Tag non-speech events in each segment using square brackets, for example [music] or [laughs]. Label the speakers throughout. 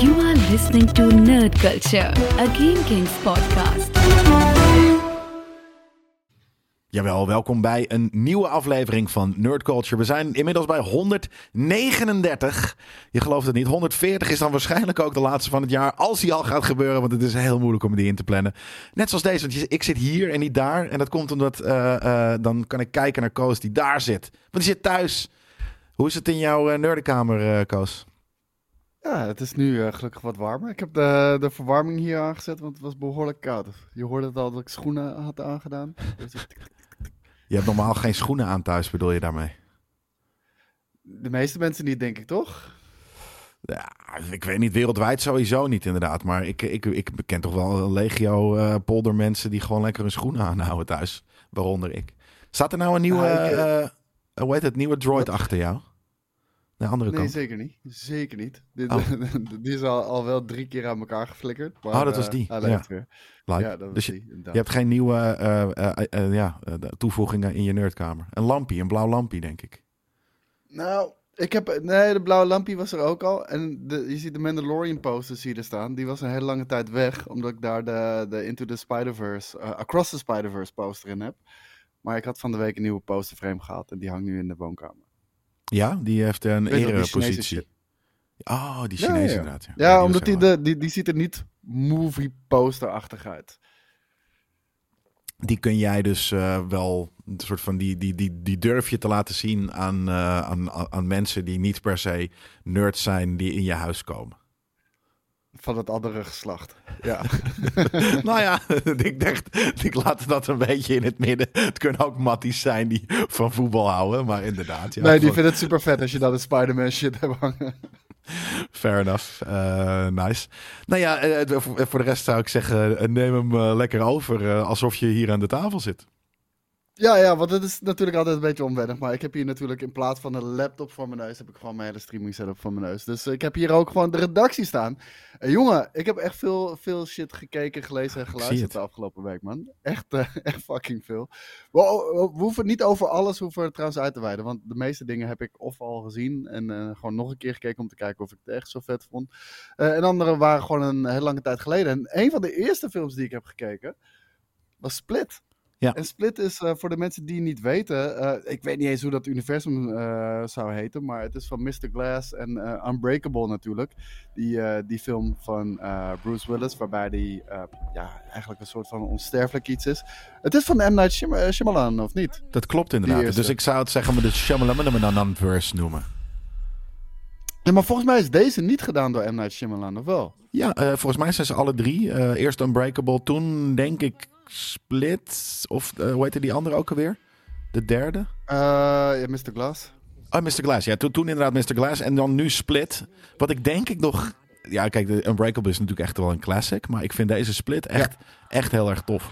Speaker 1: You are listening to Nerd Culture, a Game Kings podcast.
Speaker 2: Jawel, welkom bij een nieuwe aflevering van Nerd Culture. We zijn inmiddels bij 139. Je gelooft het niet. 140 is dan waarschijnlijk ook de laatste van het jaar. Als die al gaat gebeuren, want het is heel moeilijk om die in te plannen. Net zoals deze, want ik zit hier en niet daar. En dat komt omdat eh, eh, dan kan ik kijken naar Koos die daar zit. Want die zit thuis. Hoe is het in jouw uh, nerdenkamer, Koos?
Speaker 3: Ja, het is nu eh, gelukkig wat warmer. Ik heb de, de verwarming hier aangezet, want het was behoorlijk koud. Je hoorde het al dat ik schoenen had aangedaan. [laughs] Dus
Speaker 2: Je hebt normaal geen schoenen aan thuis, bedoel je daarmee?
Speaker 3: de meeste mensen niet, denk ik, toch?
Speaker 2: Ja, ik weet niet, wereldwijd sowieso niet inderdaad. Maar ik, ik, ik ken toch wel een legio eh poldermensen die gewoon lekker hun schoenen aanhouden thuis. Waaronder ik. Staat er nou een nieuwe,
Speaker 3: Nou, ik,
Speaker 2: eh, hoe heet het, nieuwe droid achter jou? De andere
Speaker 3: Nee,
Speaker 2: kant.
Speaker 3: zeker niet. Zeker niet. Dit,
Speaker 2: Oh. [laughs]
Speaker 3: die is al, al wel drie keer aan elkaar geflikkerd. Maar,
Speaker 2: Oh, dat was
Speaker 3: eh,
Speaker 2: die. Ja.
Speaker 3: leeft weer.
Speaker 2: Like.
Speaker 3: Ja, dat
Speaker 2: dus je,
Speaker 3: die, inderdaad.
Speaker 2: je hebt geen nieuwe eh, eh, ja, toevoegingen in je nerdkamer. Een lampje, een blauw lampje, denk ik.
Speaker 3: Nou, ik heb... Nee, de blauwe lampje was er ook al. En de, je ziet de Mandalorian posters hier staan. Die was een hele lange tijd weg. Omdat ik daar de, de Into the Spider-Verse... Across the Spider-Verse poster in heb. Maar ik had van de week een nieuwe posterframe gehad. En die hangt nu in de woonkamer.
Speaker 2: Ja, die heeft een erepositie. Oh, die Chinees
Speaker 3: ja.
Speaker 2: inderdaad. Ja,
Speaker 3: Ja, omdat die, de, die, die ziet er niet movie posterachtig uit.
Speaker 2: die kun jij dus eh, wel een soort van die, die, die, die durf je te laten zien aan, eh, aan- aan mensen die niet per se nerds zijn die in je huis komen.
Speaker 3: Van het andere geslacht. Ja. [laughs]
Speaker 2: nou ja, [laughs] ik dacht, ik laat dat een beetje in het midden. Het kunnen ook matties zijn die van voetbal houden, maar inderdaad. Ja,
Speaker 3: nee, die vindt het super vet als je dan een Spider-Man shit hebt hangen.
Speaker 2: Fair enough. Eh, nice. Nou ja, eh, voor de rest zou ik zeggen, eh, neem hem lekker over alsof je hier aan de tafel zit.
Speaker 3: Ja, ja, want het is natuurlijk altijd een beetje onwennig. Maar ik heb hier natuurlijk in plaats van een laptop voor mijn neus, heb ik gewoon mijn hele streaming setup voor mijn neus. Dus eh, ik heb hier ook gewoon de redactie staan. En jongen, ik heb echt veel, veel shit gekeken, gelezen en geluisterd de afgelopen week, man. Echt, eh, [laughs] echt fucking veel. We, we hoeven niet over alles hoeven we trouwens uit te wijden. Want de meeste dingen heb ik of al gezien en eh, gewoon nog een keer gekeken om te kijken of ik het echt zo vet vond. Eh, en andere waren gewoon een hele lange tijd geleden. En een van de eerste films die ik heb gekeken was Split.
Speaker 2: Ja.
Speaker 3: En Split is eh, voor de mensen die niet weten, eh, ik weet niet eens hoe dat universum eh, zou heten, maar het is van Mr. Glass en Unbreakable natuurlijk. Die, die film van Bruce Willis, waarbij die ja, eigenlijk een soort van onsterfelijk iets is. Het is van M. Night Shyam- Shyamalan, of niet?
Speaker 2: Dat klopt inderdaad. Dus ik zou het zeggen, maar de Shyamalan verse noemen.
Speaker 3: Ja, maar volgens mij is deze niet gedaan door M. Night Shyamalan, of wel?
Speaker 2: Ja, volgens mij zijn ze alle drie. Eerst Unbreakable, toen denk ik Split. Of eh, hoe heette die andere ook alweer? De derde?
Speaker 3: Eh, ja, Mr. Glass.
Speaker 2: Oh, Mr. Glass. Ja, toen, toen inderdaad Mr. Glass. En dan nu Split. Wat ik denk ik nog... Ja, kijk, de Unbreakable is natuurlijk echt wel een classic. Maar ik vind deze Split echt, echt heel erg tof.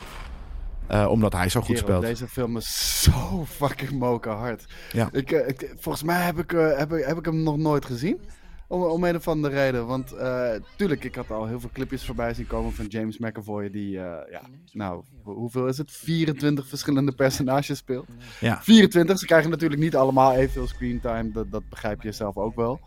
Speaker 2: Eh, omdat hij zo goed
Speaker 3: Kerel,
Speaker 2: speelt.
Speaker 3: Deze film is zo fucking moken hard.
Speaker 2: Ja.
Speaker 3: Ik, ik, volgens mij heb ik, heb, heb ik hem nog nooit gezien. Om, om een of andere reden. Want eh, tuurlijk, ik had al heel veel clipjes voorbij zien komen van James McAvoy. Die, eh, ja, nou, hoe- hoeveel is het? 24 verschillende personages speelt.
Speaker 2: Ja.
Speaker 3: 24, ze krijgen natuurlijk niet allemaal evenveel screentime. Dat, dat begrijp je zelf ook wel.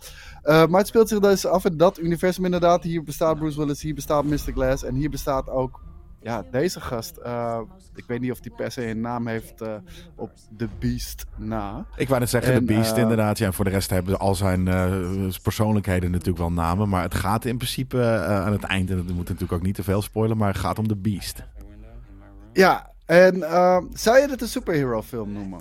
Speaker 3: Eh, maar het speelt zich dus af in dat universum inderdaad. Hier bestaat Bruce Willis, hier bestaat Mr. Glass. En hier bestaat ook ja, deze gast. Eh, ik weet niet of die per se een naam heeft eh, op The Beast na.
Speaker 2: Ik wou net zeggen,
Speaker 3: En,
Speaker 2: de Beast
Speaker 3: eh,
Speaker 2: inderdaad. Ja, en voor de rest hebben al zijn persoonlijkheden natuurlijk wel namen. Maar het gaat in principe aan het eind, en dat moet natuurlijk ook niet te veel spoilen, maar het gaat om de Beast.
Speaker 3: Ja, en zou je dit een superhero film noemen?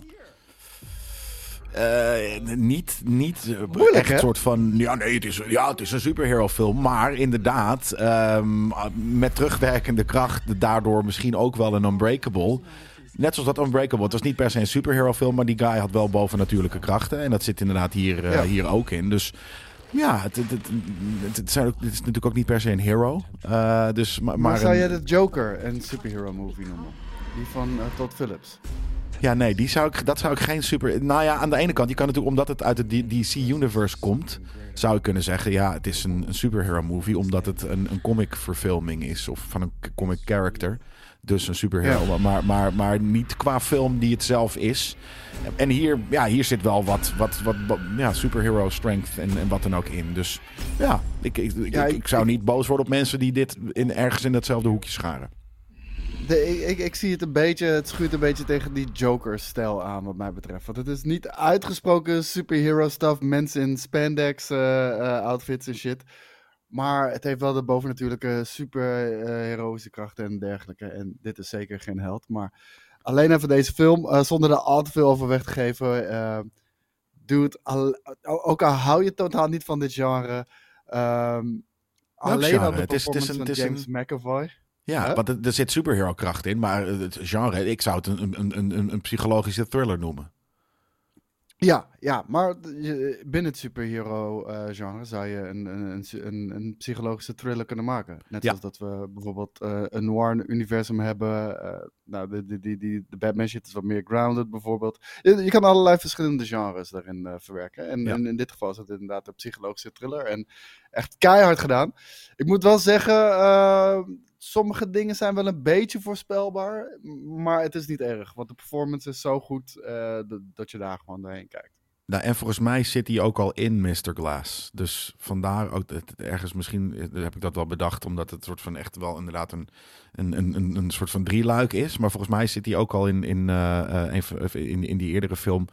Speaker 2: Eh, niet niet eh,
Speaker 3: Moeilijk,
Speaker 2: echt een soort van. Ja, nee, het is, ja, het is een superhero film. Maar inderdaad, ehm, met terugwerkende kracht, daardoor misschien ook wel een Unbreakable. Net zoals dat Unbreakable. Het was niet per se een superhero film, maar die guy had wel bovennatuurlijke krachten. En dat zit inderdaad hier, eh,
Speaker 3: Ja.
Speaker 2: hier ook in. Dus ja, het, het, het, het, het zijn ook- het is natuurlijk ook niet per se een hero. Eh, dus, maar,
Speaker 3: Maar,
Speaker 2: maar
Speaker 3: zou je de Joker een superhero movie noemen? Die van Todd Phillips.
Speaker 2: Ja, nee, die zou ik, dat zou ik geen super. Nou ja, aan de ene kant, je kan natuurlijk, omdat het uit het D- DC Universe komt, zou je kunnen zeggen, ja, het is een, een superhero movie omdat het een, een comic verfilming is of van een k- comic character. Dus een superhero, maar, maar, maar niet qua film die het zelf is. En hier, ja, hier zit wel wat, wat, wat, wat ja, superhero strength en, en wat dan ook in. Dus ja, ik, ik, ik,
Speaker 3: Ja,
Speaker 2: ik,
Speaker 3: ik-
Speaker 2: zou niet boos worden op mensen die dit in, ergens in datzelfde hoekje scharen.
Speaker 3: De, ik, ik, zie het een beetje, het schuurt een beetje tegen die Joker-stijl aan, wat mij betreft. Want het is niet uitgesproken superhero stuff, mensen in spandex eh, eh, outfits en shit. Maar het heeft wel de bovennatuurlijke superheroïsche krachten en dergelijke. En dit is zeker geen held. Maar alleen even deze film, eh, zonder er al te veel over weg te geven. dude, al- ook al hou je totaal niet van dit genre. ehm, alleen
Speaker 2: genre?
Speaker 3: al de
Speaker 2: Het is- het is
Speaker 3: performance
Speaker 2: een-
Speaker 3: van James
Speaker 2: een-
Speaker 3: McAvoy.
Speaker 2: Ja, want er, er zit superhero kracht in, maar het genre, ik zou het een, een, een, een, psychologische thriller noemen.
Speaker 3: Ja, ja, maar binnen het superhero-genre zou je een, een, een, een, psychologische thriller kunnen maken. Net
Speaker 2: Ja.
Speaker 3: zoals dat we bijvoorbeeld eh, een noir-universum hebben. eh, nou, de, de, die, die, de Batman shit is wat meer grounded bijvoorbeeld. Je, je kan allerlei verschillende genres daarin eh, verwerken. En,
Speaker 2: Ja.
Speaker 3: en in dit geval is het inderdaad een psychologische thriller. En echt keihard gedaan. Ik moet wel zeggen, sommige dingen zijn wel een beetje voorspelbaar. Maar het is niet erg, want de performance is zo goed eh, dat, je daar gewoon doorheen kijkt.
Speaker 2: Nou, en volgens mij zit hij ook al in Mr. Glass. Dus vandaar ook dat het ergens misschien eh, heb ik dat wel bedacht, omdat het soort van echt wel inderdaad een, een, een, een, soort van drieluik is. Maar volgens mij zit hij ook al in, in, eh, in, in die eerdere film.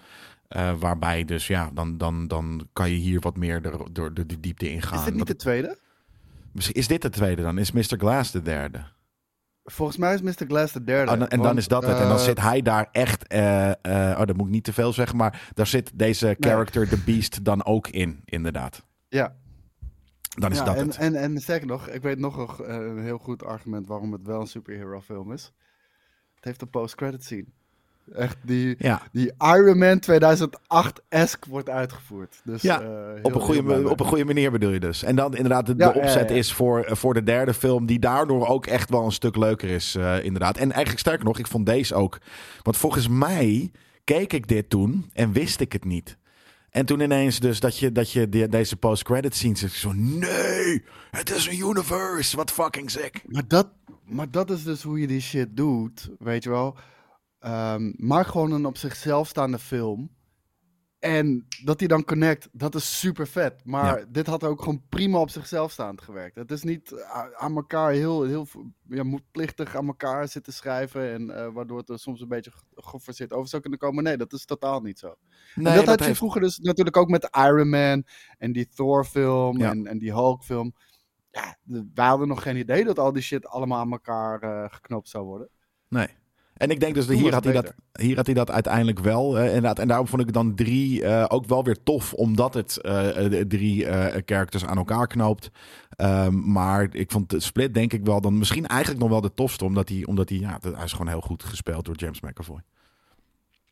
Speaker 2: waarbij dus ja, dan, dan, dan kan je hier wat meer door, de, de diepte ingaan.
Speaker 3: Is dit niet de tweede?
Speaker 2: Is dit de tweede dan? Is Mr. Glass de derde?
Speaker 3: Volgens mij is Mr. Glass de derde.
Speaker 2: Oh, dan- en dan is dat het. En dan
Speaker 3: eh,
Speaker 2: zit hij daar echt. eh, eh, oh, dat moet ik niet te veel zeggen. Maar daar zit deze character, The Beast, dan ook in, inderdaad.
Speaker 3: Ja,
Speaker 2: Dan is
Speaker 3: ja
Speaker 2: dat
Speaker 3: en,
Speaker 2: het.
Speaker 3: En, en sterker nog, ik weet nog een, een heel goed argument waarom het wel een superhero film is. Het heeft een post-credit scene. Echt, die,
Speaker 2: Ja,
Speaker 3: die Iron Man 2008-esque wordt uitgevoerd. Dus,
Speaker 2: Ja,
Speaker 3: eh,
Speaker 2: op een, goede, op een goede manier bedoel je dus. En dan inderdaad, de,
Speaker 3: Ja,
Speaker 2: de opzet is voor, eh, voor de derde film, die daardoor ook echt wel een stuk leuker is, eh, inderdaad. En eigenlijk sterker nog, ik vond deze ook. Want volgens mij keek ik dit toen en wist ik het niet. En toen ineens dus dat je, dat je de- deze post-credit scenes zegt, zo nee, het is een universe, wat fucking sick.
Speaker 3: Maar dat, maar dat is dus hoe je die shit doet, weet je wel. Ehm, maak gewoon een op zichzelf staande film. En dat die dan connect, dat is super vet. Maar
Speaker 2: Ja.
Speaker 3: dit had ook gewoon prima op zichzelf staand gewerkt. Het is niet a- aan elkaar heel, heel ja, moedplichtig aan elkaar zitten schrijven. En eh, waardoor het er soms een beetje ge- geforceerd over zou kunnen komen. Nee, dat is totaal niet zo.
Speaker 2: Nee,
Speaker 3: en dat, had je vroeger dus natuurlijk ook met Iron Man en die Thor film
Speaker 2: Ja.
Speaker 3: en, en die Hulk film. Ja, wij hadden nog geen idee dat al die shit allemaal aan elkaar eh, geknopt zou worden.
Speaker 2: Nee. En ik denk dus, dat hier had, hij dat, hier had hij dat uiteindelijk wel. inderdaad. En daarom vond ik dan drie eh, ook wel weer tof, omdat het eh, eh, drie characters aan elkaar knoopt. Ehm, maar ik vond de split denk ik wel dan misschien eigenlijk nog wel de tofste, omdat hij, omdat hij, ja, hij is gewoon heel goed gespeeld door James McAvoy.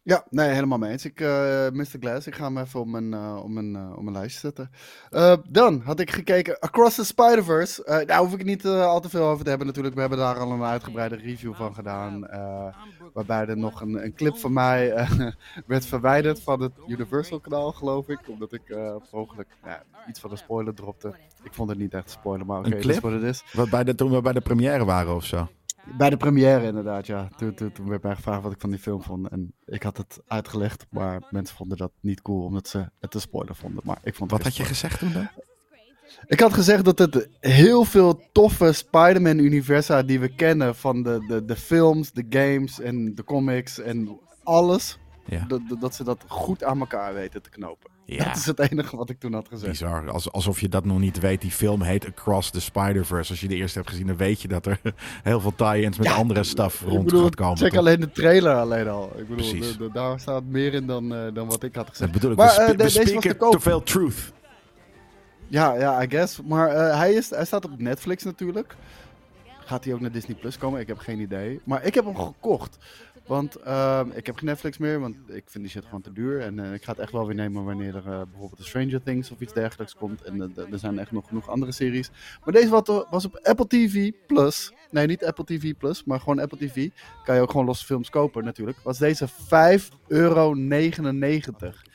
Speaker 3: Ja, nee, helemaal mee eens. Ik, eh Mr. Glass, ik ga hem even op mijn, eh, op mijn, eh, op mijn lijst zetten. Dan had ik gekeken Across the Spider-Verse. Daar hoef ik niet al te veel over te hebben natuurlijk. We hebben daar al een uitgebreide review van gedaan. waarbij er nog een, een clip van mij [laughs] werd verwijderd van het Universal kanaal, geloof ik. Omdat ik mogelijk ja, iets van een spoiler dropte. Ik vond het niet echt een spoiler, maar oké,
Speaker 2: Een
Speaker 3: dat is wat het is.
Speaker 2: Wat bij de, toen we bij de première waren of zo.
Speaker 3: Bij de première inderdaad, ja. Toen, toen, toen werd mij gevraagd wat ik van die film vond. En ik had het uitgelegd, maar mensen vonden dat niet cool, omdat ze het een spoiler vonden. Maar ik vond
Speaker 2: Wat had je gezegd toen dan?
Speaker 3: Ik had gezegd dat het heel veel toffe Spider-Man-universa die we kennen van de, de, de films, de games en de comics en alles,
Speaker 2: Ja.
Speaker 3: dat- dat ze dat goed aan elkaar weten te knopen.
Speaker 2: Ja.
Speaker 3: Dat is het enige wat ik toen had gezegd.
Speaker 2: Bizar. Als, alsof je dat nog niet weet. Die film heet Across the Spider-Verse. Als je de eerste hebt gezien, dan weet je dat er [laughs] heel veel tie-ins met
Speaker 3: Ja,
Speaker 2: andere stuff rond
Speaker 3: bedoel,
Speaker 2: gaat komen.
Speaker 3: check
Speaker 2: toch?
Speaker 3: alleen de trailer alleen al. Ik bedoel,
Speaker 2: Precies.
Speaker 3: de- de- daar staat meer in dan, eh, dan wat ik had gezegd.
Speaker 2: Dat bedoel ik.
Speaker 3: Maar,
Speaker 2: we
Speaker 3: deze was te
Speaker 2: veel truth.
Speaker 3: Ja, ja, I guess. Maar eh, hij, is, hij staat op Netflix natuurlijk. Gaat hij ook naar Disney Plus komen? Ik heb geen idee. Maar ik heb hem gekocht. Want ehm, ik heb geen Netflix meer, want ik vind die shit gewoon te duur. En eh, ik ga het echt wel weer nemen wanneer er eh, bijvoorbeeld een Stranger Things of iets dergelijks komt. En eh, er zijn echt nog genoeg andere series. Maar deze was, op Apple TV Plus. Nee, niet Apple TV Plus, maar gewoon Apple TV. Kan je ook gewoon losse films kopen natuurlijk. Was deze 5,99 euro.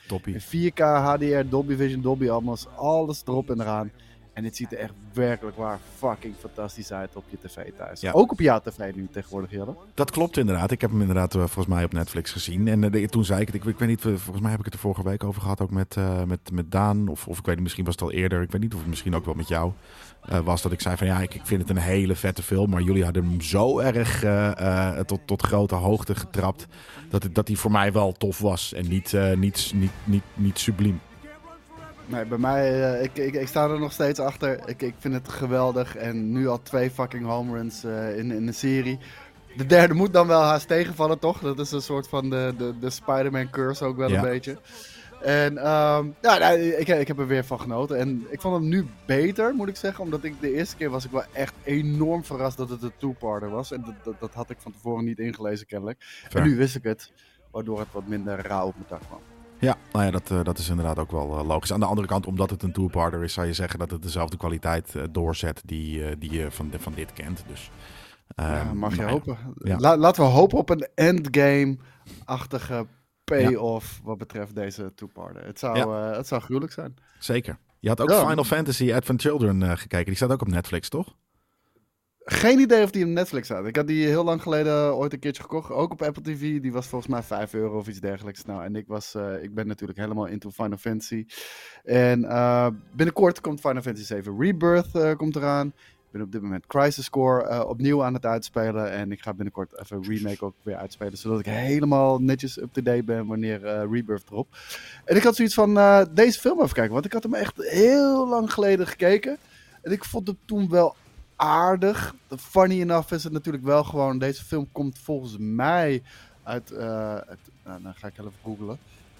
Speaker 2: Toppie.
Speaker 3: In 4K, HDR, Dolby Vision, Dolby Atmos. Alles erop en eraan. En het ziet er echt werkelijk waar fucking fantastisch uit op je tv thuis.
Speaker 2: Ja.
Speaker 3: Ook op jouw tv nu tegenwoordig, Jelle.
Speaker 2: Dat klopt inderdaad. Ik heb hem inderdaad eh, volgens mij op Netflix gezien. En eh, toen zei ik het, ik, ik weet niet, eh, volgens mij heb ik het er vorige week over gehad, ook met, met, met Daan. Of, of ik weet niet, misschien was het al eerder. Ik weet niet of het misschien ook wel met jou was. Dat ik zei van ja, ik, ik vind het een hele vette film. Maar jullie hadden hem zo erg tot, tot grote hoogte getrapt. Dat, het, dat hij voor mij wel tof was. En niet, niet, niet, niet, niet subliem.
Speaker 3: Nee, bij mij, eh, ik, ik, ik sta er nog steeds achter. Ik, ik vind het geweldig. En nu al twee fucking home runs eh, in, in de serie. De derde moet dan wel haast tegenvallen, toch? Dat is een soort van de, de, de Spider-Man curse ook wel
Speaker 2: Ja.
Speaker 3: een beetje. En ehm, ja, nou, ik, ik heb er weer van genoten. En ik vond hem nu beter, moet ik zeggen. Omdat ik de eerste keer was ik wel echt enorm verrast dat het een two-parter was. En dat, dat, dat had ik van tevoren niet ingelezen kennelijk.
Speaker 2: Fair.
Speaker 3: En nu wist ik het. Waardoor het wat minder rauw op mijn dak kwam.
Speaker 2: Ja, nou ja, dat, eh, dat is inderdaad ook wel eh, logisch. Aan de andere kant, omdat het een two-parter is, zou je zeggen dat het dezelfde kwaliteit eh, doorzet die, die je van, de- van dit kent. Dus,
Speaker 3: Ja,
Speaker 2: ehm,
Speaker 3: mag je
Speaker 2: nou ja,
Speaker 3: hopen.
Speaker 2: ja.
Speaker 3: La- laten we hopen op een endgame-achtige payoff wat betreft deze two-parter. Het, zou, eh, het zou gruwelijk zijn.
Speaker 2: Zeker. Je had ook
Speaker 3: Ja.
Speaker 2: Final Fantasy Advent Children gekeken. Die staat ook op Netflix, toch?
Speaker 3: Geen idee of die op Netflix staat. Ik had die heel lang geleden ooit een keertje gekocht. Ook op Apple TV. Die was volgens mij 5 euro of iets dergelijks. Nou, en ik, was, eh, ik ben natuurlijk helemaal into Final Fantasy. En eh, binnenkort komt Final Fantasy 7 Rebirth eh, komt eraan. Ik ben op dit moment Crisis Core opnieuw aan het uitspelen. En ik ga binnenkort even remake ook weer uitspelen. Zodat ik helemaal netjes up-to-date ben wanneer Rebirth erop. En ik had zoiets van deze film even kijken. Want ik had hem echt heel lang geleden gekeken. En ik vond hem toen wel aardig. Funny enough is het natuurlijk wel gewoon. Deze film komt volgens mij uit. uit nou, dan ga ik even googlen.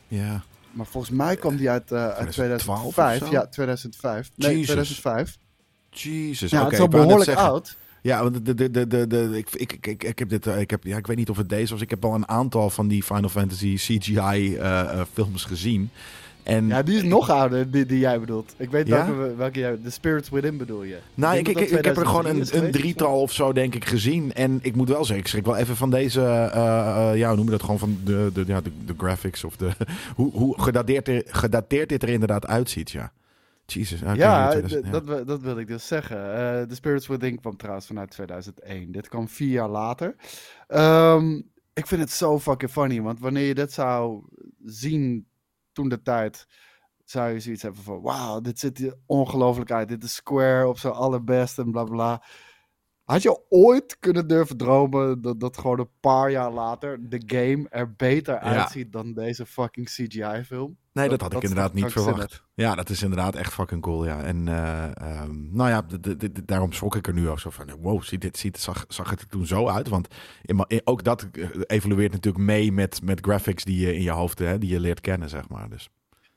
Speaker 2: Ja.
Speaker 3: Maar volgens mij kwam die uit, eh, uit
Speaker 2: 2012 of
Speaker 3: 2005.
Speaker 2: zo?
Speaker 3: Ja, 2005. Nee,
Speaker 2: Jesus.
Speaker 3: 2005.
Speaker 2: Jesus.
Speaker 3: Ja, het is al behoorlijk oud.
Speaker 2: Ja, want de, de, de, de, de, ik, ik, ik, ik, heb dit, eh, ik, heb, ja, ik weet niet of het deze was. Ik heb al een aantal van die Final Fantasy CGI eh, eh, films gezien. En
Speaker 3: Ja, die is nog ouder, die, die jij bedoelt. Ik weet
Speaker 2: Ja?
Speaker 3: welke, welke jij... The Spirits Within bedoel je.
Speaker 2: Nou, ik,
Speaker 3: dat
Speaker 2: ik,
Speaker 3: dat
Speaker 2: ik heb er gewoon
Speaker 3: 2003 is
Speaker 2: een, een drietal of zo, denk ik, gezien. En ik moet wel zeggen, ik schrik wel even van deze, eh, eh, ja, hoe noem je dat, gewoon van de, de, ja, de, de graphics of de, [laughs] hoe, hoe gedateerd, er, gedateerd dit er inderdaad uitziet, ja. Jesus.
Speaker 3: Ja,
Speaker 2: 2000,
Speaker 3: d-
Speaker 2: ja.
Speaker 3: Dat, wil- dat wilde ik dus zeggen. Eh The Spirits Within kwam trouwens vanuit 2001. Dit kwam vier jaar later. Ehm, ik vind het zo fucking funny, want wanneer je dit zou zien toen de tijd, zou je zoiets hebben van, wauw, dit ziet er ongelooflijk uit. Dit is Square op zijn allerbest en bla bla. Had je ooit kunnen durven dromen dat, dat gewoon een paar jaar later de game er beter uitziet dan deze fucking CGI-film?
Speaker 2: Nee, dat,
Speaker 3: dat-
Speaker 2: had ik
Speaker 3: dat
Speaker 2: inderdaad niet verwacht. Ja, dat is inderdaad echt fucking cool, ja. En eh, ehm, nou ja, daarom schrok ik er nu ook zo van. Wow, ziet dit, ziet, zag, zag het er toen zo uit? Want in ma- in- ook dat eh, evolueert natuurlijk mee met, met graphics die je in je hoofd, hè, die je leert kennen, zeg maar. Dus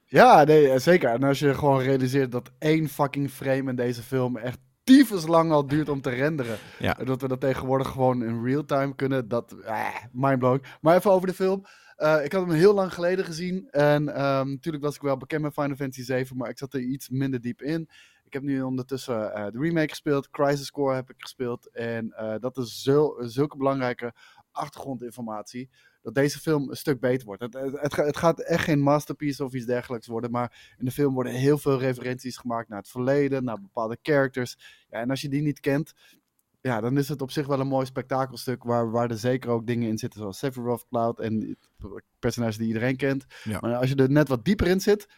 Speaker 3: Ja, nee, eh, zeker. En als je gewoon realiseert dat één fucking frame in deze film echt tyfus lang al duurt om te renderen.
Speaker 2: Ja.
Speaker 3: Dat we dat tegenwoordig gewoon in real time kunnen, dat, eh, mindblowing. Maar even over de film. Eh, ik had hem heel lang geleden gezien. En ehm, natuurlijk was ik wel bekend met Final Fantasy 7, maar ik zat er iets minder diep in. Ik heb nu ondertussen eh, de remake gespeeld, Crisis Core heb ik gespeeld. En eh, dat is zul- zulke belangrijke achtergrondinformatie dat deze film een stuk beter wordt. Het, het, het, ga- het gaat echt geen masterpiece of iets dergelijks worden, maar in de film worden heel veel referenties gemaakt naar het verleden, naar bepaalde characters. Ja, en als je die niet kent, ja, dan is het op zich wel een mooi spektakelstuk waar, waar er zeker ook dingen in zitten zoals Sephiroth, Cloud en personages die iedereen kent.
Speaker 2: Ja.
Speaker 3: Maar als je er net wat dieper in zit,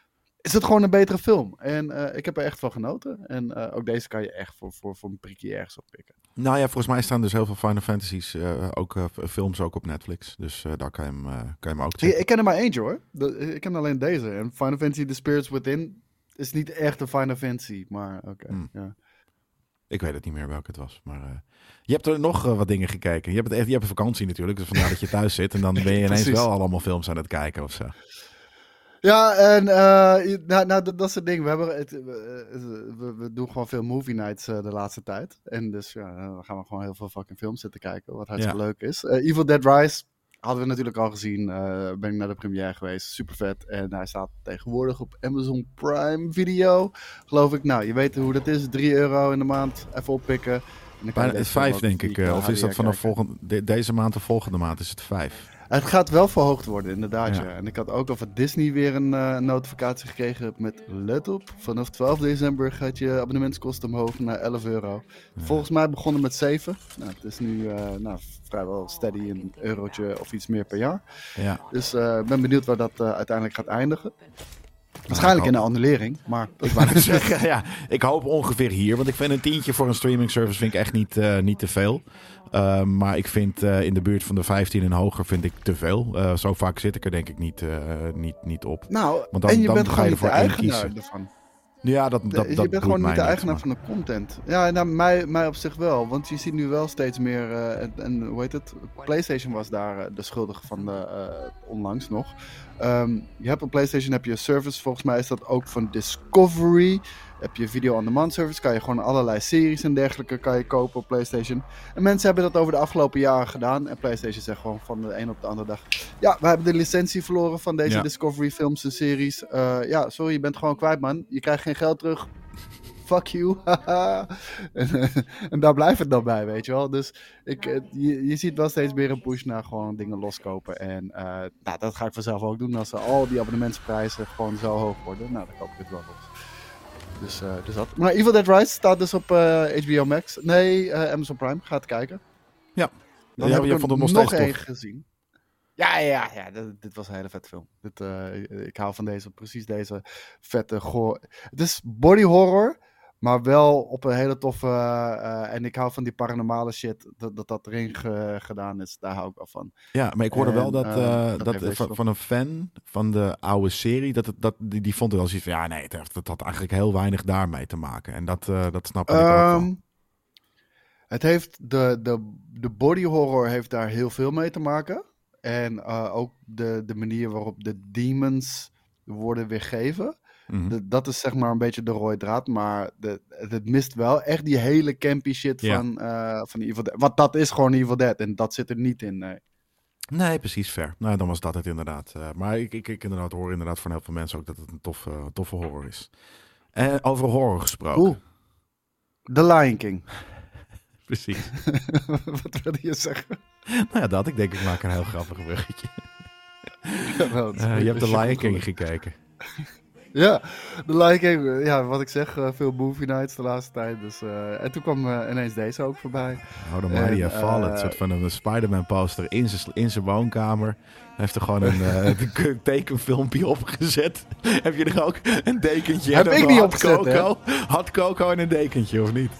Speaker 3: is het gewoon een betere film. En eh, ik heb er echt van genoten. En eh, ook deze kan je echt voor, voor, voor een prikje ergens op pikken.
Speaker 2: Nou ja, volgens mij staan dus heel veel Final Fantasies, eh, ook films ook op Netflix. Dus daar kan je hem, kan je hem ook
Speaker 3: Ik,
Speaker 2: checken.
Speaker 3: ik ken er maar eentje hoor. De- ik ken alleen deze. En Final Fantasy The Spirits Within is niet echt een Final Fantasy. Maar oké.
Speaker 2: Hmm.
Speaker 3: ja.
Speaker 2: Ik weet het niet meer welke het was. Maar je hebt er nog wat dingen gekeken. Je hebt, het echt, je hebt een vakantie natuurlijk. Dus vandaar dat je thuis zit. En dan ben je [laughs] ineens wel allemaal films aan het kijken of zo.
Speaker 3: Ja, en eh, nou, nou, dat, dat is het ding. We, hebben het, we, we, doen gewoon veel movie nights eh, de laatste tijd. En dus ja, dan gaan we gewoon heel veel fucking films zitten kijken. Wat hartstikke leuk is. Eh, Evil Dead Rise hadden we natuurlijk al gezien. Eh, ben ik naar de première geweest. Super vet. En hij staat tegenwoordig op Amazon Prime Video. Geloof ik. Nou, je weet hoe dat is. 3 euro in de maand. Even oppikken.
Speaker 2: Bijna, vijf denk ik. eh, of is dat vanaf volgende, de- deze maand of volgende maand is het vijf?
Speaker 3: Het gaat wel verhoogd worden, inderdaad.
Speaker 2: Ja.
Speaker 3: Ja. En ik had ook al van Disney weer een eh, notificatie gekregen met let op. Vanaf 12 december gaat je abonnementskosten omhoog naar 11 euro. Volgens mij begonnen met 7. Nou, het is nu eh, nou, vrijwel steady een eurotje of iets meer per jaar.
Speaker 2: Ja.
Speaker 3: Dus eh, ik ben benieuwd waar dat uiteindelijk gaat eindigen. Waarschijnlijk in een annulering, maar
Speaker 2: Ik wou net [laughs] zeggen, ja, ik hoop ongeveer hier. Want ik vind een tientje voor een streaming service vind ik echt niet, eh, niet te veel. Uh, maar ik vind uh, in de buurt van de 15 en hoger vind ik te veel. Uh, zo vaak zit ik er denk ik niet, niet, niet op.
Speaker 3: Nou,
Speaker 2: Want dan-
Speaker 3: en je
Speaker 2: dan
Speaker 3: bent
Speaker 2: ga
Speaker 3: gewoon
Speaker 2: je
Speaker 3: de eigenaar ervan.
Speaker 2: Ja, dat,
Speaker 3: De-
Speaker 2: dat,
Speaker 3: je
Speaker 2: dat
Speaker 3: bent gewoon niet de eigenaar van de content. Ja, nou, mij, mij op zich wel. Want je ziet nu wel steeds meer. eh, en, hoe heet het? PlayStation was daar eh, de schuldige van de, eh, onlangs nog. Ehm, je hebt op PlayStation heb je een service. Volgens mij is dat ook van Discovery. Heb je video on demand service. Kan je gewoon allerlei series en dergelijke kan je kopen op PlayStation. En mensen hebben dat over de afgelopen jaren gedaan. En PlayStation zegt gewoon van de een op de andere dag. Ja, we hebben de licentie verloren van deze
Speaker 2: Ja.
Speaker 3: Discovery films en series. Eh, ja, sorry, je bent gewoon kwijt, man. Je krijgt geen geld terug. Fuck you. [laughs] en, en daar blijft het dan bij, weet je wel. Dus ik, eh, je, je ziet wel steeds meer een push naar gewoon dingen loskopen. En eh, nou, dat ga ik vanzelf ook doen. Als al die abonnementsprijzen gewoon zo hoog worden, nou, dan koop ik het wel los. Dus, eh, dus dat. Maar Evil Dead Rise staat dus op eh, HBO Max. Nee, eh, Amazon Prime. Ga het kijken.
Speaker 2: Ja.
Speaker 3: Dan
Speaker 2: Ja,
Speaker 3: heb
Speaker 2: je
Speaker 3: ik er
Speaker 2: nog
Speaker 3: nog één gezien. Ja, ja, ja. dit, dit was een hele vette film. Dit, eh, ik hou van deze, precies deze vette goor. Het is body horror, maar wel op een hele toffe. eh, en ik hou van die paranormale shit. Dat dat, dat erin ge- gedaan is. Daar hou ik wel van.
Speaker 2: Ja, maar ik hoorde wel dat,
Speaker 3: eh,
Speaker 2: eh,
Speaker 3: dat
Speaker 2: dat van, een fan van de oude serie, dat, dat die, die vond het wel zoiets van, ja nee, het, heeft- het had eigenlijk heel weinig daarmee te maken. En dat, eh, dat snap ik ook wel.
Speaker 3: Ehm, het heeft de, de, de body horror heeft daar heel veel mee te maken. En eh, ook de, de manier waarop de demons worden weergeven.
Speaker 2: Mhm.
Speaker 3: Dat is zeg maar een beetje de rode draad. Maar de, het mist wel echt die hele campy shit
Speaker 2: Ja.
Speaker 3: van, eh van Evil Dead. Want dat is gewoon Evil Dead. En dat zit er niet in. Nee.
Speaker 2: Nee, precies, fair. Nou, dan was dat het inderdaad. Eh, maar ik, ik, ik inderdaad hoor inderdaad van heel veel mensen ook dat het een toffe, toffe horror is. En over horror gesproken.
Speaker 3: Oeh. The Lion King. [laughs]
Speaker 2: Precies. [laughs]
Speaker 3: Wat wilde je zeggen?
Speaker 2: nou ja, dat. Ik denk, ik maak een heel grappig bruggetje. [laughs]
Speaker 3: Ja,
Speaker 2: Eh, je hebt
Speaker 3: je
Speaker 2: Lion King gekeken. [laughs]
Speaker 3: Ja, de eh, ja, wat ik zeg, eh, veel movie nights de laatste tijd. Dus, eh, en toen kwam eh, ineens deze ook voorbij.
Speaker 2: Oh, de Mighty
Speaker 3: En,
Speaker 2: have Fallen. Een soort van een Spider-Man poster in zijn, in zijn woonkamer. Hij heeft er gewoon een [laughs] een tekenfilmpje opgezet. [laughs] Heb je er ook een dekentje?
Speaker 3: Heb ik niet opgezet, hè?
Speaker 2: Had Coco en een dekentje, of niet?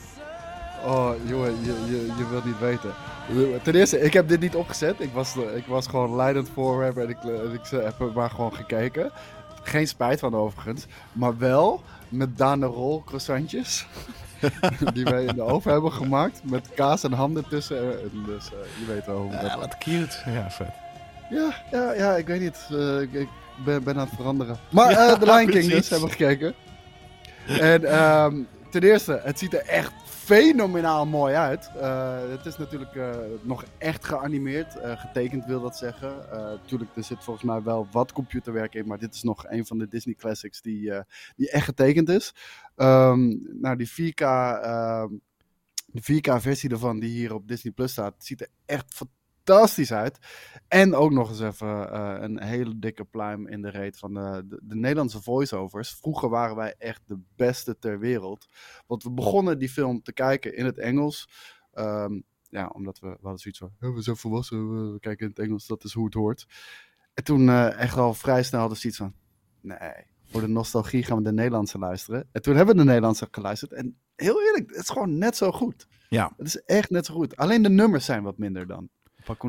Speaker 3: Oh, jongen, je, je, je wilt niet weten. Ten eerste, ik heb dit niet opgezet. Ik was, ik was gewoon leidend voorwerp en ik, en ik heb maar gewoon gekeken. Geen spijt van overigens. Maar wel met Dana Rol croissantjes. [laughs] die wij in de oven hebben gemaakt. Met kaas en ham ertussen. En Dus eh, je weet wel hoe
Speaker 2: Ja, wat cute. Ja, vet.
Speaker 3: Ja, ja, ja, ik weet niet. Eh, ik, ik ben, ben aan het veranderen. Maar eh [laughs] The Lion King
Speaker 2: precies.
Speaker 3: dus, hebben we gekeken. En ehm, ten eerste, het ziet er echt fenomenaal mooi uit. Eh, het is natuurlijk eh, nog echt geanimeerd. eh, getekend wil dat zeggen. Natuurlijk, er zit volgens mij wel wat computerwerk in. Maar dit is nog een van de Disney classics die, die echt getekend is. Ehm, nou, die 4K... ehm, de 4K-versie ervan die hier op Disney Plus staat, ziet er echt fantastisch uit. En ook nog eens even eh, een hele dikke pluim in de reet van de, de, de Nederlandse voiceovers. Vroeger waren wij echt de beste ter wereld. Want we begonnen die film te kijken in het Engels. Ehm, ja, omdat we, we hadden zoiets van, "Oh, we zijn volwassen, we, kijken in het Engels, dat is hoe het hoort. En toen eh, echt al vrij snel hadden we zoiets van, nee, voor de nostalgie gaan we de Nederlandse luisteren. En toen hebben we de Nederlandse geluisterd. En heel eerlijk, het is gewoon net zo goed.
Speaker 2: Ja.
Speaker 3: Het is echt net zo goed. Alleen de nummers zijn wat minder dan.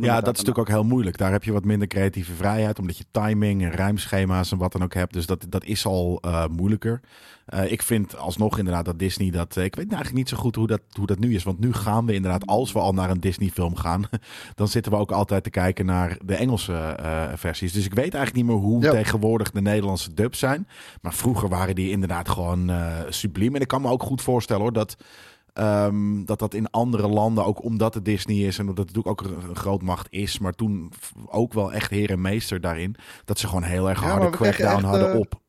Speaker 2: Ja, dat is natuurlijk ook heel moeilijk. Daar heb je wat minder creatieve vrijheid, omdat je timing en ruimschema's en wat dan ook hebt. Dus dat, dat is al eh, moeilijker. Eh, ik vind alsnog inderdaad dat Disney dat. eh, ik weet eigenlijk niet zo goed hoe dat, hoe dat nu is. Want nu gaan we inderdaad, als we al naar een Disney-film gaan, [laughs] dan zitten we ook altijd te kijken naar de Engelse eh, versies. Dus ik weet eigenlijk niet meer hoe
Speaker 3: Ja.
Speaker 2: tegenwoordig de Nederlandse dubs zijn. Maar vroeger waren die inderdaad gewoon eh subliem. En ik kan me ook goed voorstellen hoor dat. Ehm, dat dat in andere landen, ook omdat het Disney is en dat het natuurlijk ook een, een grootmacht is, maar toen ook wel echt heer en meester daarin, dat ze gewoon heel erg
Speaker 3: Ja,
Speaker 2: harde crackdown hadden
Speaker 3: eh,
Speaker 2: op.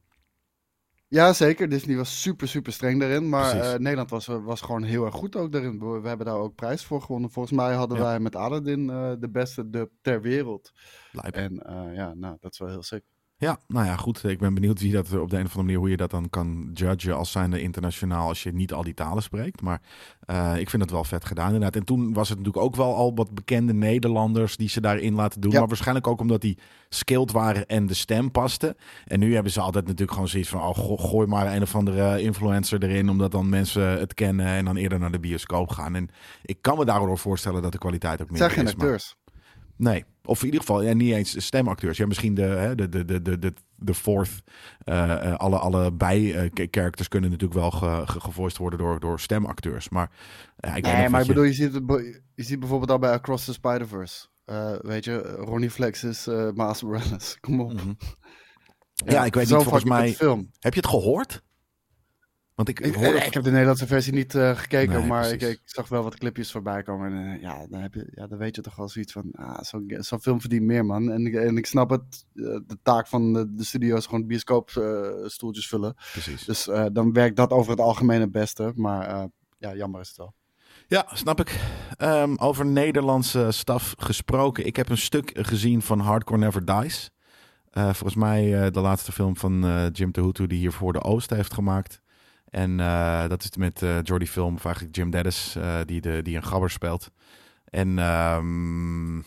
Speaker 3: Ja, zeker. Disney was super, super streng daarin. Maar eh, Nederland was, was gewoon heel erg goed ook daarin. We, we hebben daar ook prijs voor gewonnen. Volgens mij hadden
Speaker 2: Ja.
Speaker 3: wij met Aladdin eh, de beste dub ter wereld.
Speaker 2: Lijp.
Speaker 3: En ja, nou, dat is wel heel sick.
Speaker 2: Ja, nou ja, goed. Ik ben benieuwd wie dat op de een of andere manier, hoe je dat dan kan judgen als zijnde internationaal als je niet al die talen spreekt. Maar eh, ik vind het wel vet gedaan inderdaad. En toen was het natuurlijk ook wel al wat bekende Nederlanders die ze daarin laten doen.
Speaker 3: Ja.
Speaker 2: Maar waarschijnlijk ook omdat die skilled waren en de stem paste. En nu hebben ze altijd natuurlijk gewoon zoiets van, oh, go- gooi maar een of andere influencer erin, omdat dan mensen het kennen en dan eerder naar de bioscoop gaan. En ik kan me daardoor voorstellen dat de kwaliteit ook
Speaker 3: Het
Speaker 2: minder
Speaker 3: zijn geen
Speaker 2: is. maar-
Speaker 3: acteurs.
Speaker 2: Nee, of in ieder geval ja, niet eens stemacteurs. Ja, misschien de, hè, de, de, de, de, de, fourth. eh, alle, alle bij-characters kunnen natuurlijk wel ge, ge, gevoiced worden door, door stemacteurs. Maar ja, ik
Speaker 3: Nee, maar ik
Speaker 2: je-
Speaker 3: bedoel, je ziet, het, je ziet bijvoorbeeld al bij Across the Spider-Verse. Eh, weet je, Ronnie Flex is eh Miles Morales. [laughs] Kom op.
Speaker 2: Mhm. Ja, ik weet niet, volgens mij-
Speaker 3: Film.
Speaker 2: Heb je het gehoord? Want ik,
Speaker 3: Ik, ik heb de Nederlandse versie niet eh, gekeken,
Speaker 2: Nee,
Speaker 3: maar ik, ik zag wel wat clipjes voorbij komen. En eh, ja, dan, heb je, ja, dan weet je toch wel zoiets van, ah, zo'n film verdient meer, man. En, ik- en ik snap het, eh, de taak van de, de studio's gewoon bioscoopstoeltjes vullen.
Speaker 2: Precies.
Speaker 3: Dus dan werkt dat over het algemeen het beste. Maar ja, jammer is het wel.
Speaker 2: Ja, snap ik. Ehm, over Nederlandse staf gesproken. Ik heb een stuk gezien van Hardcore Never Dies. Volgens mij de laatste film van Jim Tehutu die hier voor de Oost heeft gemaakt. En eh, dat is met eh Jordy Film, of eigenlijk Jim Dennis, eh, die, de, die een gabber speelt. En ehm,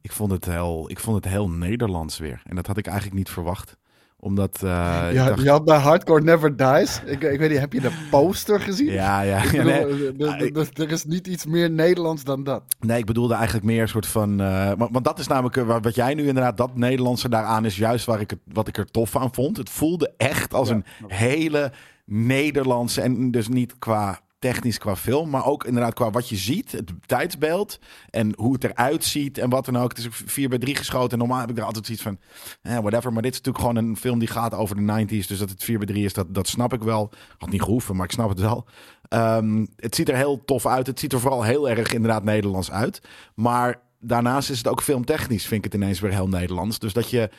Speaker 2: ik, vond het heel, ik vond het heel Nederlands weer. En dat had ik eigenlijk niet verwacht. Omdat eh,
Speaker 3: ja,
Speaker 2: dacht-
Speaker 3: Je had bij Hardcore Never Dies, ik, ik weet niet, heb je de poster gezien?
Speaker 2: ja, ja, [laughs]
Speaker 3: bedoel,
Speaker 2: nee.
Speaker 3: de- er is niet iets meer Nederlands dan dat.
Speaker 2: Nee, ik bedoelde eigenlijk meer een soort van. eh, want, want dat is namelijk eh, wat jij nu inderdaad, dat Nederlandse daaraan is juist waar ik het, wat ik er tof aan vond. Het voelde echt als
Speaker 3: Ja,
Speaker 2: een hele Nederlandse. En dus niet qua technisch qua film, maar ook inderdaad qua wat je ziet, het tijdsbeeld en hoe het eruit ziet en wat dan ook. Het is ook 4 bij 3 geschoten en normaal heb ik er altijd zoiets van, eh, whatever. Maar dit is natuurlijk gewoon een film die gaat over de 90s, dus dat het 4 bij 3 is, dat, dat snap ik wel. Had niet gehoeven, maar ik snap het wel. Ehm, het ziet er heel tof uit. Het ziet er vooral heel erg inderdaad Nederlands uit. Maar daarnaast is het ook filmtechnisch, vind ik het ineens weer heel Nederlands. Dus dat je,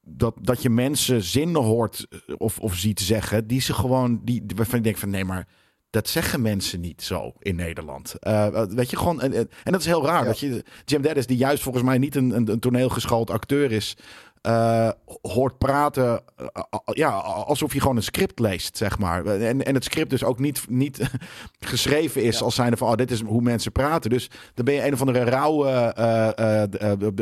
Speaker 2: dat, dat je mensen zinnen hoort eh, of, of ziet zeggen, die ze gewoon, die, waarvan ik denk van nee, maar dat zeggen mensen niet zo in Nederland. Eh, weet je, gewoon, en, en en dat is heel raar.
Speaker 3: Ja.
Speaker 2: Dat je Jim Dennis, die juist volgens mij niet een, een, een toneelgeschoold acteur is, eh, hoort praten eh, ja, alsof je gewoon een script leest, zeg maar. En, en het script dus ook niet, niet [laughs] geschreven is
Speaker 3: Ja.
Speaker 2: als zijnde van, oh, dit is hoe mensen praten. Dus dan ben je een of andere rauwe,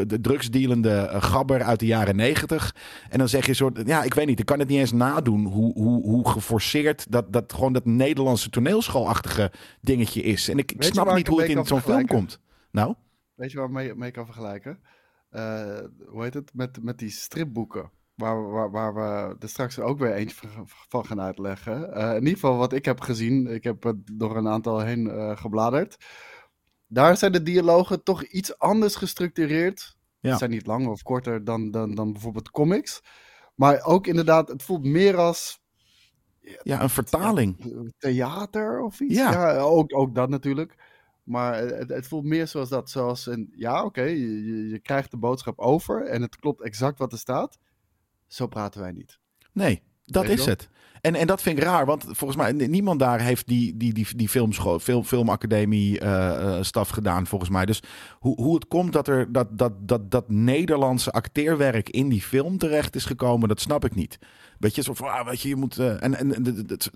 Speaker 2: de drugsdealende gabber uit de jaren negentig. En dan zeg je soort, ja, ik weet niet, ik kan het niet eens nadoen hoe, hoe, hoe geforceerd dat, dat gewoon dat Nederlandse toneelschoolachtige dingetje is. En ik,
Speaker 3: Weet
Speaker 2: snap niet hoe het in zo'n film komt. Nou?
Speaker 3: Weet je waar mee, mee kan vergelijken? Eh, hoe heet het? Met, met die stripboeken. Waar, waar, waar we er straks ook weer eentje van, gaan uitleggen. Eh, in ieder geval wat ik heb gezien. Ik heb het door een aantal heen eh, gebladerd. Daar zijn de dialogen toch iets anders gestructureerd.
Speaker 2: Ja.
Speaker 3: Ze zijn niet langer of korter dan, dan, dan bijvoorbeeld comics. Maar ook inderdaad, het voelt meer als
Speaker 2: Ja, een vertaling.
Speaker 3: theater of iets.
Speaker 2: Ja.
Speaker 3: Ja, ook, ook dat natuurlijk. Maar het, het voelt meer zoals dat. Zoals een, ja, oké, je, je- je krijgt de boodschap over en het klopt exact wat er staat. Zo praten wij niet.
Speaker 2: Nee, dat
Speaker 3: Weet
Speaker 2: is
Speaker 3: wel?
Speaker 2: het. En, en dat vind ik raar, want volgens mij ni- niemand daar heeft die, die, die, die filmschool, film, filmacademie eh, eh, gedaan, volgens mij. Dus hoe, hoe het komt dat er dat, dat, dat, dat Nederlandse acteerwerk in die film terecht is gekomen, dat snap ik niet. Weet je, zo van, ah, weet je, je moet. eh, en en, het-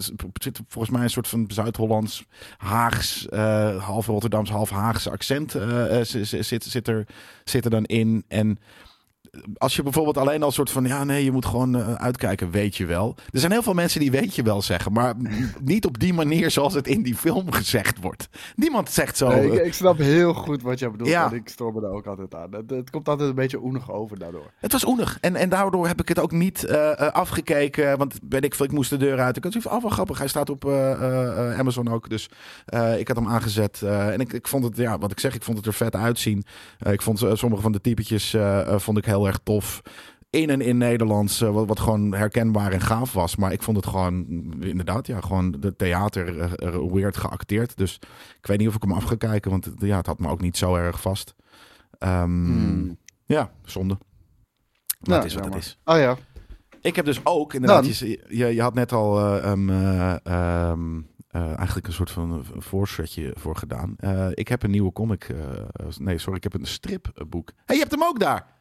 Speaker 2: volgens mij een soort van Zuid-Hollands, Haags, half Rotterdams, half Haagse accent zit, zit, er, zit er dan in. En als je bijvoorbeeld alleen al soort van ja, nee, je moet gewoon eh, uitkijken, weet je wel. Er zijn heel veel mensen die weet je wel zeggen, maar [laughs] niet op die manier zoals het in die film gezegd wordt. Niemand zegt zo.
Speaker 3: Nee, ik,
Speaker 2: eh,
Speaker 3: ik snap heel goed wat jij bedoelt.
Speaker 2: Ja.
Speaker 3: En ik stoor me daar ook altijd aan. Het, het komt altijd een beetje oenig over daardoor.
Speaker 2: Het was oenig. En, en daardoor heb ik het ook niet eh, afgekeken. Want weet ik ik moest de deur uit. Ik had zoiets van, oh, wel grappig. Hij staat op Amazon ook. Dus ik had hem aangezet. en ik, ik vond het, ja, wat ik zeg, ik vond het er vet uitzien. Ik vond sommige van de typetjes vond ik heel erg tof. In en in Nederlands, eh, wat, wat gewoon herkenbaar en gaaf was. Maar ik vond het gewoon, inderdaad, ja, gewoon de theater eh, weird geacteerd. Dus ik weet niet of ik hem af ga kijken, want ja, het had me ook niet zo erg vast. Ehm,
Speaker 3: Hmm.
Speaker 2: Ja, zonde. Maar
Speaker 3: Nou,
Speaker 2: het is wat het is.
Speaker 3: Oh ja.
Speaker 2: Ik heb dus ook, inderdaad, je, je, je had net al eh, um, ehm, eh, eigenlijk een soort van een voorzetje voor gedaan. Ik heb een nieuwe comic, nee sorry, ik heb een stripboek. hey, je hebt hem ook daar!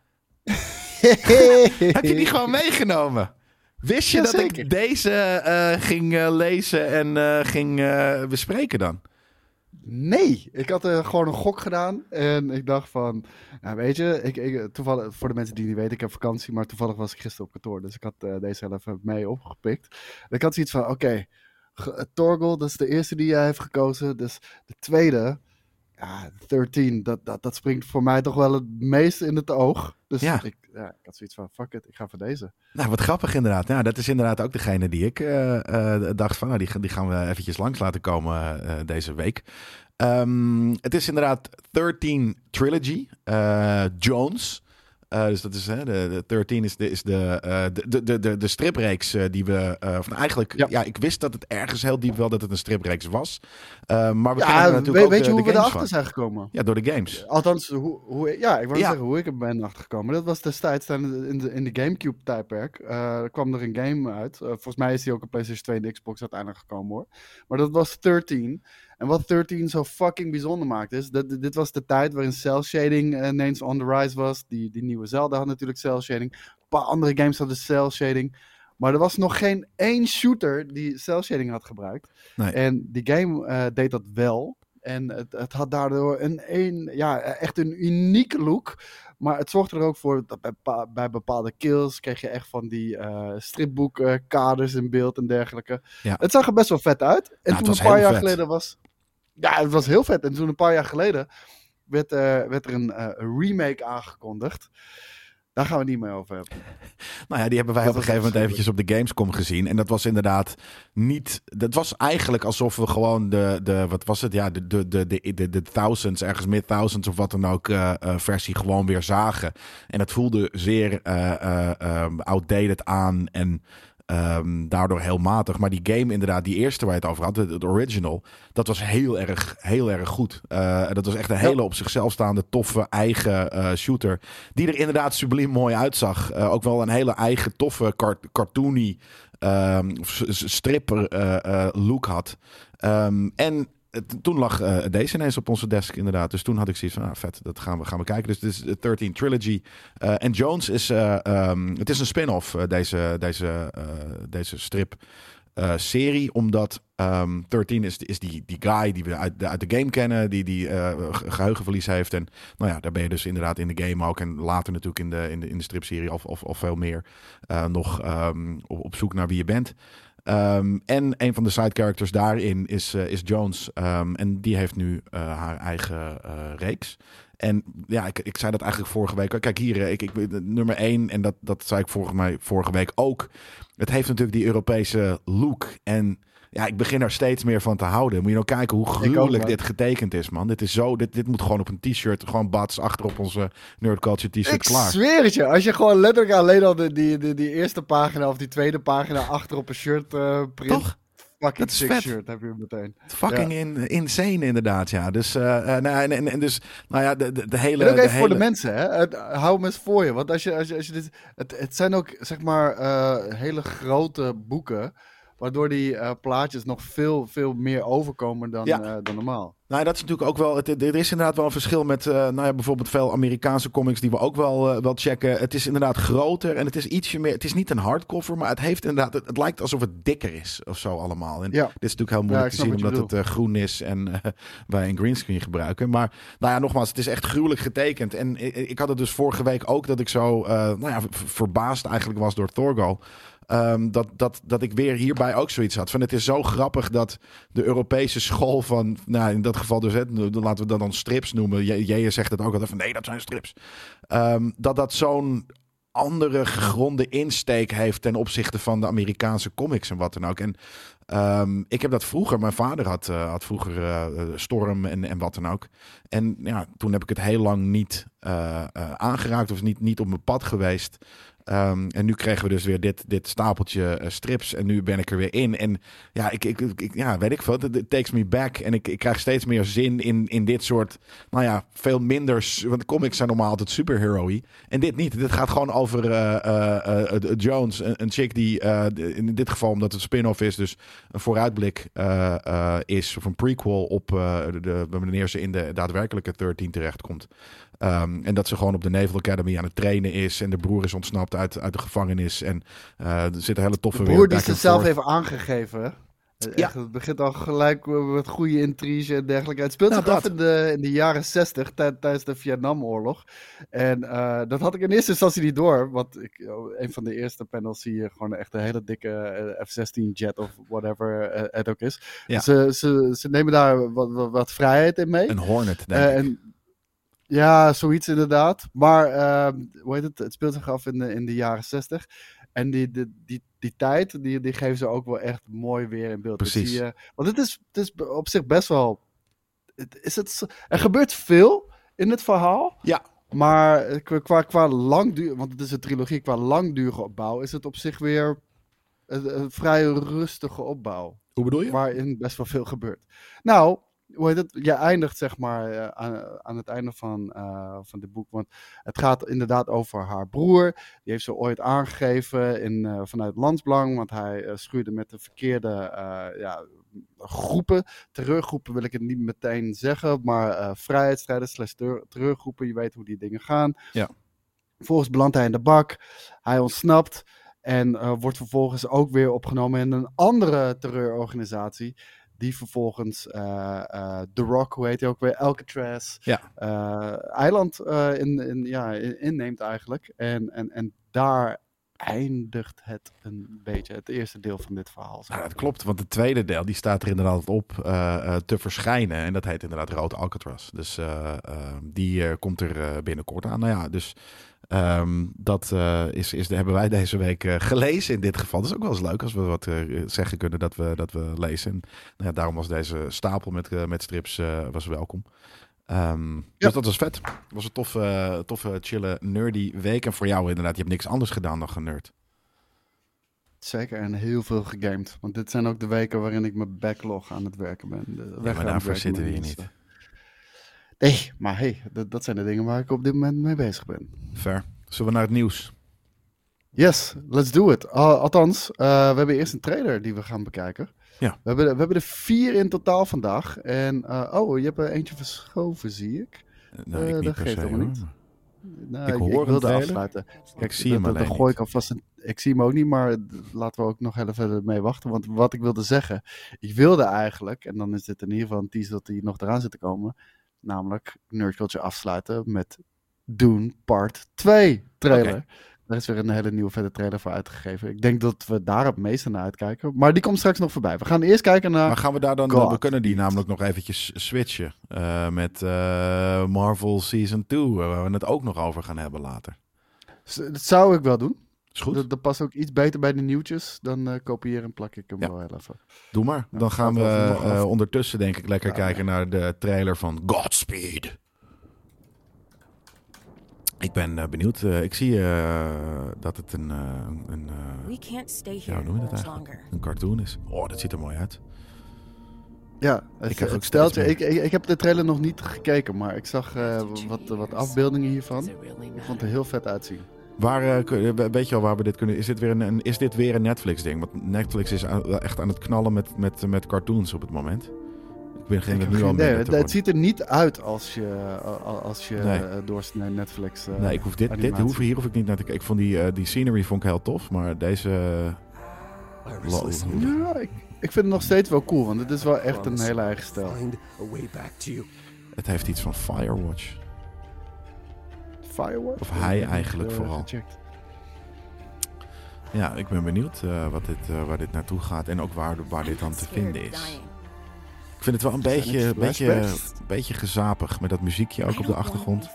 Speaker 2: [laughs] Heb je die gewoon meegenomen? Wist je dat ik deze eh, ging eh, lezen en eh, ging bespreken dan?
Speaker 3: Nee, ik had gewoon een gok gedaan. En ik dacht van, nou weet je, ik, ik, toevallig, voor de mensen die het niet weten, ik heb vakantie, maar toevallig was ik gisteren op kantoor. Dus ik had deze heel even mee opgepikt. En ik had zoiets van, oké, eh, Torgal, dat is de eerste die jij heeft gekozen. Dus de tweede, ja, 13, dat, dat, dat springt voor mij toch wel het meest in het oog. Dus
Speaker 2: Ja.
Speaker 3: ik, ja, ik had zoiets van, fuck it, ik ga voor deze.
Speaker 2: Nou, wat grappig inderdaad. Nou, dat is inderdaad ook degene die ik eh, eh, dacht van, nou, die, die gaan we eventjes langs laten komen eh, deze week. Ehm, het is inderdaad 13 Trilogy, Jones. Eh, dus dat is, hè, de, de 13 is de, is de, eh, de, de, de, de, stripreeks eh, die we, eh, van eigenlijk, ja.
Speaker 3: Ja.
Speaker 2: ik wist dat het ergens heel diep wel dat het een stripreeks was. Eh, maar we
Speaker 3: Ja,
Speaker 2: kennen er natuurlijk
Speaker 3: weet,
Speaker 2: ook
Speaker 3: weet
Speaker 2: de,
Speaker 3: je hoe we erachter
Speaker 2: van.
Speaker 3: zijn gekomen?
Speaker 2: Ja, door de games.
Speaker 3: Althans, hoe, hoe, ja, ik wou
Speaker 2: Ja.
Speaker 3: zeggen hoe ik er ben achtergekomen. Dat was destijds in de, in de Gamecube-tijdperk. eh kwam er een game uit. Eh, volgens mij is die ook op PlayStation 2 en Xbox uiteindelijk gekomen hoor. Maar dat was 13. En wat 13 zo fucking bijzonder maakt is, dat, dit was de tijd waarin cel shading eh, ineens on the rise was. Die, die nieuwe Zelda had natuurlijk cel shading. Een paar andere games hadden cel shading. Maar er was nog geen één shooter die cel shading had gebruikt.
Speaker 2: Nee.
Speaker 3: En die game eh, deed dat wel. En het, het had daardoor een, een, ja, echt een unieke look. Maar het zorgde er ook voor dat bij, bij bepaalde kills kreeg je echt van die eh stripboekkaders in beeld en dergelijke.
Speaker 2: Ja.
Speaker 3: Het zag er best wel vet uit. En toen een paar jaar
Speaker 2: vet.
Speaker 3: geleden was. Ja, het was heel vet. En toen een paar jaar geleden werd, eh, werd er een eh, remake aangekondigd. Daar gaan we het niet meer over hebben. [laughs]
Speaker 2: Nou ja, die hebben wij
Speaker 3: Dat
Speaker 2: op een gegeven moment eventjes op de Gamescom gezien. En dat was inderdaad niet... Dat was eigenlijk alsof we gewoon de... de wat was het? Ja, de, de, de, de, de, de thousands, ergens mid thousands of wat dan ook eh, versie gewoon weer zagen. En het voelde zeer outdated aan en... ehm, daardoor heel matig. Maar die game inderdaad, die eerste waar je het over had, het, het original, dat was heel erg, heel erg goed. Eh, dat was echt een hele op zichzelf staande, toffe, eigen eh, shooter. Die er inderdaad subliem mooi uitzag. Eh, ook wel een hele eigen, toffe, cart- cartoony ehm, stripper look had. Ehm, en toen lag eh, deze ineens op onze desk inderdaad. Dus toen had ik zoiets van, ah, vet, dat gaan we, gaan we kijken. Dus dit is de 13 Trilogy. Eh, en Jones is, eh, ehm, het is een spin-off, deze, deze, deze strip. serie, omdat ehm 13 is, is die, die guy die we uit de, uit de game kennen, die, die eh, ge- geheugenverlies heeft. En nou ja, daar ben je dus inderdaad in de game ook. En later natuurlijk in de, in de, in de stripserie of, of, of veel meer nog ehm, op, op zoek naar wie je bent. Ehm, en een van de side characters daarin is, eh, is Jones. Ehm, en die heeft nu eh, haar eigen eh, reeks. En ja, ik, ik zei dat eigenlijk vorige week. Kijk hier, ik, ik, nummer één, en dat, dat zei ik volgens mij vorige week ook. Het heeft natuurlijk die Europese look. En ja, ik begin er steeds meer van te houden. Moet je nou kijken hoe gruwelijk dit getekend is, man. Dit is zo, dit, dit moet gewoon op een t-shirt, gewoon bats achter op onze Nerd Culture t-shirt
Speaker 3: Ik
Speaker 2: klaar.
Speaker 3: zweer het je. Als je gewoon letterlijk alleen al de, die, die, die eerste pagina of die tweede pagina achter op een shirt eh print.
Speaker 2: Toch?
Speaker 3: Fucking
Speaker 2: Dat is
Speaker 3: sick
Speaker 2: vet.
Speaker 3: shirt heb je meteen.
Speaker 2: Fucking in, insane inderdaad, ja. Dus, eh, eh, nou, en, en, en dus, nou ja, de, de, de hele...
Speaker 3: En ook
Speaker 2: de
Speaker 3: even voor de mensen, hè. Het- hou hem eens voor je. Want als je, als je, als je dit... Het, het zijn ook, zeg maar, hele grote boeken. Waardoor die eh, plaatjes nog veel, veel meer overkomen dan,
Speaker 2: Ja.
Speaker 3: eh, dan normaal.
Speaker 2: Nou, dat is natuurlijk ook wel. Het, er is inderdaad wel een verschil met. eh, nou ja, bijvoorbeeld veel Amerikaanse comics die we ook wel, wel checken. Het is inderdaad groter en het is ietsje meer. Het is niet een hardcover, maar het heeft inderdaad. Het, het lijkt alsof het dikker is of zo allemaal. En
Speaker 3: Ja.
Speaker 2: dit is natuurlijk heel moeilijk te zien omdat het groen is en [laughs] wij een greenscreen gebruiken. Maar nou ja, nogmaals, het is echt gruwelijk getekend. En ik, ik had het dus vorige week ook dat ik zo nou ja, verbaasd eigenlijk was door Thorgo. Ehm, dat, dat, dat ik weer hierbij ook zoiets had. Van het is zo grappig dat de Europese school van, nou in dat geval dus, hè, laten we dat dan strips noemen. Jij zegt het ook altijd van nee, dat zijn strips. Ehm, dat dat zo'n andere gegronde insteek heeft ten opzichte van de Amerikaanse comics en wat dan ook. En ehm, ik heb dat vroeger, mijn vader had, eh, had vroeger eh, eh, Storm en, en wat dan ook. En ja, toen heb ik het heel lang niet aangeraakt of niet, niet op mijn pad geweest. Ehm, en nu kregen we dus weer dit, dit stapeltje eh, strips. En nu ben ik er weer in. En ja, ik, ik, ja weet ik veel. Het takes me back. En ik, ik krijg steeds meer zin in, in dit soort, nou ja, veel minder. Want comics zijn normaal altijd superhero-y. En dit niet. Dit gaat gewoon over eh, eh, Jones, een, chick die in dit geval, omdat het spin-off is, dus een vooruitblik is, of een prequel op de, wanneer ze in de daadwerkelijke 13 terechtkomt. Ehm, en dat ze gewoon op de Naval Academy aan het trainen is. En de broer is ontsnapt uit, uit de gevangenis. En eh, er zit een hele toffe
Speaker 3: De
Speaker 2: weer
Speaker 3: broer die ze zelf heeft aangegeven.
Speaker 2: Ja.
Speaker 3: Echt, het begint al gelijk met goede intrige en dergelijke. Het speelt
Speaker 2: Nou,
Speaker 3: zich af
Speaker 2: dat.
Speaker 3: in de, in de jaren 60 tij- tijdens de Vietnamoorlog. En eh, dat had ik in eerste instantie niet door. Want ik, een van de eerste panels zie je gewoon echt een hele dikke eh, F-16 jet of whatever eh, het ook is.
Speaker 2: Ja.
Speaker 3: Ze, ze, ze nemen daar wat, wat, wat vrijheid in mee.
Speaker 2: Een Hornet, denk
Speaker 3: Eh,
Speaker 2: ik.
Speaker 3: Ja, zoiets inderdaad. Maar ehm, hoe heet het? Het speelt zich af in de, in de jaren 60. En die, die, die, die tijd, die, die geven ze ook wel echt mooi weer in beeld.
Speaker 2: Precies.
Speaker 3: want het is, het is op zich best wel. Het, is het, er gebeurt veel in het verhaal.
Speaker 2: Ja.
Speaker 3: Maar eh, qua, qua, qua langduur, want het is een trilogie, qua langdurige opbouw is het op zich weer een, een vrij rustige opbouw.
Speaker 2: Hoe bedoel je?
Speaker 3: Waarin best wel veel gebeurt. Nou, hoe heet het? Je eindigt zeg maar eh, aan, aan het einde van, eh, van dit boek. Want het gaat inderdaad over haar broer. Die heeft ze ooit aangegeven in, eh, vanuit Landsbelang. Want hij schuurde met de verkeerde ja, groepen. Terreurgroepen wil ik het niet meteen zeggen. Maar vrijheidsstrijders slash terreur- terreurgroepen. Je weet hoe die dingen gaan.
Speaker 2: Ja.
Speaker 3: Vervolgens belandt hij in de bak. Hij ontsnapt. En wordt vervolgens ook weer opgenomen in een andere terreurorganisatie. Die vervolgens eh, eh, The Rock, hoe heet hij ook weer? Alcatraz.
Speaker 2: Ja.
Speaker 3: eh, eiland in, in, ja, in- inneemt eigenlijk. En, en, en daar eindigt het een beetje. Het eerste deel van dit verhaal. maar.
Speaker 2: dat klopt, want het tweede deel die staat er inderdaad op te verschijnen. En dat heet inderdaad Rood Alcatraz. Dus die komt er binnenkort aan. Nou ja, dus ehm, dat eh, is, is, hebben wij deze week eh, gelezen in dit geval. Dat is ook wel eens leuk als we wat eh, zeggen kunnen dat we, dat we lezen. En, nou ja, daarom was deze stapel met, met strips was welkom. Ehm, Dus dat was vet. Het was een toffe, toffe, chille, nerdy week. En voor jou inderdaad, je hebt niks anders gedaan dan generd.
Speaker 3: Zeker, en heel veel gegamed. Want dit zijn ook de weken waarin ik mijn backlog aan het werken ben. De het
Speaker 2: maar daarvoor zitten we hier niet.
Speaker 3: Nee, maar hey, dat, dat zijn de dingen waar ik op dit moment mee bezig ben.
Speaker 2: Ver. Zullen we naar het nieuws?
Speaker 3: Yes, let's do it. Al- althans, eh, we hebben eerst een trailer die we gaan bekijken.
Speaker 2: Ja.
Speaker 3: We hebben, er- we hebben er vier in totaal vandaag. En, eh, oh, je hebt er eentje verschoven, zie ik.
Speaker 2: Nou,
Speaker 3: Eh,
Speaker 2: ik
Speaker 3: dat geeft
Speaker 2: se,
Speaker 3: helemaal
Speaker 2: hoor.
Speaker 3: niet. Nou,
Speaker 2: Ik
Speaker 3: ik,
Speaker 2: hoor
Speaker 3: ik wilde afsluiten. Kijk,
Speaker 2: zie hem
Speaker 3: dat,
Speaker 2: alleen
Speaker 3: dan gooi ik alvast een, Ik zie hem ook niet, maar laten we ook nog even mee wachten. Want wat ik wilde zeggen, ik wilde eigenlijk, en dan is dit in ieder geval een dat hij nog eraan zit te komen, namelijk Nerd Culture afsluiten met Dune Part 2 trailer. Daar is weer een hele nieuwe vette trailer voor uitgegeven. Ik denk dat we daar het meeste naar uitkijken. Maar die komt straks nog voorbij. We gaan eerst kijken naar...
Speaker 2: Maar gaan we daar dan,
Speaker 3: God.
Speaker 2: we kunnen die namelijk nog eventjes switchen eh, met eh, Marvel Season 2, waar we het ook nog over gaan hebben later.
Speaker 3: Dat zou ik wel doen.
Speaker 2: Is goed,
Speaker 3: Dat, dat past ook iets beter bij de nieuwtjes. Dan eh, kopieer en plak ik hem
Speaker 2: Ja.
Speaker 3: wel heel even.
Speaker 2: doe maar.
Speaker 3: Ja,
Speaker 2: Dan gaan we eh,
Speaker 3: af.
Speaker 2: ondertussen denk ik lekker
Speaker 3: Ja,
Speaker 2: kijken naar de trailer van Godspeed. Ik ben eh, benieuwd. Eh, ik zie eh, dat het een, eh, een, eh,
Speaker 4: We can't stay
Speaker 2: ja,
Speaker 4: here
Speaker 2: hoe noem je dat eigenlijk?
Speaker 4: longer.
Speaker 2: Een cartoon is. Oh, dat ziet er mooi uit.
Speaker 3: Ja, het,
Speaker 2: Ik ook
Speaker 3: het steltje. Ik, ik, ik heb de trailer nog niet gekeken, maar ik zag eh, wat, wat afbeeldingen hiervan. Ik vond het er heel vet uitzien.
Speaker 2: Waar, eh, weet je al waar we dit kunnen... Is dit weer een, een- is dit weer een Netflix-ding? Want Netflix is aan- echt aan het knallen met, met, met cartoons op het moment. Ik begin het
Speaker 3: heb
Speaker 2: nu
Speaker 3: geen
Speaker 2: al
Speaker 3: idee.
Speaker 2: minder
Speaker 3: Het,
Speaker 2: worden.
Speaker 3: ziet er niet uit als je, als je
Speaker 2: Nee.
Speaker 3: eh, Netflix. eh,
Speaker 2: Nee, ik hoef dit, dit hoef, hier hoef ik niet naar te kijken. Ik vond die, eh, die scenery vond ik heel tof, maar deze...
Speaker 3: Ja, ik, ik vind het nog steeds wel cool, want het is wel echt een hele eigen stijl.
Speaker 2: Het heeft iets van Firewatch. Of hij eigenlijk
Speaker 3: eh,
Speaker 2: vooral.
Speaker 3: gecheckt.
Speaker 2: Ja, ik ben benieuwd eh, wat dit, eh, waar dit naartoe gaat en ook waar, waar dit dan te vinden is. Ik vind het wel een beetje, beetje, beetje gezapig met dat muziekje ook op de achtergrond.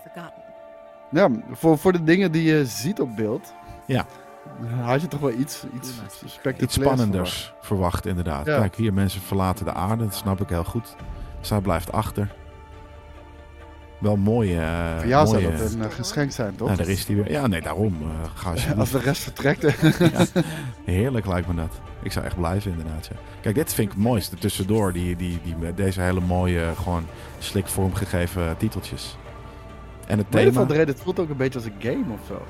Speaker 3: Ja, voor, voor de dingen die je ziet op beeld,
Speaker 2: Ja.
Speaker 3: had je toch wel iets, iets spectaculairs
Speaker 2: Iets spannenders verwacht, inderdaad.
Speaker 3: Ja.
Speaker 2: Kijk, hier mensen verlaten de aarde, dat snap ik heel goed. Zij blijft achter. Wel mooie... eh,
Speaker 3: Voor jou
Speaker 2: mooie,
Speaker 3: zou dat een eh, geschenk zijn, toch?
Speaker 2: Ja, daar is die weer. Ja, nee, daarom. eh ga [laughs] alsjeblieft.
Speaker 3: Als de rest vertrekt.
Speaker 2: Heerlijk lijkt me dat. Ik zou echt blijven inderdaad. Ja. Kijk, dit vind ik het mooiste tussendoor. Die, die, die, met deze hele mooie, gewoon slik vormgegeven titeltjes. En het thema.
Speaker 3: van de reden, het voelt ook een beetje als een game of zo.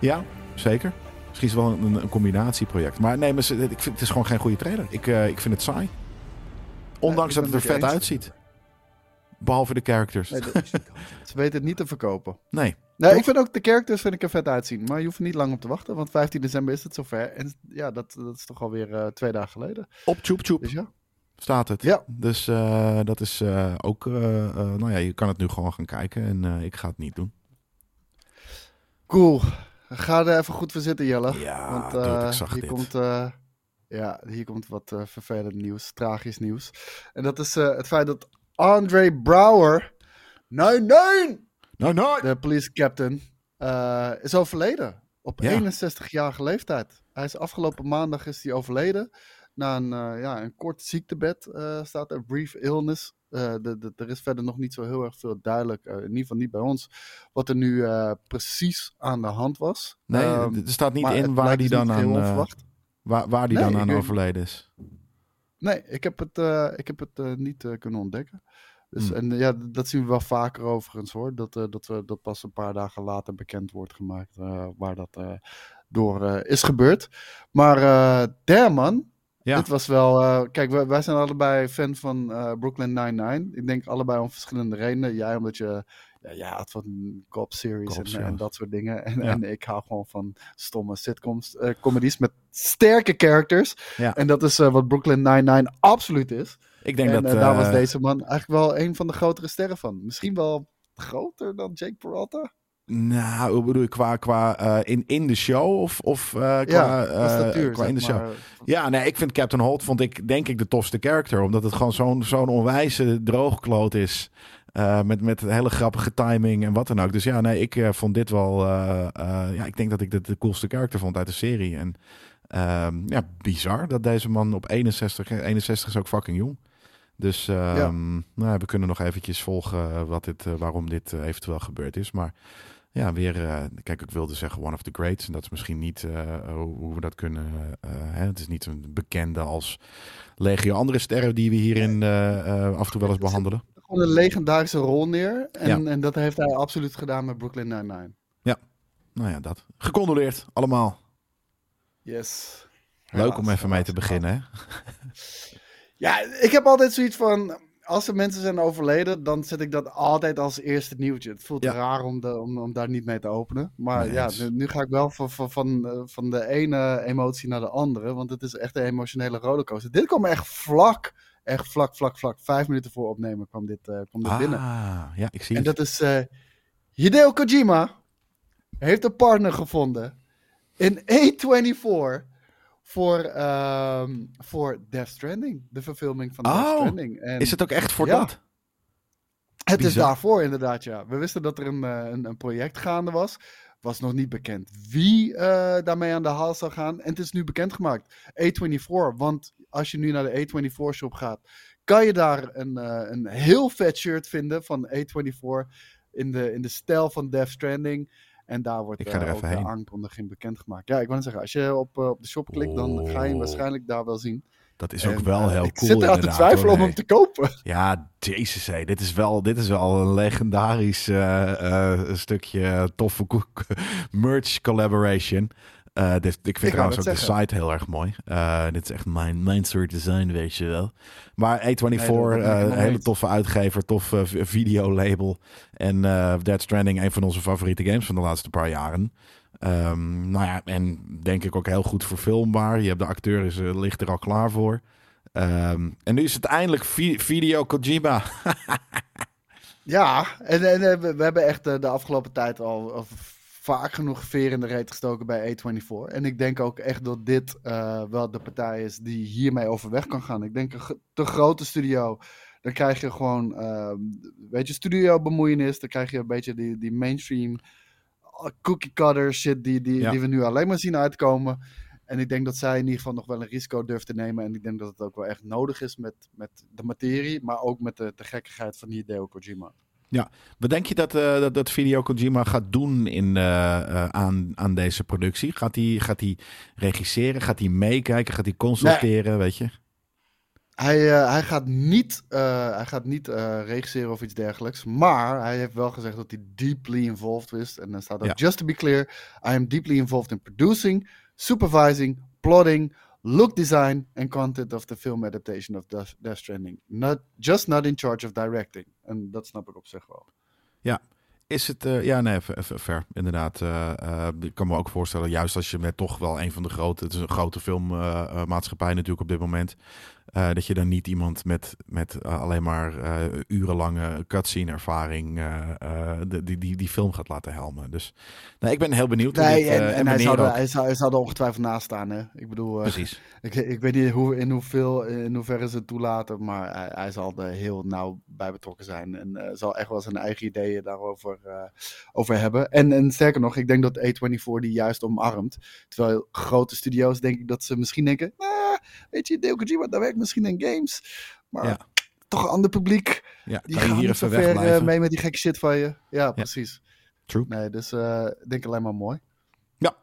Speaker 2: Ja, zeker. Misschien is het wel een, een combinatieproject. Maar nee, maar ze- ik vind, het is gewoon geen goede trailer. Ik, ik vind het saai. Ondanks dat het er vet
Speaker 3: je
Speaker 2: uitziet. Behalve de characters.
Speaker 3: Nee, [laughs] ze weten het niet te verkopen.
Speaker 2: Nee.
Speaker 3: Nee,
Speaker 2: Toch?
Speaker 3: ik vind ook de characters vind ik er vet uitzien. Maar je hoeft niet lang op te wachten, want 15 december is het zover. En ja, dat, dat is toch alweer eh twee dagen geleden.
Speaker 2: Op Tjoep Tjoep
Speaker 3: Dus ja.
Speaker 2: staat het.
Speaker 3: Ja.
Speaker 2: Dus eh, dat is eh, ook... nou ja, je kan het nu gewoon gaan kijken. En ik ga het niet doen.
Speaker 3: Cool. Ga er even goed voor zitten, Jelle.
Speaker 2: Ja,
Speaker 3: Want
Speaker 2: dude, ik zag
Speaker 3: hier
Speaker 2: dit.
Speaker 3: komt, ja, hier komt wat vervelend nieuws, tragisch nieuws. En dat is het feit dat Andre Brouwer, nee, nee,
Speaker 2: Nou, nou.
Speaker 3: de police captain, eh, is overleden. Op
Speaker 2: Ja.
Speaker 3: 61-jarige leeftijd. Hij is afgelopen maandag is hij overleden. Na een, eh, ja, een kort ziektebed eh, staat er, brief illness. Eh, de, de, er is verder nog niet zo heel erg veel duidelijk, eh, in ieder geval niet bij ons, wat er nu eh, precies aan de hand was.
Speaker 2: Nee,
Speaker 3: Ehm,
Speaker 2: er staat niet in waar die
Speaker 3: dus
Speaker 2: dan aan, eh, waar, waar die
Speaker 3: Nee,
Speaker 2: dan aan overleden is.
Speaker 3: Nee, ik heb het, eh, ik heb het eh, niet eh, kunnen ontdekken. Dus,
Speaker 2: Hmm.
Speaker 3: En ja, dat zien we wel vaker overigens hoor. Dat, dat, we, dat pas een paar dagen later bekend wordt gemaakt waar dat door is gebeurd. Maar damn man,
Speaker 2: Ja.
Speaker 3: dit was wel... kijk, wij, wij zijn allebei fan van Brooklyn Nine-Nine. Ik denk allebei om verschillende redenen. Jij omdat je... Ja, jij houdt van cop-series
Speaker 2: Cops,
Speaker 3: en,
Speaker 2: ja.
Speaker 3: en dat soort dingen. En,
Speaker 2: Ja.
Speaker 3: en ik hou gewoon van stomme sitcoms, eh comedies met sterke characters.
Speaker 2: Ja.
Speaker 3: En dat is eh, wat Brooklyn Nine-Nine absoluut is.
Speaker 2: Ik denk
Speaker 3: en
Speaker 2: dat...
Speaker 3: eh, daar was deze man eigenlijk wel een van de grotere sterren van. Misschien wel groter dan Jake Peralta.
Speaker 2: Nou, hoe bedoel je, qua, qua in, in de show of, of eh, qua,
Speaker 3: ja,
Speaker 2: qua in de show?
Speaker 3: maar.
Speaker 2: Ja, nee, ik vind Captain Holt, vond ik denk ik de tofste character. Omdat het gewoon zo'n zo'n onwijze droogkloot is. Eh, met, met hele grappige timing en wat dan ook. Dus ja, nee, ik eh, vond dit wel... eh, ja, ik denk dat ik dit de coolste character vond uit de serie. En ehm, ja, bizar dat deze man op 61... 61 is ook fucking jong. Dus ehm, nou, we kunnen nog eventjes volgen wat dit, waarom dit eventueel gebeurd is. Maar ja, weer... kijk, ik wilde zeggen one of the greats. En dat is misschien niet hoe, hoe we dat kunnen... hè, het is niet een bekende als legio andere sterren die we hierin eh, eh, af en toe wel eens behandelen.
Speaker 3: Gewoon een legendarische rol neer. En,
Speaker 2: Ja.
Speaker 3: en dat heeft hij absoluut gedaan met Brooklyn Nine-Nine.
Speaker 2: Nou ja, dat. Gecondoleerd, allemaal.
Speaker 3: Yes.
Speaker 2: Leuk om even mee te beginnen, hè? [laughs]
Speaker 3: Ja, ik heb altijd zoiets van... Als er mensen zijn overleden, dan zet ik dat altijd als eerste nieuwtje. Het voelt
Speaker 2: Ja.
Speaker 3: raar om, de, om, om daar niet mee te openen. Maar
Speaker 2: Nee
Speaker 3: ja, nu ga ik wel van, van, van, eh, van de ene emotie naar de andere. Want het is echt een emotionele rollercoaster. Dit kwam echt vlak, echt vlak, vlak, vlak. Vijf minuten voor opnemen kwam dit, eh, kwam dit binnen.
Speaker 2: Ah, ja, ik zie
Speaker 3: En
Speaker 2: het.
Speaker 3: dat is eh, Hideo Kojima heeft een partner gevonden in A24 voor, ehm, voor Death Stranding. De verfilming van Death
Speaker 2: Oh,
Speaker 3: Stranding. En
Speaker 2: Is het ook echt voor
Speaker 3: Ja.
Speaker 2: dat?
Speaker 3: het is daarvoor inderdaad, ja. We wisten dat er een, eh, een, een project gaande was. Was nog niet bekend wie daarmee aan de haal zou gaan. En het is nu bekendgemaakt. A24. Want als je nu naar de A24 shop gaat, kan je daar een, eh, een heel vet shirt vinden van A24. In de, in de stijl van Death Stranding. En daar wordt
Speaker 2: Ik ga er even
Speaker 3: ook de
Speaker 2: heen.
Speaker 3: aankondiging bekendgemaakt. Ja, ik net zeggen, als je op, eh, op de shop klikt, dan ga je hem
Speaker 2: Oh.
Speaker 3: waarschijnlijk daar wel zien.
Speaker 2: Dat is ook
Speaker 3: En,
Speaker 2: wel heel
Speaker 3: ik
Speaker 2: cool
Speaker 3: zit eraan te
Speaker 2: inderdaad,
Speaker 3: twijfelen om hem te kopen. [laughs]
Speaker 2: Ja, jezus. Dit, is wel, dit is wel een legendarisch stukje toffe [laughs] merch collaboration. Eh, dit, ik vind trouwens ook de site heel erg mooi. Eh, dit is echt mijn, mijn soort design, weet je wel. Maar A24,
Speaker 3: Nee, dat ben ik
Speaker 2: eh, een hele toffe uitgever, tof videolabel. En Dead Stranding, een van onze favoriete games van de laatste paar jaren. Ehm, nou ja, en denk ik ook heel goed verfilmbaar. Je hebt de acteur, is, ligt er al klaar voor. Ehm, en nu is het eindelijk vi- video Kojima. [laughs]
Speaker 3: Ja, en, en we, hebben echt de afgelopen tijd al, al vaak genoeg veer in de reet gestoken bij A24. En ik denk ook echt dat dit eh, wel de partij is die hiermee overweg kan gaan. Ik denk een te grote studio, dan krijg je gewoon, ehm weet je, studio bemoeienis. Dan krijg je een beetje die, die mainstream uh, cookie cutter shit die, die,
Speaker 2: Ja.
Speaker 3: die we nu alleen maar zien uitkomen. En ik denk dat zij in ieder geval nog wel een risico durft te nemen. En ik denk dat het ook wel echt nodig is met, met de materie, maar ook met de, de gekkigheid van Hideo Kojima.
Speaker 2: Wat denk je dat, eh, dat, dat Video Kojima gaat doen in, eh, eh, aan, aan deze productie? Gaat hij gaat hij regisseren? Gaat hij meekijken? Gaat hij consulteren? Weet je?
Speaker 3: Hij, hij gaat niet, hij gaat niet regisseren of iets dergelijks. Maar hij heeft wel gezegd dat hij deeply involved is. En dan staat ook,
Speaker 2: Ja.
Speaker 3: just to be clear, I am deeply involved in producing, supervising, plotting, look design and content of the film adaptation of Death, Stranding. Not, just not in charge of directing. En dat snap ik op zich wel.
Speaker 2: Is het, eh, ja, nee, ver, inderdaad. eh, eh, ik kan me ook voorstellen, juist als je met toch wel een van de grote, het is een grote filmmaatschappij natuurlijk op dit moment, eh, dat je dan niet iemand met, met eh, alleen maar eh, urenlange cutscene ervaring de- die, die, die film gaat laten helmen. Dus nee, ik ben heel benieuwd.
Speaker 3: Nee,
Speaker 2: dit,
Speaker 3: en, en hij, zou er, hij, zou, hij zou er ongetwijfeld naast staan. Hè? Ik bedoel,
Speaker 2: Precies. [laughs]
Speaker 3: ik, ik weet niet hoe, in, hoeveel, in hoeverre ze het toelaten, maar hij, hij zal er heel nauw bij betrokken zijn. En zal echt wel zijn eigen ideeën daarover over hebben. En, en sterker nog, ik denk dat A24 die juist omarmt. Terwijl grote studio's denk ik dat ze misschien denken, ah, weet je, Deo Kojima, dat werkt misschien in games. Maar
Speaker 2: Ja.
Speaker 3: toch een ander publiek.
Speaker 2: Ja,
Speaker 3: Die gaan
Speaker 2: hier
Speaker 3: niet
Speaker 2: even
Speaker 3: ver eh,
Speaker 2: wegblijven?
Speaker 3: mee met die gekke shit van je. Ja, precies.
Speaker 2: True.
Speaker 3: Nee, dus eh, ik denk alleen maar mooi.
Speaker 2: Ja.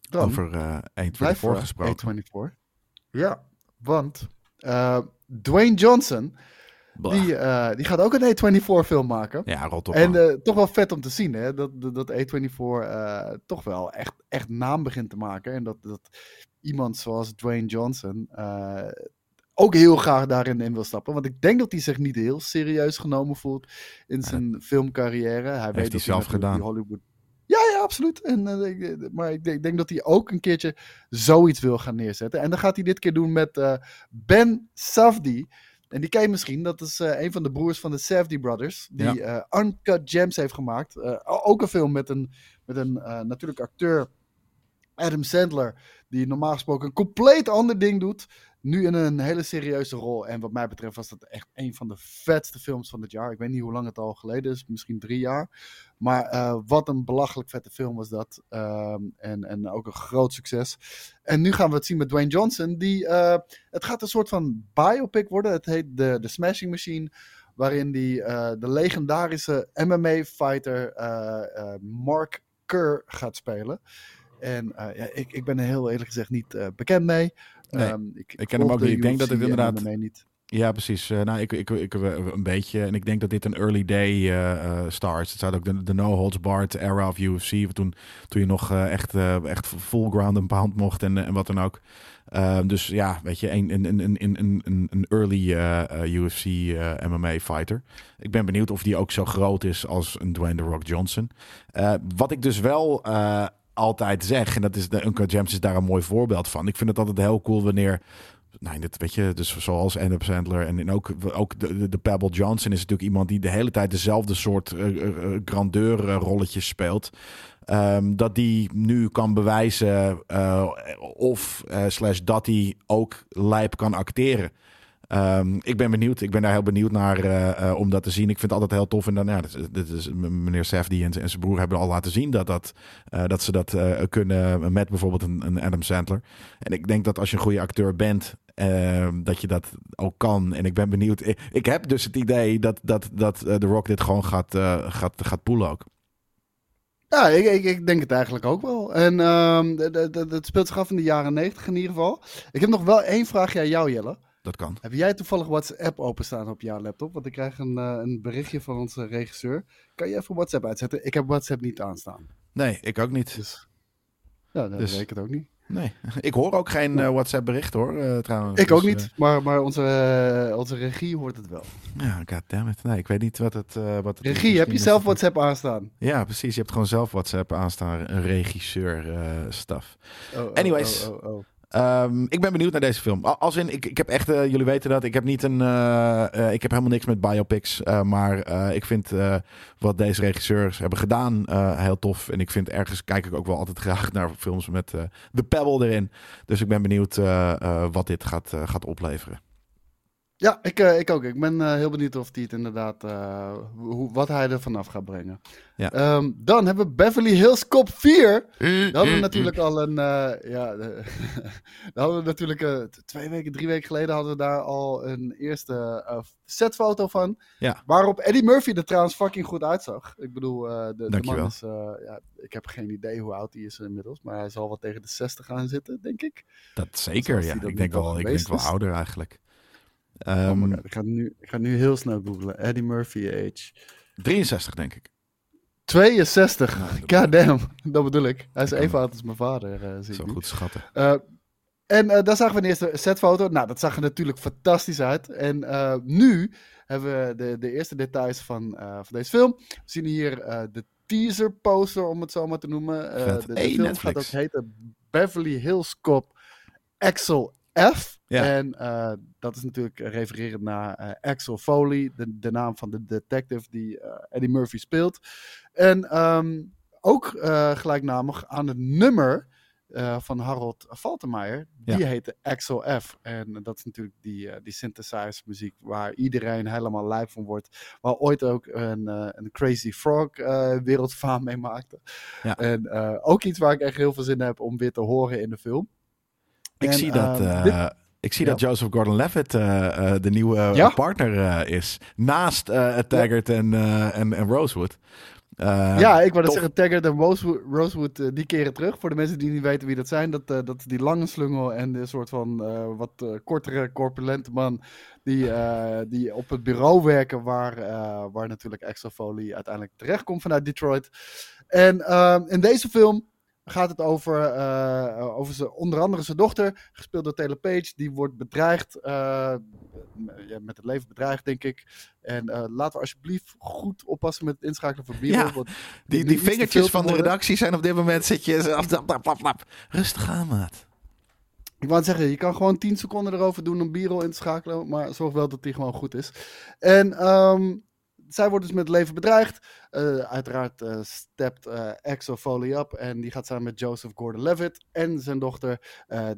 Speaker 3: Dan,
Speaker 2: Over eh 1, 2,
Speaker 3: Blijf
Speaker 2: voor
Speaker 3: voor
Speaker 2: gesproken.
Speaker 3: A24. Ja, want eh, Dwayne Johnson, die, eh, die gaat ook een A24-film maken.
Speaker 2: Ja, rot op.
Speaker 3: En eh, toch wel vet om te zien, hè? Dat, dat, dat A24 eh, toch wel echt, echt naam begint te maken. En dat, dat iemand zoals Dwayne Johnson eh, ook heel graag daarin in wil stappen. Want ik denk dat hij zich niet heel serieus genomen voelt in zijn filmcarrière. Hij weet
Speaker 2: hij zelf
Speaker 3: natuurlijk
Speaker 2: gedaan.
Speaker 3: Hollywood... Ja, ja, absoluut. En, eh, ik- maar ik denk, ik denk dat hij ook een keertje zoiets wil gaan neerzetten. En dan gaat hij dit keer doen met eh, Ben Safdie. En die ken je misschien, dat is eh, een van de broers van de Safdie Brothers. Die eh, Uncut Gems heeft gemaakt. Eh, ook een film met een, met een eh, natuurlijk acteur, Adam Sandler. Die normaal gesproken een compleet ander ding doet. Nu in een hele serieuze rol. En wat mij betreft was dat echt een van de vetste films van het jaar. Ik weet niet hoe lang het al geleden is. Misschien drie jaar. Maar eh, wat een belachelijk vette film was dat. Ehm, en, en ook een groot succes. En nu gaan we het zien met Dwayne Johnson. Die, eh, het gaat een soort van biopic worden. Het heet The, The Smashing Machine. Waarin die eh, de legendarische MMA-fighter Mark Kerr gaat spelen. En eh, ja, ik, ik ben er heel eerlijk gezegd niet eh, bekend mee.
Speaker 2: Nee,
Speaker 3: Ehm, ik,
Speaker 2: ik ken hem ook niet. Ik denk dat het
Speaker 3: en
Speaker 2: inderdaad-
Speaker 3: niet.
Speaker 2: Ja, precies. Eh, nou, ik, ik, ik, een beetje. En ik denk dat dit een early day star is. Het zou ook de, de no holds barred era of UFC. Toen, toen je nog echt, echt full ground and pound mocht en, en wat dan ook. Ehm, dus ja, weet je, een, een, een, een, een, een, een early UFC MMA fighter. Ik ben benieuwd of die ook zo groot is als een Dwayne The Rock Johnson. Wat ik dus wel altijd zeg, en dat is de Uncut Gems is daar een mooi voorbeeld van. Ik vind het altijd heel cool wanneer nou, dit weet je, dus zoals Adam Sandler en, ook, ook de, Pebble Johnson is natuurlijk iemand die de hele tijd dezelfde soort eh, eh, grandeur eh, rolletjes speelt. Ehm, dat die nu kan bewijzen eh, of eh, slash dat hij ook lijp kan acteren. Ehm, ik ben benieuwd. Ik ben daar heel benieuwd naar eh, eh, om dat te zien. Ik vind het altijd heel tof. En dan, ja, dit, is- meneer Safdie en, zijn broer hebben al laten zien dat, dat, eh, dat ze dat kunnen met bijvoorbeeld een, een Adam Sandler. En ik denk dat als je een goede acteur bent, ehm, dat je dat ook kan. En ik ben benieuwd. Ik, heb dus het idee dat, dat, dat The Rock dit gewoon gaat, gaat, gaat poelen ook.
Speaker 3: Ja, ik, ik, denk het eigenlijk ook wel. En ehm, het speelt zich af in de jaren 90 in ieder geval. Ik heb nog wel één vraagje aan jou, Jelle.
Speaker 2: Dat kan.
Speaker 3: Heb jij toevallig WhatsApp openstaan op jouw laptop? Want ik krijg een, eh, een berichtje van onze regisseur. Kan je even WhatsApp uitzetten? Ik heb WhatsApp niet aanstaan.
Speaker 2: Nee, ik ook niet.
Speaker 3: Dus ja, dan
Speaker 2: Dus-
Speaker 3: weet ik het ook niet.
Speaker 2: Nee, [laughs] ik hoor ook geen eh, WhatsApp bericht hoor, eh, trouwens.
Speaker 3: Ik ook
Speaker 2: Dus,
Speaker 3: niet, maar, maar onze, onze regie hoort het wel.
Speaker 2: ja, goddammit. Nee, ik weet niet wat het... wat het.
Speaker 3: Regie, heb je zelf
Speaker 2: het-
Speaker 3: WhatsApp aanstaan?
Speaker 2: Ja, precies. Je hebt gewoon zelf WhatsApp aanstaan. Een regisseur eh staf.
Speaker 3: Oh, oh,
Speaker 2: Anyways.
Speaker 3: oh,
Speaker 2: Ehm, ik ben benieuwd naar deze film. Al- Als in, ik, ik heb echt, eh, jullie weten dat, ik heb niet een, eh, eh, ik heb helemaal niks met biopics, maar ik vind wat deze regisseurs hebben gedaan heel tof. En ik vind ergens, kijk ik ook wel altijd [laughs] graag naar films met de Pebble erin. Dus ik ben benieuwd wat dit gaat, gaat opleveren.
Speaker 3: Ja, ik, eh, ik ook. Ik ben eh, heel benieuwd of hij het inderdaad, eh, hoe, wat hij er vanaf gaat brengen.
Speaker 2: Ja.
Speaker 3: Ehm, dan hebben we Beverly Hills Cop 4. Daar
Speaker 2: Mm,
Speaker 3: hadden we natuurlijk al een, ja, daar hadden we natuurlijk twee weken, drie weken geleden hadden we daar al een eerste setfoto van.
Speaker 2: Ja.
Speaker 3: Waarop Eddie Murphy er trouwens fucking goed uitzag. Ik bedoel, de, de man is, ja, ik heb geen idee hoe oud hij is inmiddels, maar hij zal wel tegen de 60 gaan zitten, denk ik.
Speaker 2: Dat zeker, ja. Ik denk wel, ik denk wel ouder eigenlijk.
Speaker 3: Oh god, ik ga, nu, ik ga nu heel snel googlen. Eddie Murphy age.
Speaker 2: 63, denk ik.
Speaker 3: 62.
Speaker 2: Nou, dat-
Speaker 3: God damn. Dat bedoel ik. Hij is even oud als mijn vader, eh zie
Speaker 2: Zo goed schatten.
Speaker 3: Eh, en eh, daar zagen we de eerste setfoto. Nou, dat zag er natuurlijk fantastisch uit. En eh, nu hebben we de, de eerste details van, eh, van deze film. We zien hier eh, de teaser poster, om het zo maar te noemen. Eh, de de
Speaker 2: Hey,
Speaker 3: film
Speaker 2: Netflix.
Speaker 3: gaat ook heten Beverly Hills Cop Axel F.
Speaker 2: Ja.
Speaker 3: En eh, dat is natuurlijk refererend naar eh, Axel Foley, de, de naam van de detective die eh, Eddie Murphy speelt. En ehm, ook gelijknamig aan het nummer van Harold Faltermeyer. Die
Speaker 2: Ja.
Speaker 3: heette Axel F. En dat is natuurlijk die, die synthesizer muziek waar iedereen helemaal lijp van wordt. Waar ooit ook een, een Crazy Frog wereldfaam mee maakte.
Speaker 2: Ja.
Speaker 3: En ook iets waar ik echt heel veel zin in heb om weer te horen in de film.
Speaker 2: Ik
Speaker 3: En,
Speaker 2: zie dat,
Speaker 3: ehm,
Speaker 2: eh,
Speaker 3: dit-
Speaker 2: ik zie
Speaker 3: Ja.
Speaker 2: dat Joseph Gordon-Levitt eh, eh, de nieuwe eh,
Speaker 3: Ja?
Speaker 2: partner eh, is. Naast eh, Taggart en, eh, en, en Rosewood. Eh,
Speaker 3: ja, ik wou dat zeggen, Taggart en Rosewood, Rosewood eh, die keren terug. Voor de mensen die niet weten wie dat zijn, dat, eh, dat is die lange slungel en de soort van eh, wat eh, kortere, corpulente man die, eh, die op het bureau werken waar, eh, waar natuurlijk Axel Foley uiteindelijk terechtkomt vanuit Detroit. En ehm, in deze film gaat het over, eh, over zijn, onder andere zijn dochter, gespeeld door Taylor Page, die wordt bedreigd, eh, ja, met het leven bedreigd denk ik. En eh, laten we alsjeblieft goed oppassen met het inschakelen van Biro.
Speaker 2: Ja,
Speaker 3: want
Speaker 2: Die, die vingertjes van de redactie zijn op dit moment zit je... Rustig aan, maat.
Speaker 3: Ik wou zeggen, je kan gewoon 10 seconden erover doen om Biro in te schakelen, maar zorg wel dat die gewoon goed is. En ehm, zij wordt dus met het leven bedreigd. Eh, uiteraard eh stept eh Axel Foley up en die gaat samen met Joseph Gordon-Levitt en zijn dochter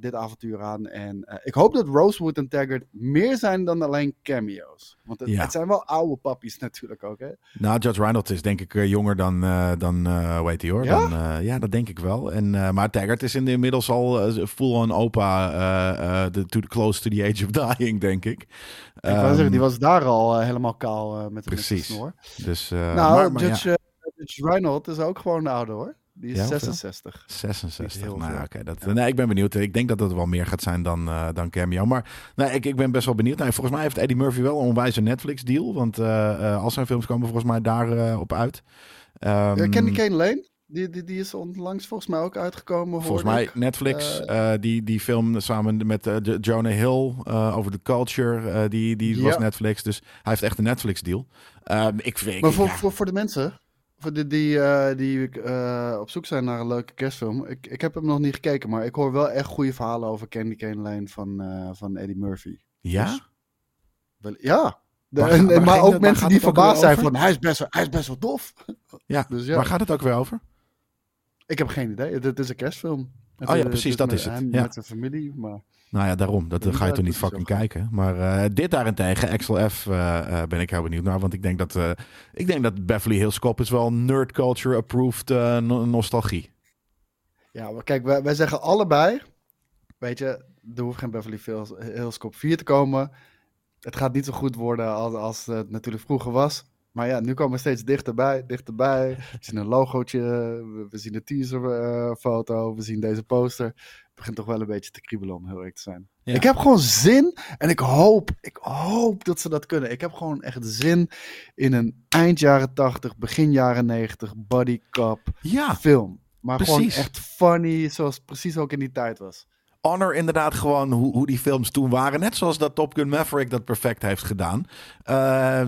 Speaker 3: dit avontuur aan. En ik hoop dat Rosewood en Taggart meer zijn dan alleen cameo's. Want het,
Speaker 2: Ja.
Speaker 3: het zijn wel oude pappies natuurlijk ook, hè?
Speaker 2: Nou, Judge Reinhold is denk ik jonger dan, dan hoe heet hij hoor?
Speaker 3: Ja?
Speaker 2: Dan, ja, dat denk ik wel. En, maar Taggart is in de, inmiddels al full-on opa, to the close to the age of dying, denk ik.
Speaker 3: Ik wou
Speaker 2: Ehm,
Speaker 3: zeggen, die was daar al helemaal kaal met,
Speaker 2: Precies.
Speaker 3: snor.
Speaker 2: Dus,
Speaker 3: nou,
Speaker 2: maar,
Speaker 3: Judge, eh, Judge Reinhold is ook gewoon ouder hoor. Die is
Speaker 2: Ja, hoeveel?
Speaker 3: 66.
Speaker 2: 66.
Speaker 3: Niet heel
Speaker 2: Nou, oké. dat nee, ik ben benieuwd. Ik denk dat het wel meer gaat zijn dan, eh, dan Cameo. Maar nee, ik, ik ben best wel benieuwd. Nou, volgens mij heeft Eddie Murphy wel een onwijze Netflix-deal. Want eh, eh, al zijn films komen volgens mij daarop op uit. Ehm,
Speaker 3: Ja, Candy Cane Lane, die, die, die is onlangs volgens mij ook uitgekomen.
Speaker 2: Volgens mij
Speaker 3: ik.
Speaker 2: Netflix,
Speaker 3: Eh,
Speaker 2: eh, die, die film samen met Jo- Jonah Hill over de culture, die, die was. Netflix. Dus hij heeft echt een Netflix-deal. Ehm, ik vind,
Speaker 3: Maar voor,
Speaker 2: ja,
Speaker 3: voor, voor de mensen voor die, die, die op zoek zijn naar een leuke kerstfilm. Ik, ik heb hem nog niet gekeken, maar ik hoor wel echt goede verhalen over Candy Cane Lane van, van Eddie Murphy.
Speaker 2: ja?
Speaker 3: dus- Wel- ja. De-
Speaker 2: Waar-
Speaker 3: en,
Speaker 2: waar
Speaker 3: en- maar ook mensen die verbaasd zijn van hij is best wel, hij is best wel dof.
Speaker 2: ja. [laughs]
Speaker 3: Dus ja.
Speaker 2: Waar gaat het ook weer over?
Speaker 3: Ik heb geen idee. Het, het is een kerstfilm. Het,
Speaker 2: Oh ja,
Speaker 3: eh,
Speaker 2: precies, dat
Speaker 3: met
Speaker 2: is het. Ja.
Speaker 3: Met zijn familie, maar...
Speaker 2: Nou ja, daarom. Dat
Speaker 3: Ik
Speaker 2: ga je toch niet fucking kijken. Maar eh, dit daarentegen, Axel F, eh, eh, ben ik heel benieuwd naar. Want ik denk dat, eh, ik denk dat Beverly Hills Cop is wel nerd culture approved eh, no- nostalgie.
Speaker 3: Ja, maar kijk, wij, wij zeggen allebei, weet je, er hoeft geen Beverly Hills, Hills Cop 4 te komen. Het gaat niet zo goed worden als, als het natuurlijk vroeger was. Maar ja, nu komen we steeds dichterbij, dichterbij. [laughs] We zien een logootje, we, zien een teaserfoto, we zien deze poster. Het begint toch wel een beetje te kriebelen om heel eerlijk te zijn.
Speaker 2: Ja.
Speaker 3: Ik heb gewoon zin en ik hoop, ik hoop dat ze dat kunnen. Ik heb gewoon echt zin in een eind jaren 80, begin jaren 90 body cop
Speaker 2: Ja,
Speaker 3: film. Maar
Speaker 2: Precies.
Speaker 3: gewoon echt funny, zoals precies ook in die tijd was.
Speaker 2: Honor inderdaad gewoon hoe, hoe die films toen waren. Net zoals dat Top Gun Maverick dat perfect heeft gedaan. Eh,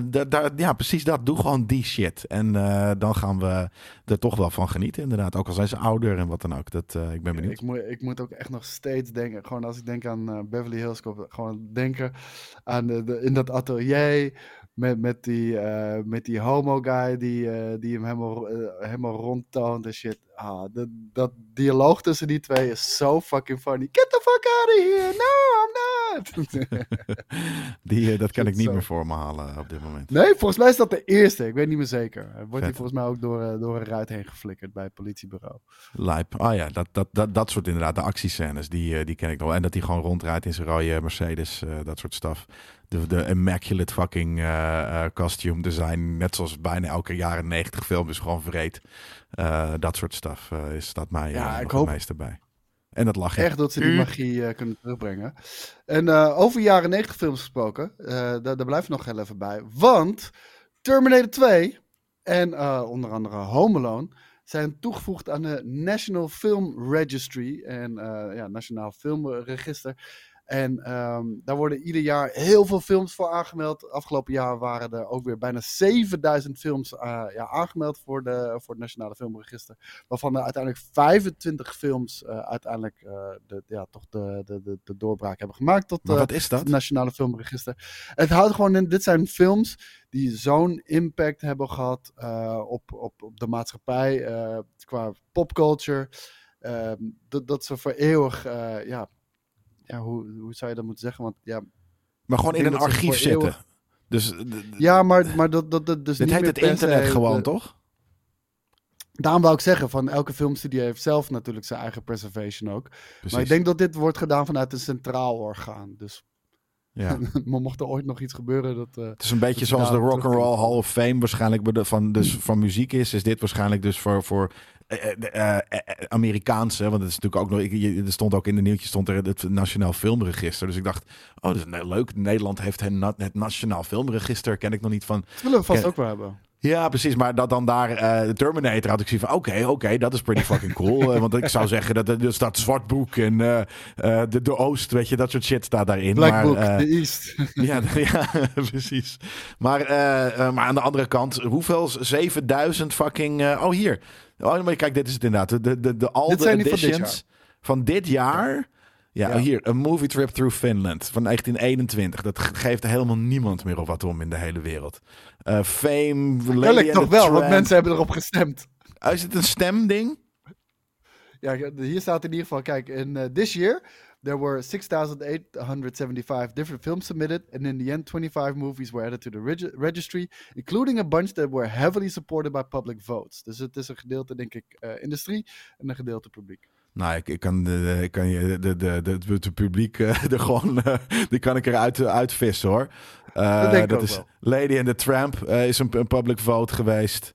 Speaker 2: ja, precies dat. Doe gewoon die shit. En eh, dan gaan we er toch wel van genieten inderdaad. Ook al zijn ze ouder en wat dan ook. Dat, eh, ik ben benieuwd.
Speaker 3: Ik moet, ik moet ook echt nog steeds denken, gewoon als ik denk aan Beverly Hills Cop, gewoon denken aan de, de- in dat atelier Met, met, die, eh, met die homo guy die, eh, die hem helemaal, eh, helemaal rondtoont en shit. Ah, dat, dat dialoog tussen die twee is zo fucking funny. Get the fuck out of here! No, I'm not! [laughs]
Speaker 2: Die, dat kan ik niet
Speaker 3: Zo.
Speaker 2: meer voor me halen op dit moment.
Speaker 3: nee, volgens mij is dat de eerste. Ik weet niet meer zeker. Wordt hij volgens mij ook door, door een ruit heen geflikkerd bij het politiebureau.
Speaker 2: Lijp. Ah ja, dat, dat, dat, dat soort inderdaad. De actiescènes, die, die ken ik nog. wel. En dat hij gewoon rondrijdt in zijn rode Mercedes. dat soort stuff. De, de immaculate fucking eh, eh, costume design. Net zoals bijna elke jaren 90 film is gewoon vreed. Eh, dat soort stuff is staat mij
Speaker 3: Ja,
Speaker 2: ja,
Speaker 3: ik hoop-
Speaker 2: het meeste bij. En dat lach je.
Speaker 3: Echt dat ze die magie kunnen terugbrengen. En eh, over jaren 90 films gesproken, eh, daar, daar blijf ik nog heel even bij. Want Terminator 2 en eh, onder andere Home Alone zijn toegevoegd aan de National Film Registry en eh, ja, Nationaal Filmregister. En ehm, daar worden ieder jaar heel veel films voor aangemeld. Afgelopen jaar waren er ook weer bijna 7000 films eh, ja, aangemeld voor, de, voor het Nationale Filmregister. Waarvan er uiteindelijk 25 films eh, uiteindelijk eh, de, ja, toch de, de, de, de doorbraak hebben gemaakt tot
Speaker 2: Maar wat is dat?
Speaker 3: het Nationale Filmregister. Het houdt gewoon in, dit zijn films die zo'n impact hebben gehad eh, op, op, op de maatschappij, qua popculture. ehm, dat, dat ze voor eeuwig, ja, ja hoe, hoe zou je dat moeten zeggen? Want ja,
Speaker 2: Maar gewoon in een archief zitten. Dus
Speaker 3: ja maar, maar dat, dat, dat dus
Speaker 2: dit
Speaker 3: niet
Speaker 2: heet het internet
Speaker 3: se
Speaker 2: gewoon,
Speaker 3: de-
Speaker 2: toch?
Speaker 3: Daarom wou ik zeggen, van elke filmstudio heeft zelf natuurlijk zijn eigen preservation ook.
Speaker 2: Precies.
Speaker 3: Maar ik denk dat dit wordt gedaan vanuit een centraal orgaan. Dus
Speaker 2: ja. [laughs]
Speaker 3: maar mocht er ooit nog iets gebeuren, dat... eh,
Speaker 2: Het is een beetje zoals de Rock and Roll Hall of Fame waarschijnlijk van, dus van muziek is. Is dit waarschijnlijk dus voor, voor eh, eh, de, eh, Amerikaanse. Want het is natuurlijk ook nog. ik- Er stond ook in de nieuwtjes stond er het Nationaal Filmregister. Dus ik dacht, oh, dat is leuk. Nederland heeft het, na- het Nationaal Filmregister. Ken ik nog niet van.
Speaker 3: dat willen we vast
Speaker 2: Ken-
Speaker 3: ook wel hebben.
Speaker 2: Ja, precies. Maar dat dan daar de Terminator had ik zoiets van, oké, oké, dat is pretty fucking cool. Want ik zou zeggen dat er staat zwart boek en de, de Oost, weet je, dat soort shit staat daarin.
Speaker 3: Black
Speaker 2: maar,
Speaker 3: Book, The East. [laughs]
Speaker 2: ja, ja, [laughs] precies. Maar, maar aan de andere kant, hoeveel? 7000 fucking. oh, hier. Oh, maar kijk, dit is het inderdaad. De, de, de, al
Speaker 3: Dit
Speaker 2: de
Speaker 3: zijn die van dit
Speaker 2: editions van dit jaar. Ja,
Speaker 3: Ja.
Speaker 2: hier. Een movie trip through Finland van 1921. Dat ge- geeft helemaal niemand meer op wat om in de hele wereld. Eh Fame, Lady
Speaker 3: toch wel, want mensen hebben erop gestemd.
Speaker 2: Oh, is het een stemding?
Speaker 3: Ja, hier staat in ieder geval, kijk, in eh, this year there were 6,875 different films submitted, and in the end 25 movies were added to the regi- registry, including a bunch that were heavily supported by public votes. Dus het is een gedeelte, denk ik, eh, industrie en een gedeelte publiek.
Speaker 2: Nou, ik, ik kan, de, ik kan je de, de, de, de publiek eh, [laughs] er gewoon, eh, die kan ik eruit uit vissen hoor.
Speaker 3: Dat denk ik
Speaker 2: dat is
Speaker 3: wel.
Speaker 2: Lady and the Tramp is een, een public vote geweest.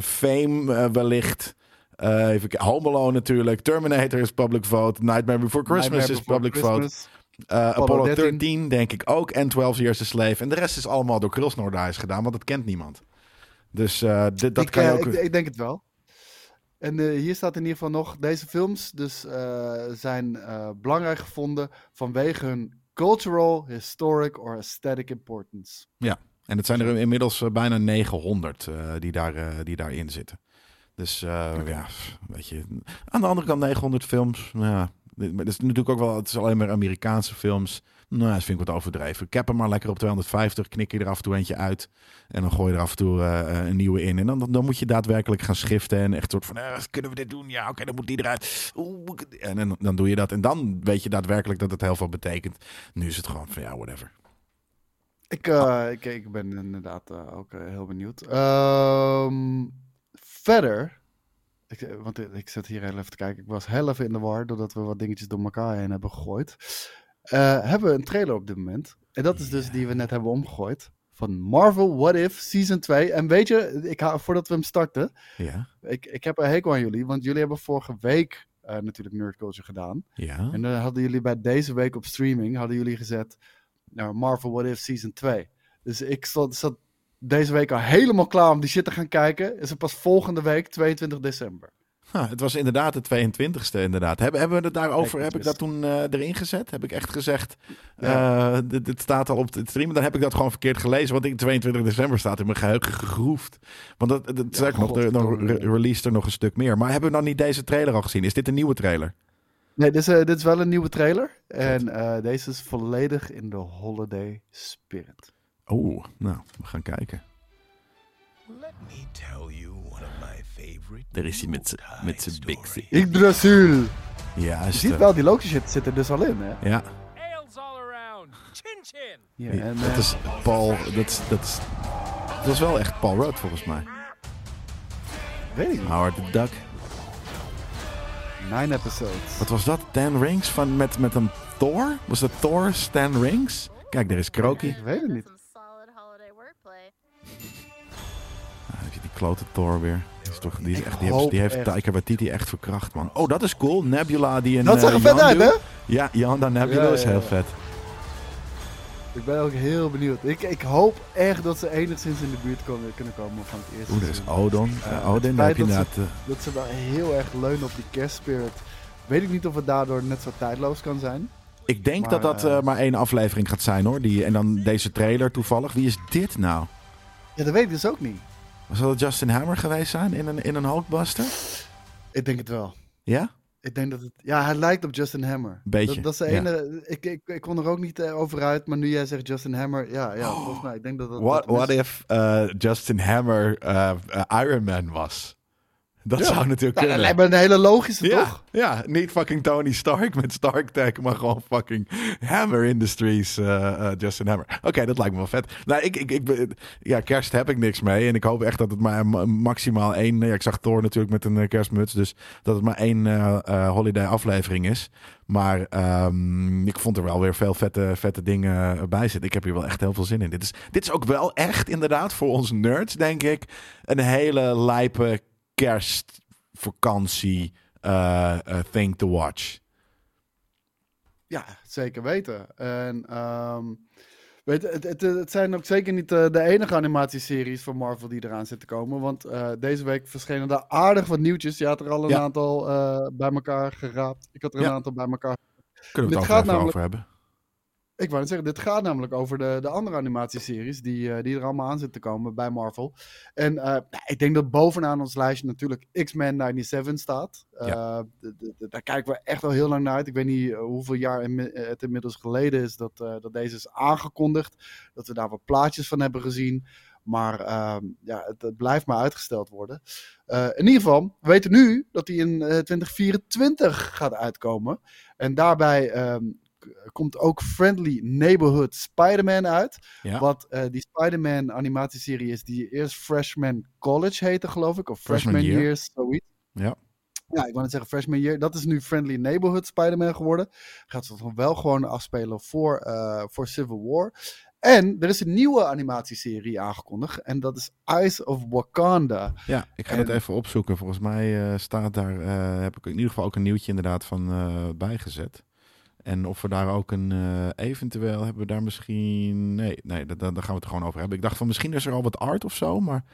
Speaker 2: Fame wellicht. Eh even. Home Alone natuurlijk. Terminator is public vote. Nightmare Before Christmas
Speaker 3: Nightmare
Speaker 2: is
Speaker 3: Before
Speaker 2: public vote. Eh,
Speaker 3: Apollo
Speaker 2: Apollo
Speaker 3: 13.
Speaker 2: 13 denk ik ook. En 12 Years a Slave. En de rest is allemaal door Krulsnor daar is gedaan, want dat kent niemand. Dus eh, dit, dat
Speaker 3: ik,
Speaker 2: kan je ook...
Speaker 3: ik, ik denk het wel. En hier staat in ieder geval nog, deze films dus, zijn belangrijk gevonden vanwege hun cultural, historic or aesthetic importance.
Speaker 2: En het zijn er inmiddels bijna 900 eh, die, daar, die daarin zitten. Dus eh, ja, weet je. Aan de andere kant 900 films. nou Ja, maar het is natuurlijk ook wel, het is alleen maar Amerikaanse films. Nou, dat vind ik wat overdreven. Cap hem maar lekker op 250, knik je er af en toe eentje uit. En dan gooi je er af en toe eh, een nieuwe in. En dan, dan, moet je daadwerkelijk gaan schiften. En echt soort van, eh, kunnen we dit doen? Ja, oké, dan moet die eruit. Oeh, en dan, dan doe je dat. En dan weet je daadwerkelijk dat het heel veel betekent. Nu is het gewoon van, ja, whatever.
Speaker 3: Ik, eh, ik, ik ben inderdaad eh, ook eh, heel benieuwd. Ehm, verder, ik, eh, want ik, ik zit hier heel even te kijken. Ik was heel even in de war doordat we wat dingetjes door elkaar heen hebben gegooid. Eh, hebben we een trailer op dit moment. En dat is dus die we net hebben omgegooid. Van Marvel What If Season 2. En weet je, ik ha- voordat we hem starten, ik, ik heb een hekel aan jullie. Want jullie hebben vorige week eh, natuurlijk Nerd Culture gedaan.
Speaker 2: ja.
Speaker 3: En dan hadden jullie bij deze week op streaming, hadden jullie gezet, nou, Marvel What If Season 2. Dus ik zat, zat deze week al helemaal klaar om die shit te gaan kijken. Is het pas volgende week, 22 december.
Speaker 2: Ha, het was inderdaad de 22e, inderdaad. Hebben, hebben we het daarover, heb ik dat toen eh, erin gezet? Heb ik echt gezegd, eh, dit, dit staat al op het stream. Dan heb ik dat gewoon verkeerd gelezen, want in 22 december staat in mijn geheugen gegroefd. Want dat, dat zeg ik nog, er, nog
Speaker 3: godverdomme.
Speaker 2: re- released er nog een stuk meer. Maar hebben we dan niet deze trailer al gezien? Is dit een nieuwe trailer?
Speaker 3: Nee, dit is, eh, dit is wel een nieuwe trailer. En deze is volledig in de holiday spirit.
Speaker 2: Oeh, nou, we gaan kijken.
Speaker 5: Let me tell you one of my favorite.
Speaker 2: Daar is hij met z'n- met biksie.
Speaker 5: stories.
Speaker 3: Yggdrasil.
Speaker 2: Ja,
Speaker 3: Je ziet wel, die Loki shit zit er dus al in, hè?
Speaker 2: Ja,
Speaker 4: Ales all around. Chin chin.
Speaker 3: Ja,
Speaker 2: Ja,
Speaker 3: en,
Speaker 2: dat
Speaker 3: eh,
Speaker 2: is Paul. Dat is, dat is, dat was wel echt Paul Rudd volgens mij.
Speaker 3: weet ik niet.
Speaker 2: Howard the Duck.
Speaker 3: Nine episodes.
Speaker 2: Wat was dat? Stan Rings van, met, met een Thor? Was dat Thor Stan Rings? Kijk, daar is Kroki.
Speaker 3: Ik weet het niet.
Speaker 2: Ah, die klote Thor weer. Die is toch, die, is echt, die, heeft, die heeft
Speaker 3: echt.
Speaker 2: Taika Waititi echt verkracht, man. Oh, dat is cool. Nebula die een
Speaker 3: Dat zag er
Speaker 2: eh,
Speaker 3: vet uit, hè?
Speaker 2: Ja, Yonda Nebula
Speaker 3: Ja,
Speaker 2: is heel
Speaker 3: ja.
Speaker 2: vet.
Speaker 3: Ik ben ook heel benieuwd. Ik, ik hoop echt dat ze enigszins in de buurt komen, kunnen komen van het eerste
Speaker 2: Oeh, er is. Odin.
Speaker 3: Eh,
Speaker 2: Odin, daar heb je
Speaker 3: dat
Speaker 2: inderdaad... eh,
Speaker 3: Dat ze wel heel erg leunen op die kerstspirit. Weet ik niet of het daardoor net zo tijdloos kan zijn.
Speaker 2: ik denk
Speaker 3: maar,
Speaker 2: dat dat
Speaker 3: eh,
Speaker 2: eh, maar één aflevering gaat zijn, hoor. Die, en dan deze trailer toevallig. Wie is dit nou?
Speaker 3: Ja, dat weet ik dus ook niet.
Speaker 2: Zal het Justin Hammer geweest zijn in een, in een Hulkbuster?
Speaker 3: Ik denk het wel.
Speaker 2: Ja?
Speaker 3: Ik denk dat het... Ja, hij lijkt op Justin Hammer.
Speaker 2: Beetje,
Speaker 3: Dat, dat is de
Speaker 2: ja.
Speaker 3: ene... Ik, ik, ik kon er ook niet eh, over uit, maar nu jij zegt Justin Hammer... Ja, ja volgens mij. Ik denk dat dat...
Speaker 2: What,
Speaker 3: dat
Speaker 2: what
Speaker 3: is.
Speaker 2: if eh, Justin Hammer eh, Iron Man was? Dat
Speaker 3: Ja.
Speaker 2: zou natuurlijk
Speaker 3: Nou, dat
Speaker 2: kunnen.
Speaker 3: lijkt me een hele logische,
Speaker 2: ja,
Speaker 3: toch?
Speaker 2: ja, niet fucking Tony Stark met Stark Tech, maar gewoon fucking Hammer Industries, eh, eh, Justin Hammer. Oké, dat lijkt me wel vet. Nou, ik, ik, ik, ja, kerst heb ik niks mee. En ik hoop echt dat het maar ma- maximaal één... Ja, ik zag Thor natuurlijk met een eh, kerstmuts, dus dat het maar één eh, eh, holiday aflevering is. Maar ehm, ik vond er wel weer veel vette, vette dingen bij zitten. Ik heb hier wel echt heel veel zin in. Dit is, dit is ook wel echt inderdaad voor ons nerds, denk ik, een hele lijpe kerstvakantie eh, eh, thing to watch.
Speaker 3: Ja, zeker weten. En ehm, weet, het, het, het zijn ook zeker niet eh, de enige animatieseries van Marvel die eraan zitten komen. Want deze week verschenen er aardig wat nieuwtjes. Je had er al een
Speaker 2: Ja.
Speaker 3: aantal bij elkaar geraapt. Ik had er
Speaker 2: Ja.
Speaker 3: een aantal bij elkaar.
Speaker 2: Kunnen we het
Speaker 3: Dit
Speaker 2: ook
Speaker 3: gaat
Speaker 2: even
Speaker 3: namelijk-
Speaker 2: over hebben?
Speaker 3: Ik wou net zeggen, dit gaat namelijk over de, de andere animatieseries die, eh, die er allemaal aan zitten te komen bij Marvel. En eh, nou, ik denk dat bovenaan ons lijstje natuurlijk X-Men 97 staat. Eh, daar kijken we echt al heel lang naar uit. Ik weet niet hoeveel jaar het inmiddels geleden is dat, dat deze is aangekondigd. Dat we daar wat plaatjes van hebben gezien. Maar ehm, ja, het, het blijft maar uitgesteld worden. In ieder geval, we weten nu dat die in eh, 2024 gaat uitkomen. En daarbij ehm, komt ook Friendly Neighborhood Spider-Man uit.
Speaker 2: Ja.
Speaker 3: Wat eh, die Spider-Man animatieserie is die eerst Freshman College heette, geloof ik. Of
Speaker 2: Freshman
Speaker 3: Freshman,
Speaker 2: Year.
Speaker 3: Years, zoiets.
Speaker 2: Ja.
Speaker 3: Ja, ik wou net zeggen Freshman Year. Dat is nu Friendly Neighborhood Spider-Man geworden. Gaat zich nog wel gewoon afspelen voor, eh, voor Civil War. En er is een nieuwe animatieserie aangekondigd. En dat is Eyes of Wakanda.
Speaker 2: Ja, ik ga
Speaker 3: En-
Speaker 2: het even opzoeken. Volgens mij eh, staat daar, eh, heb ik in ieder geval ook een nieuwtje inderdaad van eh, bijgezet. En of we daar ook een, eh, eventueel hebben we daar misschien, nee, nee, daar, daar gaan we het gewoon over hebben. Ik dacht van misschien is er al wat art of zo, maar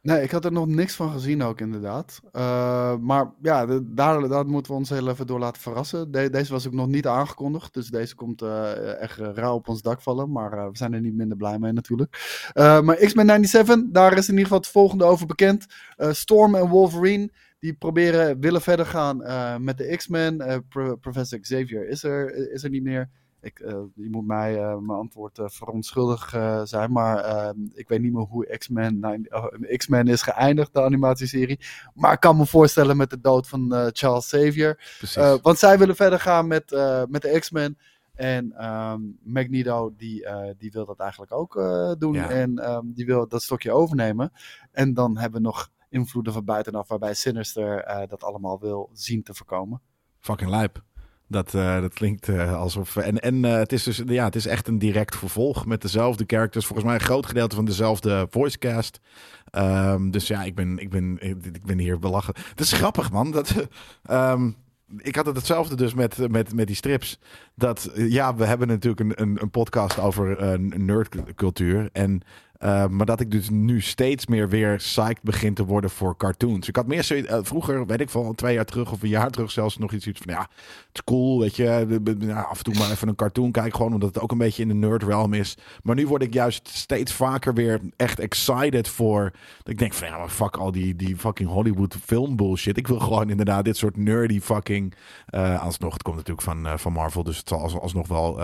Speaker 3: Nee, ik had er nog niks van gezien ook inderdaad. Eh, maar ja, daar, daar moeten we ons heel even door laten verrassen. De- deze was ook nog niet aangekondigd. Dus deze komt eh, echt rauw op ons dak vallen. Maar we zijn er niet minder blij mee natuurlijk. Maar X-Men 97, daar is in ieder geval het volgende over bekend. Storm en Wolverine, die proberen, willen verder gaan eh, met de X-Men. Eh, Pro- Professor Xavier is er, is er niet meer. Ik, eh, je moet mij eh, mijn antwoord eh, verontschuldigd eh, zijn, maar eh, ik weet niet meer hoe X-Men oh, X-Men is geëindigd, de animatieserie. Maar ik kan me voorstellen met de dood van eh, Charles Xavier.
Speaker 2: precies.
Speaker 3: Eh, want zij willen verder gaan met, eh, met de X-Men. En ehm, Magneto, die, eh, die wil dat eigenlijk ook eh, doen.
Speaker 2: Ja.
Speaker 3: En ehm, die wil dat stokje overnemen. En dan hebben we nog invloeden van buitenaf, waarbij Sinister eh, dat allemaal wil zien te voorkomen.
Speaker 2: Fucking lijp. Dat, eh, dat klinkt eh, alsof. En, en het is dus ja, het is echt een direct vervolg met dezelfde characters. Volgens mij een groot gedeelte van dezelfde voicecast. Ehm, dus ja, ik ben, ik, ben, ik, ben hier belachen. Het is grappig, man. Dat, [laughs] ehm, ik had het hetzelfde dus met, met, met die strips. Dat ja, we hebben natuurlijk een, een, een podcast over nerdcultuur. En Uh, maar dat ik dus nu steeds meer weer psyched begin te worden voor cartoons. Ik had meer zoiets, uh, vroeger, weet ik wel, twee jaar terug of een jaar terug zelfs nog iets van, ja, het is cool, weet je. Ja, af en toe maar even een cartoon kijken, gewoon omdat het ook een beetje in de nerd realm is. Maar nu word ik juist steeds vaker weer echt excited voor, ik denk van, ja, maar fuck al die, die fucking Hollywood film bullshit. Ik wil gewoon inderdaad dit soort nerdy fucking, uh, alsnog, het komt natuurlijk van, van Marvel, dus het zal als, alsnog wel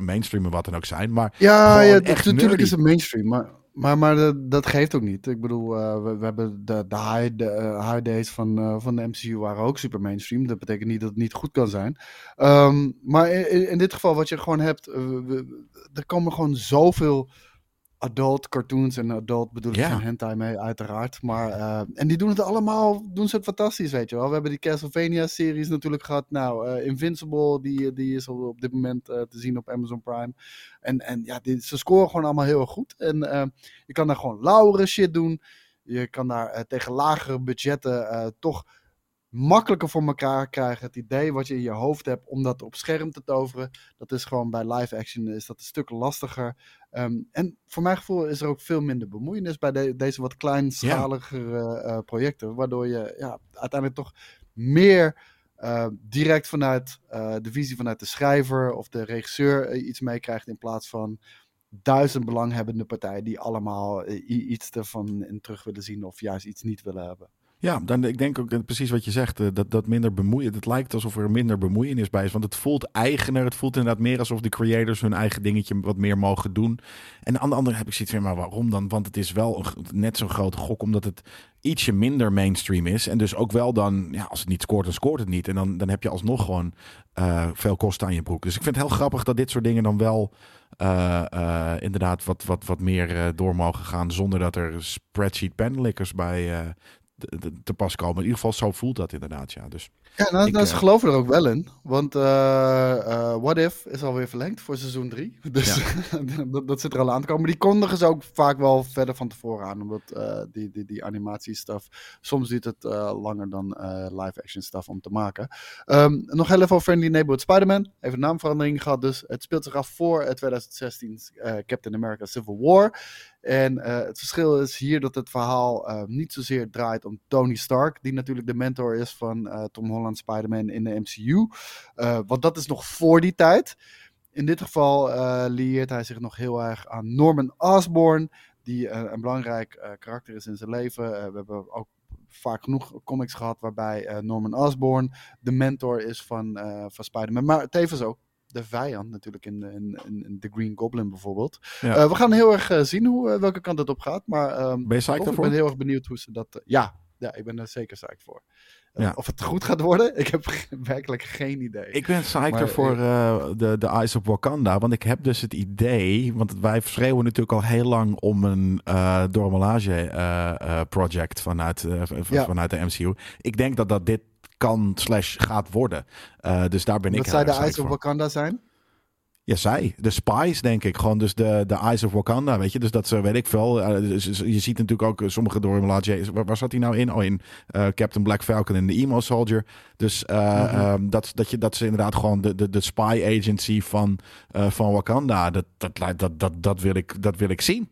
Speaker 2: mainstream en wat dan ook zijn. Maar
Speaker 3: ja, ja
Speaker 2: echt
Speaker 3: natuurlijk is het mainstream, maar... Maar, maar dat, geeft ook niet. Ik bedoel, uh, we, we, hebben de, de, high, de uh, high days van, uh, van de MCU waren ook super mainstream. Dat betekent niet dat het niet goed kan zijn. Um, maar in, dit geval, wat je gewoon hebt, er komen gewoon zoveel adult cartoons. En adult bedoel ik
Speaker 2: Ja.
Speaker 3: geen hentai mee, uiteraard. Maar, uh, en die doen het allemaal, doen ze het fantastisch, weet je wel. We hebben die Castlevania-series natuurlijk gehad. Nou, uh, Invincible, die, die is op dit moment uh, te zien op Amazon Prime. En, en ja, die, ze scoren gewoon allemaal heel erg goed. En je kan daar gewoon lauwere shit doen. Je kan daar tegen lagere budgetten toch makkelijker voor elkaar krijgen. Het idee wat je in je hoofd hebt om dat op scherm te toveren. Dat is gewoon bij live action is dat een stuk lastiger. Um, en voor mijn gevoel is er ook veel minder bemoeienis bij de, deze wat kleinschaligere ja. projecten. Waardoor je ja, uiteindelijk toch meer uh, direct vanuit uh, de visie vanuit de schrijver of de regisseur iets meekrijgt in plaats van duizend belanghebbende partijen die allemaal iets ervan in terug willen zien of juist iets niet willen hebben.
Speaker 2: Ja, dan, ik denk ook precies wat je zegt, uh, dat, dat minder bemoeien. Het lijkt alsof er minder bemoeienis bij is, want het voelt eigener. Het voelt inderdaad meer alsof de creators hun eigen dingetje wat meer mogen doen. En aan de andere heb ik zoiets van, maar waarom dan? Want het is wel net zo'n grote gok, omdat het ietsje minder mainstream is. En dus ook wel dan, ja, als het niet scoort, dan scoort het niet. En dan, dan heb je alsnog gewoon uh, veel kosten aan je broek. Dus ik vind het heel grappig dat dit soort dingen dan wel inderdaad wat, wat, wat meer door mogen gaan, zonder dat er spreadsheet penlickers bij te pas komen. In ieder geval, zo voelt dat inderdaad, ja. Dus,
Speaker 3: ja, nou, ik, nou, ze uh, geloven er ook wel in. Want uh, uh, What If is alweer verlengd voor seizoen 3. [laughs] Dus ja. [laughs] dat, dat, zit er al aan te komen. Maar die kondigen ze ook vaak wel verder van tevoren aan. Omdat uh, die, die, die animatiestuff... Soms duurt het langer dan live-action stuff om te maken. Um, nog heel even over Friendly Neighborhood Spider-Man. Even naamverandering gehad dus. Het speelt zich af voor 2016 Captain America Civil War. En uh, het verschil is hier dat het verhaal uh, niet zozeer draait om Tony Stark, die natuurlijk de mentor is van uh, Tom Holland Spider-Man in de MCU. want dat is nog voor die tijd. In dit geval lieert hij zich nog heel erg aan Norman Osborn, die een belangrijk karakter is in zijn leven. we hebben ook vaak genoeg comics gehad waarbij Norman Osborn de mentor is van, van Spider-Man, maar tevens ook de vijand natuurlijk in, in, in The Green Goblin bijvoorbeeld. Ja. Uh, we gaan heel erg uh, zien hoe, uh, welke kant het op gaat. Maar um,
Speaker 2: ben je psyched
Speaker 3: ik ben heel erg benieuwd hoe ze dat... ja, ja, ik ben er zeker psyched voor. Ja. Of het goed gaat worden, ik heb [laughs] werkelijk geen idee.
Speaker 2: Ik ben psyched voor de, de Eyes of Wakanda. Want ik heb dus het idee... Want wij schreeuwen natuurlijk al heel lang om een uh, Dormelage project vanuit, ja. vanuit de MCU. Ik denk dat dat dit kan slash gaat worden. Dus daar ben ik
Speaker 3: zou de Eyes of Wakanda zijn?
Speaker 2: Ja, zij. De spies, denk ik. Gewoon dus de, de Eyes of Wakanda, weet je. Dus dat ze, weet ik veel. Uh, dus, je ziet natuurlijk ook sommige door waar, waar zat hij nou in? Oh, in uh, Captain Black Falcon en de Emo Soldier. Dus uh, -hmm. um, dat, dat, je, dat ze inderdaad gewoon de, de, de spy agency van, van Wakanda, dat, dat, dat, dat, dat, wil ik, dat wil ik zien.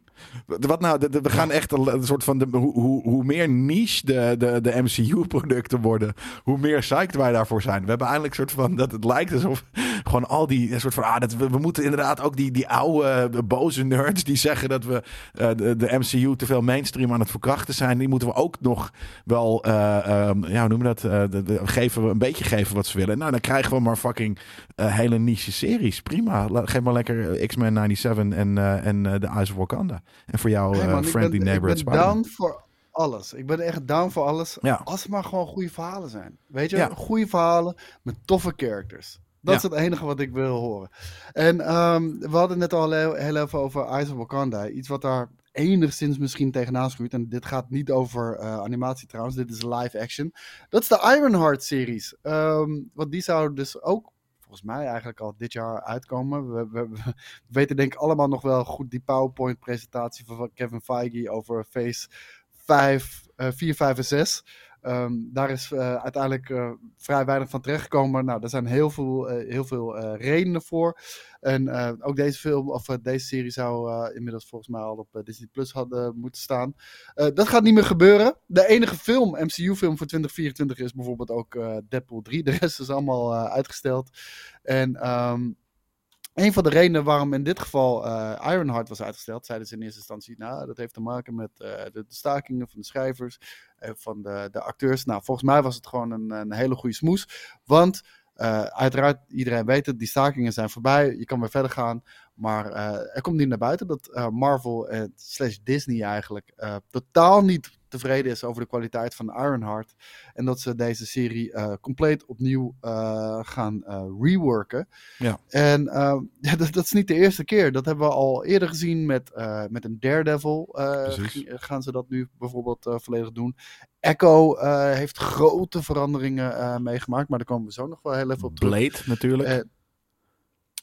Speaker 2: Wat nou, de, de, we gaan echt een, soort van. De, hoe, hoe, meer niche de, de, de MCU-producten worden, hoe meer psyched wij daarvoor zijn. We hebben eindelijk een soort van. Dat het lijkt alsof gewoon al die. Een soort van. Ah, dat, we, moeten inderdaad ook die, die oude boze nerds die zeggen dat we uh, de, de, MCU te veel mainstream aan het verkrachten zijn. Die moeten we ook nog wel. Uh, um, ja, hoe noemen we dat? De, de, geven we een beetje geven wat ze willen. Nou, dan krijgen we maar fucking hele niche series. Prima. Geef maar lekker X-Men 97 en, en The Eyes of Wakanda. En voor jou,
Speaker 3: hey man,
Speaker 2: uh, Friendly
Speaker 3: ben,
Speaker 2: Neighborhood
Speaker 3: Ik ben down voor alles. Ik ben echt down voor alles.
Speaker 2: Ja.
Speaker 3: Als het maar gewoon goede verhalen zijn. Weet je,
Speaker 2: Ja.
Speaker 3: goede verhalen met toffe characters. Dat
Speaker 2: Ja.
Speaker 3: is het enige wat ik wil horen. En ehm, we hadden net al heel, heel even over Eyes of Wakanda. Iets wat daar enigszins misschien tegenaan schuurt. En dit gaat niet over eh, animatie trouwens. Dit is live action. Dat is de Ironheart series. Ehm, want die zou dus ook volgens mij eigenlijk al dit jaar uitkomen. We, we, we [laughs] weten denk ik allemaal nog wel goed die PowerPoint presentatie van Kevin Feige over Phase 5, uh, 4, 5 en 6. Ehm, daar is eh, uiteindelijk eh, vrij weinig van terechtgekomen. Nou, er zijn heel veel, eh, heel veel redenen voor. En ook deze film, of deze serie zou inmiddels volgens mij al op Disney Plus hadden moeten staan. Dat gaat niet meer gebeuren. De enige film, MCU-film voor 2024 is bijvoorbeeld ook Deadpool 3. De rest is allemaal uitgesteld. En ehm, een van de redenen waarom in dit geval eh, Ironheart was uitgesteld, zeiden ze in eerste instantie, nou, dat heeft te maken met eh, de, stakingen van de schrijvers, eh, van de, de acteurs. Nou, volgens mij was het gewoon een, een hele goede smoes. Want uiteraard, iedereen weet het, die stakingen zijn voorbij. Je kan weer verder gaan. Maar er komt niet naar buiten dat Marvel en slash Disney eigenlijk totaal niet tevreden is over de kwaliteit van Ironheart. En dat ze deze serie eh, compleet opnieuw eh, gaan eh, reworken.
Speaker 2: Ja.
Speaker 3: En eh, [laughs] ja, dat, dat is niet de eerste keer. Dat hebben we al eerder gezien met, met een Daredevil. gaan ze dat nu bijvoorbeeld volledig doen. Echo heeft grote veranderingen meegemaakt. Maar daar komen we zo nog wel heel even op terug.
Speaker 2: Blade natuurlijk.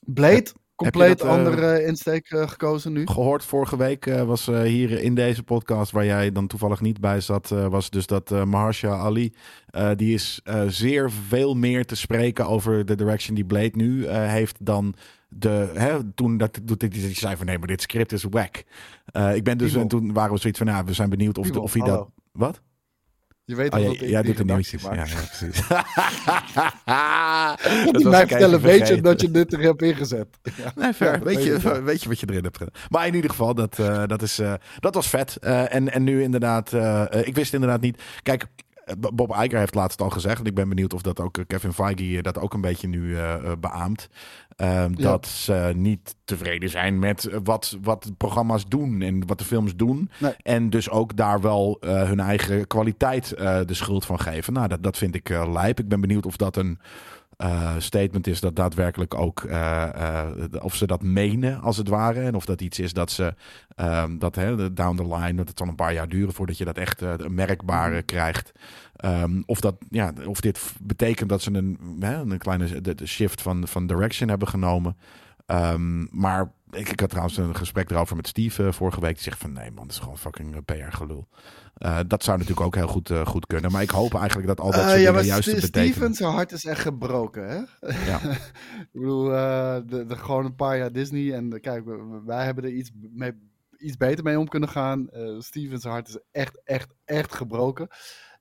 Speaker 3: Blade, compleet
Speaker 2: dat, eh,
Speaker 3: andere insteek eh, gekozen nu.
Speaker 2: Gehoord vorige week eh, was eh, hier in deze podcast, waar jij dan toevallig niet bij zat, eh, was dus dat eh Mahershala Ali, eh, die is eh, zeer veel meer te spreken over de direction die Blade nu eh, heeft dan de, hè, toen dat, dat, dat hij zei van nee, maar dit script is whack. Eh, ik ben dus, en toen waren we zoiets van, nou, we zijn benieuwd of, of hij dat... Wat?
Speaker 3: Je weet
Speaker 2: Oh, ja,
Speaker 3: dat ik
Speaker 2: jij
Speaker 3: die
Speaker 2: doet de nieuwtjes. Ja, ja, precies. [laughs]
Speaker 3: Moet
Speaker 2: was
Speaker 3: mij vertellen, weet je dat je dit er hebt ingezet? [laughs] Ja.
Speaker 2: Nee.
Speaker 3: Ja, dat
Speaker 2: weet, je, weet je wat je erin hebt gedaan. Maar in ieder geval, dat, eh, dat, is, eh, dat was vet. Eh, en, en nu inderdaad, ik wist inderdaad niet. Kijk, Bob Iger heeft laatst al gezegd. En ik ben benieuwd of dat ook eh, Kevin Feige eh, dat ook een beetje nu eh, eh, beaamt. Ehm,
Speaker 3: Ja.
Speaker 2: Dat ze niet tevreden zijn met eh, wat, wat programma's doen en wat de films doen.
Speaker 3: Nee.
Speaker 2: En dus ook daar wel eh, hun eigen kwaliteit eh, de schuld van geven. Nou, dat, dat vind ik eh, lijp. Ik ben benieuwd of dat een eh, statement is dat daadwerkelijk ook eh, eh, of ze dat menen als het ware en of dat iets is dat ze ehm, dat hè, down the line dat het dan een paar jaar duren voordat je dat echt merkbare krijgt. Ehm, of dat ja of dit betekent dat ze een, hè, een kleine shift van, van direction hebben genomen. Ehm, maar ik, ik had trouwens een gesprek erover met Steve eh, vorige week. Die zegt van nee man, dat is gewoon fucking eh, PR gelul. Eh, dat zou natuurlijk ook heel goed, goed kunnen. Maar ik hoop eigenlijk dat al dat soort
Speaker 3: ja,
Speaker 2: dingen juist betekenen.
Speaker 3: Steven, zijn hart is echt gebroken, hè?
Speaker 2: Ja. [laughs]
Speaker 3: ik bedoel, de, de, gewoon een paar jaar Disney. En kijk, wij hebben er iets, mee, iets beter mee om kunnen gaan. Steven, zijn hart is echt, echt, echt gebroken.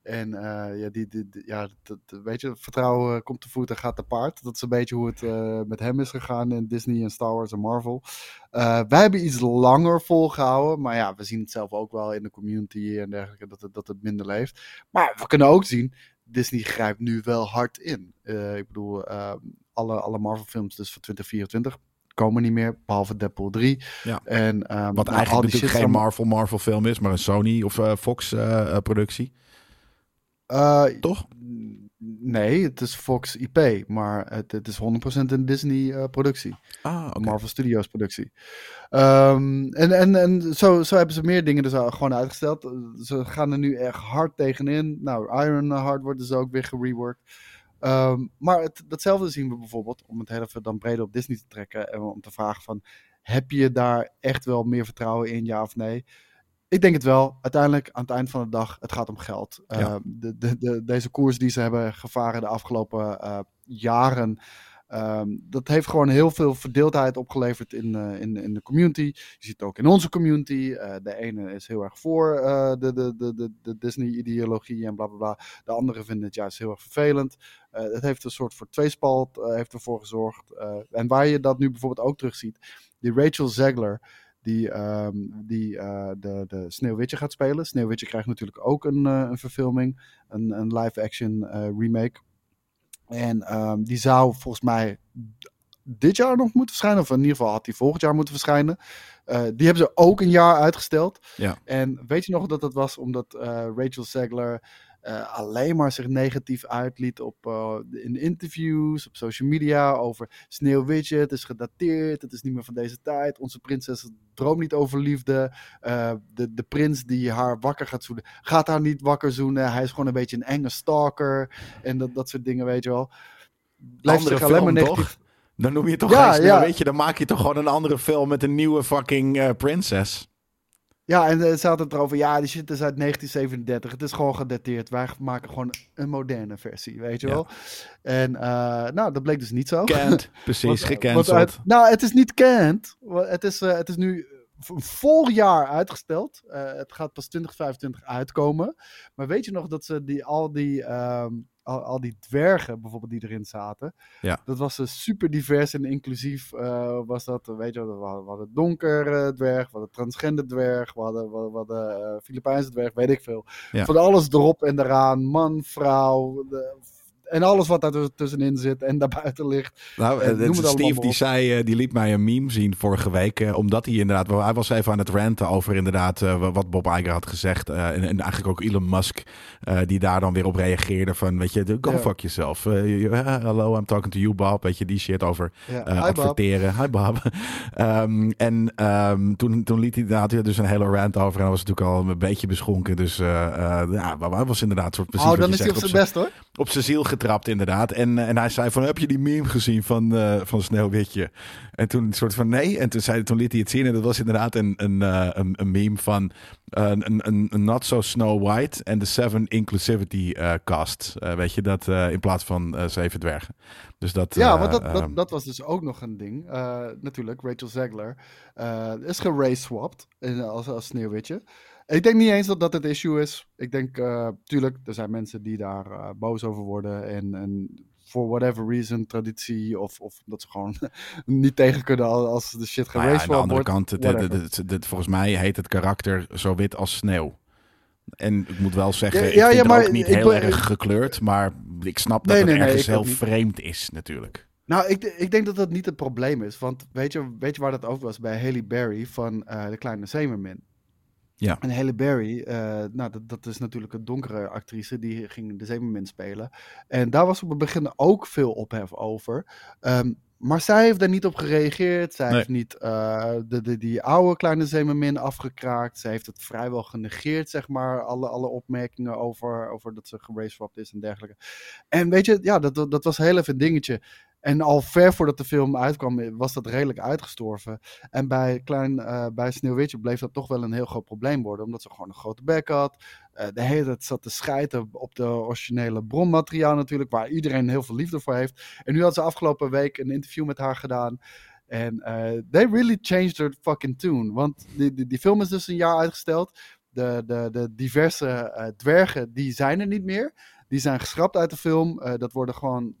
Speaker 3: En eh, ja, die, die, die- ja dat, weet je, vertrouwen komt te voet en gaat te paard. Dat is een beetje hoe het eh, met hem is gegaan in Disney en Star Wars en Marvel. Eh, wij hebben iets langer volgehouden. Maar ja, we zien het zelf ook wel in de community en dergelijke, dat het, dat het minder leeft. Maar we kunnen ook zien, Disney grijpt nu wel hard in. Eh, ik bedoel, eh, alle, alle Marvel films dus voor 2024 komen niet meer, behalve Deadpool 3.
Speaker 2: Ja.
Speaker 3: En, ehm,
Speaker 2: Wat
Speaker 3: nou,
Speaker 2: eigenlijk natuurlijk geen Marvel Marvel film is, maar een Sony of eh, Fox eh, eh, productie.
Speaker 3: Eh,
Speaker 2: Toch?
Speaker 3: Nee, het is Fox IP, maar het, het is 100% een Disney eh, productie.
Speaker 2: Ah.
Speaker 3: Marvel Studios productie. Ehm, en en, en zo, zo hebben ze meer dingen dus al gewoon uitgesteld. Ze gaan er nu echt hard tegenin. Nou, Ironheart wordt dus ook weer gereworked. Ehm, maar het, datzelfde zien we bijvoorbeeld, om het heel even dan breder op Disney te trekken. En om te vragen van, heb je daar echt wel meer vertrouwen in, ja of nee? Ik denk het wel. Uiteindelijk, aan het eind van de dag, het gaat om geld.
Speaker 2: Ja.
Speaker 3: Ehm, de, de, de, deze koers die ze hebben gevaren de afgelopen eh, jaren, ehm, dat heeft gewoon heel veel verdeeldheid opgeleverd in, eh, in, in de community. Je ziet het ook in onze community. Eh, de ene is heel erg voor de, de, de, de, de Disney-ideologie en bla bla bla. De andere vinden het juist heel erg vervelend. Het heeft een soort voor tweespalt heeft ervoor gezorgd. En waar je dat nu bijvoorbeeld ook terugziet. Die Rachel Zegler, die, ehm, die eh, de, de Sneeuwwitje gaat spelen. Sneeuwwitje krijgt natuurlijk ook een, eh, een verfilming. Een, een live-action eh, remake. En ehm, die zou volgens mij dit jaar nog moeten verschijnen. Of in ieder geval had die volgend jaar moeten verschijnen. Die hebben ze ook een jaar uitgesteld.
Speaker 2: Ja.
Speaker 3: En weet je nog dat dat was omdat Rachel Zegler eh, alleen maar zich negatief uitliet op, eh, in interviews, op social media over Sneeuwwitje. Het is gedateerd, het is niet meer van deze tijd. Onze prinses droomt niet over liefde. Eh, de, de prins die haar wakker gaat zoenen, gaat haar niet wakker zoenen. Hij is gewoon een beetje een enge stalker. En dat, dat soort dingen, weet je wel. Blijft zich alleen maar negatief.
Speaker 2: toch? Dan noem je toch
Speaker 3: Ja,
Speaker 2: geen
Speaker 3: ja.
Speaker 2: weet je, dan maak je toch gewoon een andere film met een nieuwe fucking princess.
Speaker 3: Ja, en eh, ze hadden het erover, ja, die shit is uit 1937. Het is gewoon gedateerd. Wij maken gewoon een moderne versie, weet je
Speaker 2: Ja.
Speaker 3: wel. En eh, nou, dat bleek dus niet zo.
Speaker 2: Kent, [laughs] precies,
Speaker 3: eh, uit- nou, het is niet. Wa- Het is, het is nu een vol jaar uitgesteld. Het gaat pas 2025 uitkomen. Maar weet je nog dat ze die, al, die, ehm, al, al die dwergen bijvoorbeeld die erin zaten.
Speaker 2: Ja.
Speaker 3: Dat was eh, super divers en inclusief. eh, was dat, weet je we hadden, we hadden donker eh, dwerg, we hadden transgender dwerg, we hadden, we, hadden eh, Filipijnse dwerg, weet ik veel.
Speaker 2: Ja.
Speaker 3: Van alles erop en eraan. Man, vrouw. de- en alles wat daar tussenin zit en daarbuiten ligt.
Speaker 2: Nou,
Speaker 3: Eh, allemaal
Speaker 2: Steve die zei, eh, die liet mij een meme zien vorige week, eh, omdat hij inderdaad, hij was even aan het ranten over inderdaad wat Bob Iger had gezegd en, en eigenlijk ook Elon Musk, die daar dan weer op reageerde van, weet je, go
Speaker 3: Ja.
Speaker 2: fuck yourself. You- hello, I'm talking to you, Bob. Weet je, die shit over
Speaker 3: Ja. Hi, Bob.
Speaker 2: adverteren. Hi Bob. [laughs] Ehm, en ehm, toen, toen liet hij inderdaad dus een hele rant over. En hij was natuurlijk al een beetje beschonken. Dus ja, maar hij was inderdaad soort precies
Speaker 3: Oh, dan is hij op zijn best hoor.
Speaker 2: op zijn ziel getrapt inderdaad. En, eh, en hij zei van, heb je die meme gezien van, eh, van Sneeuwwitje? En toen een soort van, nee. En toen, zei, toen liet hij het zien. En dat was inderdaad een, een, eh, een, een meme van een, een, een Not So Snow White en de Seven Inclusivity cast. Weet je, dat in plaats van Zeven Dwergen. Dus dat...
Speaker 3: Ja, want dat, dat, dat was dus ook nog een ding. Natuurlijk, Rachel Zegler is gerace-swapped als, als Sneeuwwitje. Ik denk niet eens dat dat het issue is. Ik denk, eh, tuurlijk, er zijn mensen die daar eh, boos over worden. En, en for whatever reason, traditie of, of dat ze gewoon [laughs] niet tegen kunnen als, de shit
Speaker 2: Nou ja, aan de andere
Speaker 3: wordt.
Speaker 2: kant, volgens mij heet het karakter zo wit als sneeuw. En ik moet wel zeggen,
Speaker 3: Ja,
Speaker 2: ik vind
Speaker 3: ja,
Speaker 2: het ook niet heel
Speaker 3: ben-
Speaker 2: erg gekleurd. Maar ik snap dat het
Speaker 3: nee,
Speaker 2: ergens heel vreemd is natuurlijk.
Speaker 3: Nou, ik, ik denk dat dat niet het probleem is. Want weet je, weet je waar dat ook was? Bij Haley Berry van eh, De Kleine Zemermin.
Speaker 2: Ja.
Speaker 3: En Haley Berry, eh, nou, dat, dat is natuurlijk een donkere actrice. Die ging De Zemermin spelen. En daar was op het begin ook veel ophef over. Ehm, maar zij heeft daar niet op gereageerd. Zij
Speaker 2: Nee.
Speaker 3: heeft niet eh, de, de, die oude Kleine Zemermin afgekraakt. Zij heeft het vrijwel genegeerd, zeg maar. Alle, alle opmerkingen over, over dat ze geraceswapped is en dergelijke. En weet je, ja, dat, dat, dat was heel even een dingetje. En al ver voordat de film uitkwam, was dat redelijk uitgestorven. En bij, klein, eh, bij Sneeuwwitje bleef dat toch wel een heel groot probleem worden. Omdat ze gewoon een grote bek had. Eh, de hele tijd zat te schijten op de originele bronmateriaal natuurlijk. Waar iedereen heel veel liefde voor heeft. En nu had ze afgelopen week een interview met haar gedaan. En eh, they really changed her fucking tune. Want die, die, die film is dus een jaar uitgesteld. De, de, de diverse dwergen, die zijn er niet meer. Die zijn geschrapt uit de film. Dat worden gewoon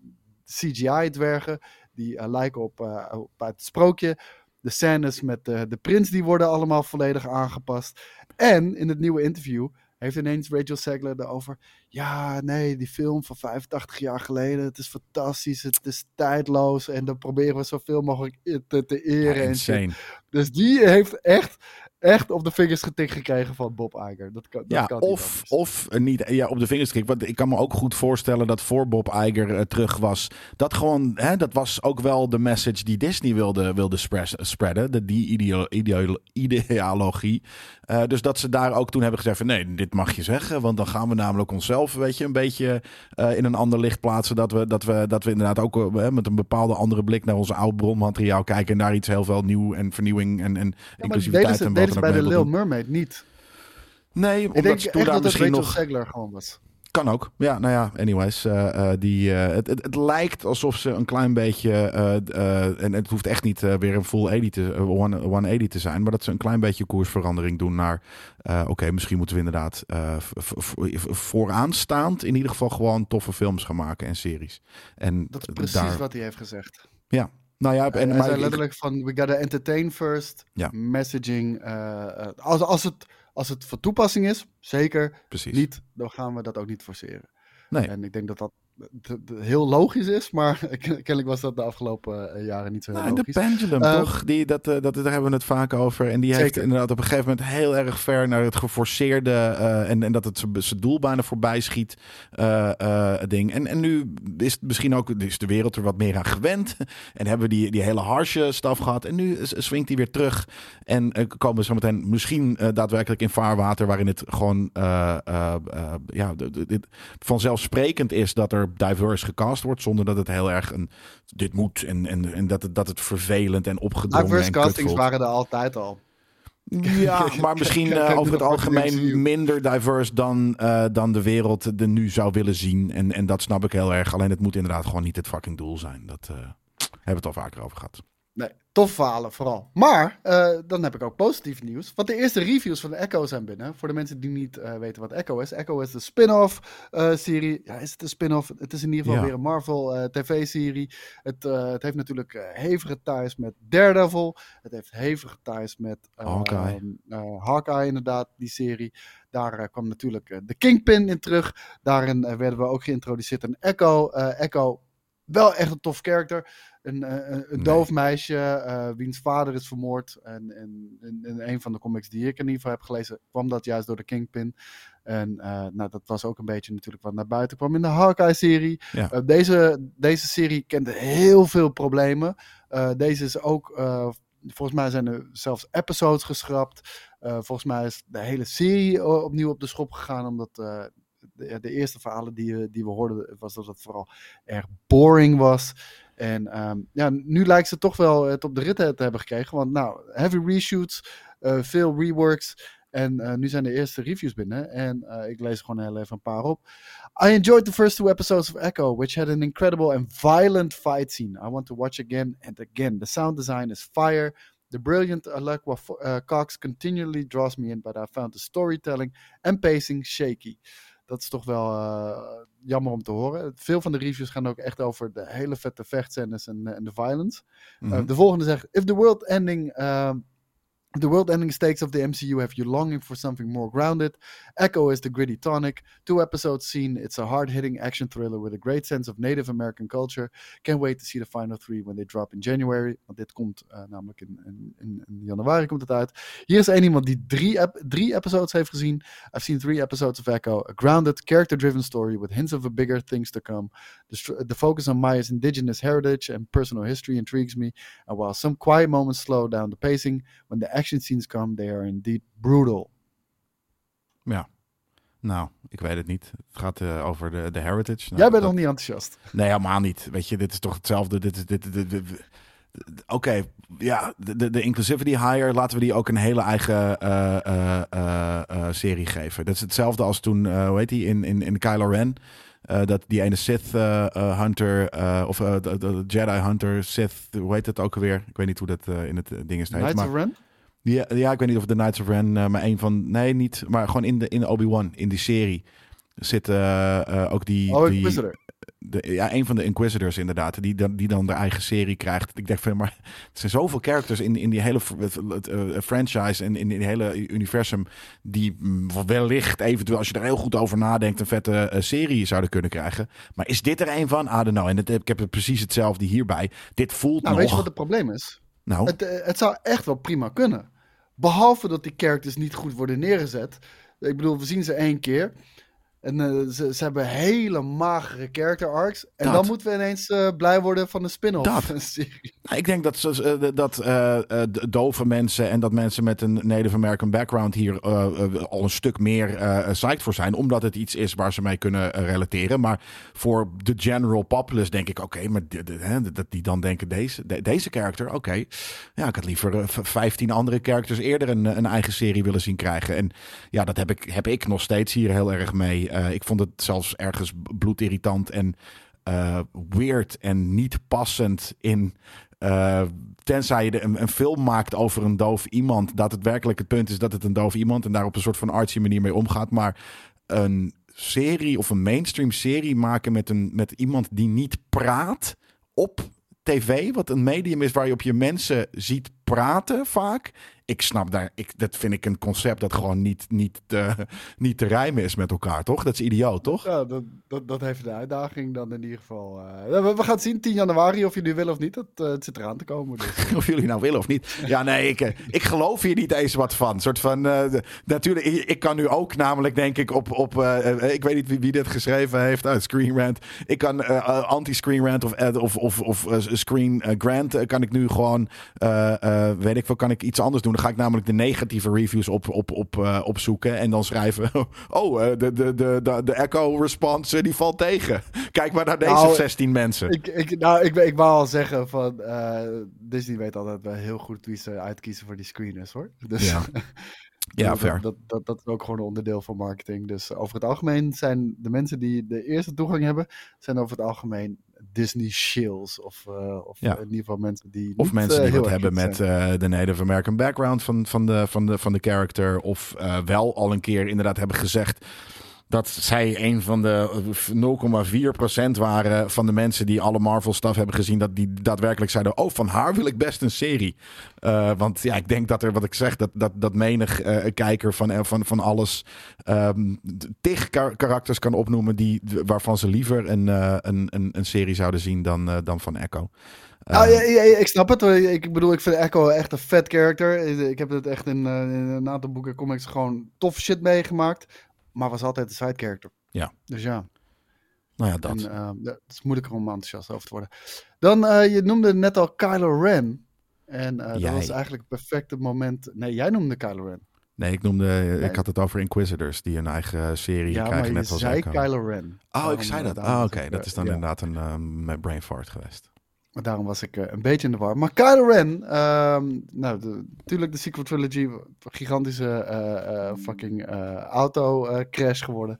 Speaker 3: CGI-dwergen. Die eh, lijken op, eh, op het sprookje. De scènes met de, de prins, die worden allemaal volledig aangepast. En in het nieuwe interview heeft ineens Rachel Zegler erover. Ja, nee, die film van 85 jaar geleden. Het is fantastisch. Het is tijdloos. En dan proberen we zoveel mogelijk te, te
Speaker 2: Ja,
Speaker 3: eren. en shit.
Speaker 2: insane.
Speaker 3: Dus die heeft echt, echt op de vingers getikt gekregen van Bob Iger. Dat kan, dat
Speaker 2: Ja,
Speaker 3: kan niet
Speaker 2: of, of eh, niet ja, op de vingers tikken. Want ik kan me ook goed voorstellen dat voor Bob Iger eh, terug was. Dat gewoon, hè, dat was ook wel de message die Disney wilde, wilde spreaden. De, die ideo- ideo- ideologie. Eh, dus dat ze daar ook toen hebben gezegd van nee, dit mag je zeggen. Want dan gaan we namelijk onszelf, weet je, een beetje eh, in een ander licht plaatsen. Dat we, dat we, dat we inderdaad ook eh, met een bepaalde andere blik naar ons oud bronmateriaal kijken. En daar iets heel veel nieuw en vernieuwing en, en
Speaker 3: Ja,
Speaker 2: inclusiviteit
Speaker 3: deden ze,
Speaker 2: en
Speaker 3: deden
Speaker 2: wat
Speaker 3: ze
Speaker 2: dan
Speaker 3: bij de Little. Mermaid niet.
Speaker 2: Nee,
Speaker 3: Ik
Speaker 2: omdat
Speaker 3: denk
Speaker 2: ze
Speaker 3: echt
Speaker 2: toen daar
Speaker 3: dat
Speaker 2: misschien nog...
Speaker 3: Gewoon was.
Speaker 2: Kan ook. Ja, nou ja, anyways. eh, eh, die, eh, het, het, het lijkt alsof ze een klein beetje... en het hoeft echt niet weer een full 80 te, eh, one- 180 te zijn... maar dat ze een klein beetje koersverandering doen naar... oké, misschien moeten we inderdaad vooraanstaand... in ieder geval gewoon toffe films gaan maken en series. En
Speaker 3: Dat is precies
Speaker 2: daar,
Speaker 3: wat hij heeft gezegd.
Speaker 2: Nou ja,
Speaker 3: En,
Speaker 2: maar
Speaker 3: zei letterlijk van, we gotta entertain first.
Speaker 2: Ja.
Speaker 3: Messaging. als, als, het, als het van toepassing is, zeker.
Speaker 2: precies.
Speaker 3: Niet, dan gaan we dat ook niet forceren.
Speaker 2: Nee.
Speaker 3: En ik denk dat dat heel logisch is, maar [laughs] kennelijk was dat de afgelopen eh, jaren niet zo heel
Speaker 2: Nou, en de
Speaker 3: logisch.
Speaker 2: pendulum,
Speaker 3: Eh,
Speaker 2: toch? Die, dat, eh, dat, daar hebben we het vaak over. En die heeft inderdaad op een gegeven moment heel erg ver naar het geforceerde. eh, en, en dat het zijn doel bijna voorbij schiet. ding. En, en nu is het misschien ook is de wereld er wat meer aan gewend. [laughs] En hebben we die, die hele harsje staf gehad. En nu swingt hij weer terug. En komen we zo meteen misschien daadwerkelijk in vaarwater. waarin het gewoon ja, vanzelfsprekend is dat er diverse gecast wordt. Zonder dat het heel erg een. Dit moet. En, en, en dat, het, dat het vervelend en opgedrongen
Speaker 3: Diverse castings waren er altijd al.
Speaker 2: Ja, [laughs] maar misschien eh, over het
Speaker 3: de
Speaker 2: algemeen minder diverse dan, eh, dan de wereld er nu zou willen zien. En, en dat snap ik heel erg. Alleen het moet inderdaad gewoon niet het fucking doel zijn. Dat eh, hebben we het al vaker over gehad.
Speaker 3: Nee, tof verhalen vooral. Maar eh, dan heb ik ook positief nieuws. Want de eerste reviews van Echo zijn binnen. Voor de mensen die niet eh, weten wat Echo is. Echo is de spin-off eh, serie. Ja, is het een spin-off? Het is in ieder geval
Speaker 2: Ja.
Speaker 3: weer een Marvel tv-serie. Het, het heeft natuurlijk hevige ties met Daredevil. Het heeft hevige ties met eh,
Speaker 2: Hawkeye.
Speaker 3: Hawkeye inderdaad, die serie. Daar kwam natuurlijk de Kingpin in terug. Daarin werden we ook geïntroduceerd aan Echo. Echo, wel echt een tof karakter. Een, eh, een, een doof meisje, eh, wiens vader is vermoord. En, en, een van de comics die ik in ieder geval heb gelezen, kwam dat juist door de Kingpin. En eh, nou, dat was ook een beetje natuurlijk wat naar buiten kwam in de Hawkeye-serie.
Speaker 2: Ja.
Speaker 3: Eh, deze, deze serie kende heel veel problemen. Eh, deze is ook, eh, volgens mij zijn er zelfs episodes geschrapt. Eh, volgens mij is de hele serie eh, opnieuw op de schop gegaan, omdat eh, de, de eerste verhalen die, eh, die we hoorden, was dat het vooral erg boring was. En ehm, ja, nu lijkt ze toch wel het op de rit te hebben gekregen. Want nou, heavy reshoots, eh, veel reworks. En eh, nu zijn de eerste reviews binnen. En eh, ik lees gewoon heel even een paar op. I enjoyed the first two episodes of Echo, which had an incredible and violent fight scene. I want to watch again and again. The sound design is fire. The brilliant Alekwa uh, Cox continually draws me in, but I found the storytelling and pacing shaky. Dat is toch wel eh, jammer om te horen. Veel van de reviews gaan ook echt over de hele vette vechtscènes en, eh, en de violence.
Speaker 2: Mhm.
Speaker 3: Uh, de volgende zegt: If the world ending. um, the world ending stakes of the MCU have you longing for something more grounded. Echo is the gritty tonic. Two episodes seen. It's a hard hitting action thriller with a great sense of Native American culture. Can't wait to see the final three when they drop in January. Want dit komt uh, namelijk in, in, in, januari komt het uit. Hier is één iemand die drie, ep drie episodes heeft gezien. I've seen three episodes of Echo. A grounded, character driven story with hints of a bigger things to come. The, the focus on Maya's indigenous heritage and personal history intrigues me. And while some quiet moments slow down the pacing, when the action scenes come, they are indeed brutal.
Speaker 2: Ja. Nou, ik weet het niet. Het gaat uh, over de, de heritage. Nou,
Speaker 3: Jij bent
Speaker 2: dat...
Speaker 3: nog niet enthousiast.
Speaker 2: Nee, helemaal niet. Weet je, dit is toch hetzelfde. Dit is dit. dit, dit, dit Oké, okay, ja, de, de, de inclusivity hire, laten we die ook een hele eigen uh, uh, serie geven. Dat is hetzelfde als toen, hoe heet die, in, in, in Kylo Ren. dat die ene Sith Hunter, of de, de Jedi Hunter, Sith, hoe heet het ook alweer? Ik weet niet hoe dat in het ding is.
Speaker 3: Knights
Speaker 2: maar,
Speaker 3: of Ren?
Speaker 2: Ja, ja, ik weet niet of de Knights of Ren, uh, maar een van... Nee, niet. Maar gewoon in de, in Obi-Wan, in die serie, zit uh, uh, ook die...
Speaker 3: Oh,
Speaker 2: die,
Speaker 3: Inquisitor.
Speaker 2: De, ja, een van de Inquisitors inderdaad. Die dan, die dan de eigen serie krijgt. Ik denk van, maar [laughs] er zijn zoveel characters in, in die hele franchise en in, in die hele universum... die wellicht eventueel, als je er heel goed over nadenkt... een vette serie zouden kunnen krijgen. Maar is dit er een van? I don't know. En het, ik heb het precies hetzelfde hierbij. Dit voelt
Speaker 3: nou,
Speaker 2: nog...
Speaker 3: weet je wat het probleem is?
Speaker 2: Nou?
Speaker 3: Het, het zou echt wel prima kunnen. Behalve dat die characters niet goed worden neergezet. Ik bedoel, we zien ze één keer. En uh, ze, ze, hebben hele magere character arcs. En
Speaker 2: dat.
Speaker 3: dan moeten we ineens uh, blij worden van een spin-off. [laughs]
Speaker 2: Nou, ik denk dat, uh, dat dove mensen en dat mensen met een Native American background hier al een stuk meer psyched voor zijn. Omdat het iets is waar ze mee kunnen relateren. Maar voor de general populace denk ik, oké, okay, maar dat die dan denken, deze, de, deze character, oké. Okay. Ja, ik had liever 15 andere characters eerder een, een eigen serie willen zien krijgen. En ja, dat heb ik, heb ik nog steeds hier heel erg mee. Uh, ik vond het zelfs ergens bloedirritant en uh, weird en niet passend in. Uh, tenzij je een, een, film maakt over een doof iemand. Dat het werkelijk het punt is dat het een doof iemand. En daar op een soort van artsy manier mee omgaat. Maar een serie of een mainstream serie maken met, een, met iemand die niet praat op tv. Wat een medium is waar je op je mensen ziet praten vaak ik snap daar, ik, dat vind ik een concept dat gewoon niet, niet, te, [laughs] niet te rijmen is met elkaar, toch? Dat is idioot, toch?
Speaker 3: Ja, dat, dat, dat heeft de uitdaging dan in ieder geval. Uh, we, we, gaan zien 10 januari of jullie willen of niet. Dat, uh, het zit eraan te komen. Dus. [laughs]
Speaker 2: of jullie nou willen of niet. Ja, nee, ik, ik geloof hier niet eens wat van. Een soort van, de, natuurlijk, ik, ik, kan nu ook namelijk, denk ik, op, op ik weet niet wie, wie dit geschreven heeft, uit Screen Rant. Ik kan anti-Screen Rant of, of, of, of Screen Grant, kan ik nu gewoon, weet ik veel, kan ik iets anders doen. Ga ik namelijk de negatieve reviews op, op, op, eh, opzoeken. En dan schrijven: [laughs] Oh, eh, de, de, de, de, de echo response eh, die valt tegen. [laughs] Kijk maar naar deze
Speaker 3: Nou,
Speaker 2: 16 mensen.
Speaker 3: Ik, ik, nou, ik, ik wou al zeggen van Disney weet altijd wel heel goed wie ze uitkiezen voor die screeners hoor. [laughs] Dus
Speaker 2: Ja. Ja,
Speaker 3: dat,
Speaker 2: fair.
Speaker 3: Dat, dat, dat is ook gewoon een onderdeel van marketing. Dus over het algemeen zijn de mensen die de eerste toegang hebben, zijn over het algemeen Disney shills. Of, eh, of
Speaker 2: Ja.
Speaker 3: in ieder geval mensen die.
Speaker 2: Of
Speaker 3: niet,
Speaker 2: mensen
Speaker 3: eh,
Speaker 2: die wat hebben met eh, de Native American background van, van, de, van, de, van de character. Of wel al een keer inderdaad hebben gezegd dat zij een van de eh, 0,4% waren van de mensen die alle Marvel stuff hebben gezien. Dat die daadwerkelijk zeiden, oh van haar wil ik best een serie. Eh, want ja, ik denk dat er, wat ik zeg, dat, dat, dat menig eh, kijker van, eh, van, van alles ehm tig kar- karakters kan opnoemen die, waarvan ze liever een, een, een, een serie zouden zien dan, dan van Echo.
Speaker 3: Nou,
Speaker 2: Ehm,
Speaker 3: ja, ik snap het. Ik bedoel, ik vind Echo echt een vet character. Ik heb het echt in, in een aantal boeken, comics, gewoon tof shit meegemaakt. Maar was altijd een side character.
Speaker 2: Ja.
Speaker 3: Dus ja.
Speaker 2: nou ja, dat.
Speaker 3: En, eh, het is moeilijker om enthousiast over te worden. Dan, eh, je noemde net al Kylo Ren. En eh, dat was eigenlijk het perfecte moment. Nee, jij noemde Kylo Ren.
Speaker 2: Nee, ik noemde, ik had het over Inquisitors, die een eigen serie
Speaker 3: Ja, maar
Speaker 2: krijgen,
Speaker 3: je
Speaker 2: net als
Speaker 3: zei. Kylo Ren.
Speaker 2: Oh, ik zei dat. Ah,
Speaker 3: was
Speaker 2: oké. Dat is dan
Speaker 3: ja.
Speaker 2: inderdaad een mijn brain fart geweest.
Speaker 3: Maar daarom was ik eh, een beetje in de war. Maar Kylo Ren, ehm, nou, de, natuurlijk de sequel trilogy, gigantische eh, eh, fucking eh, auto crash geworden.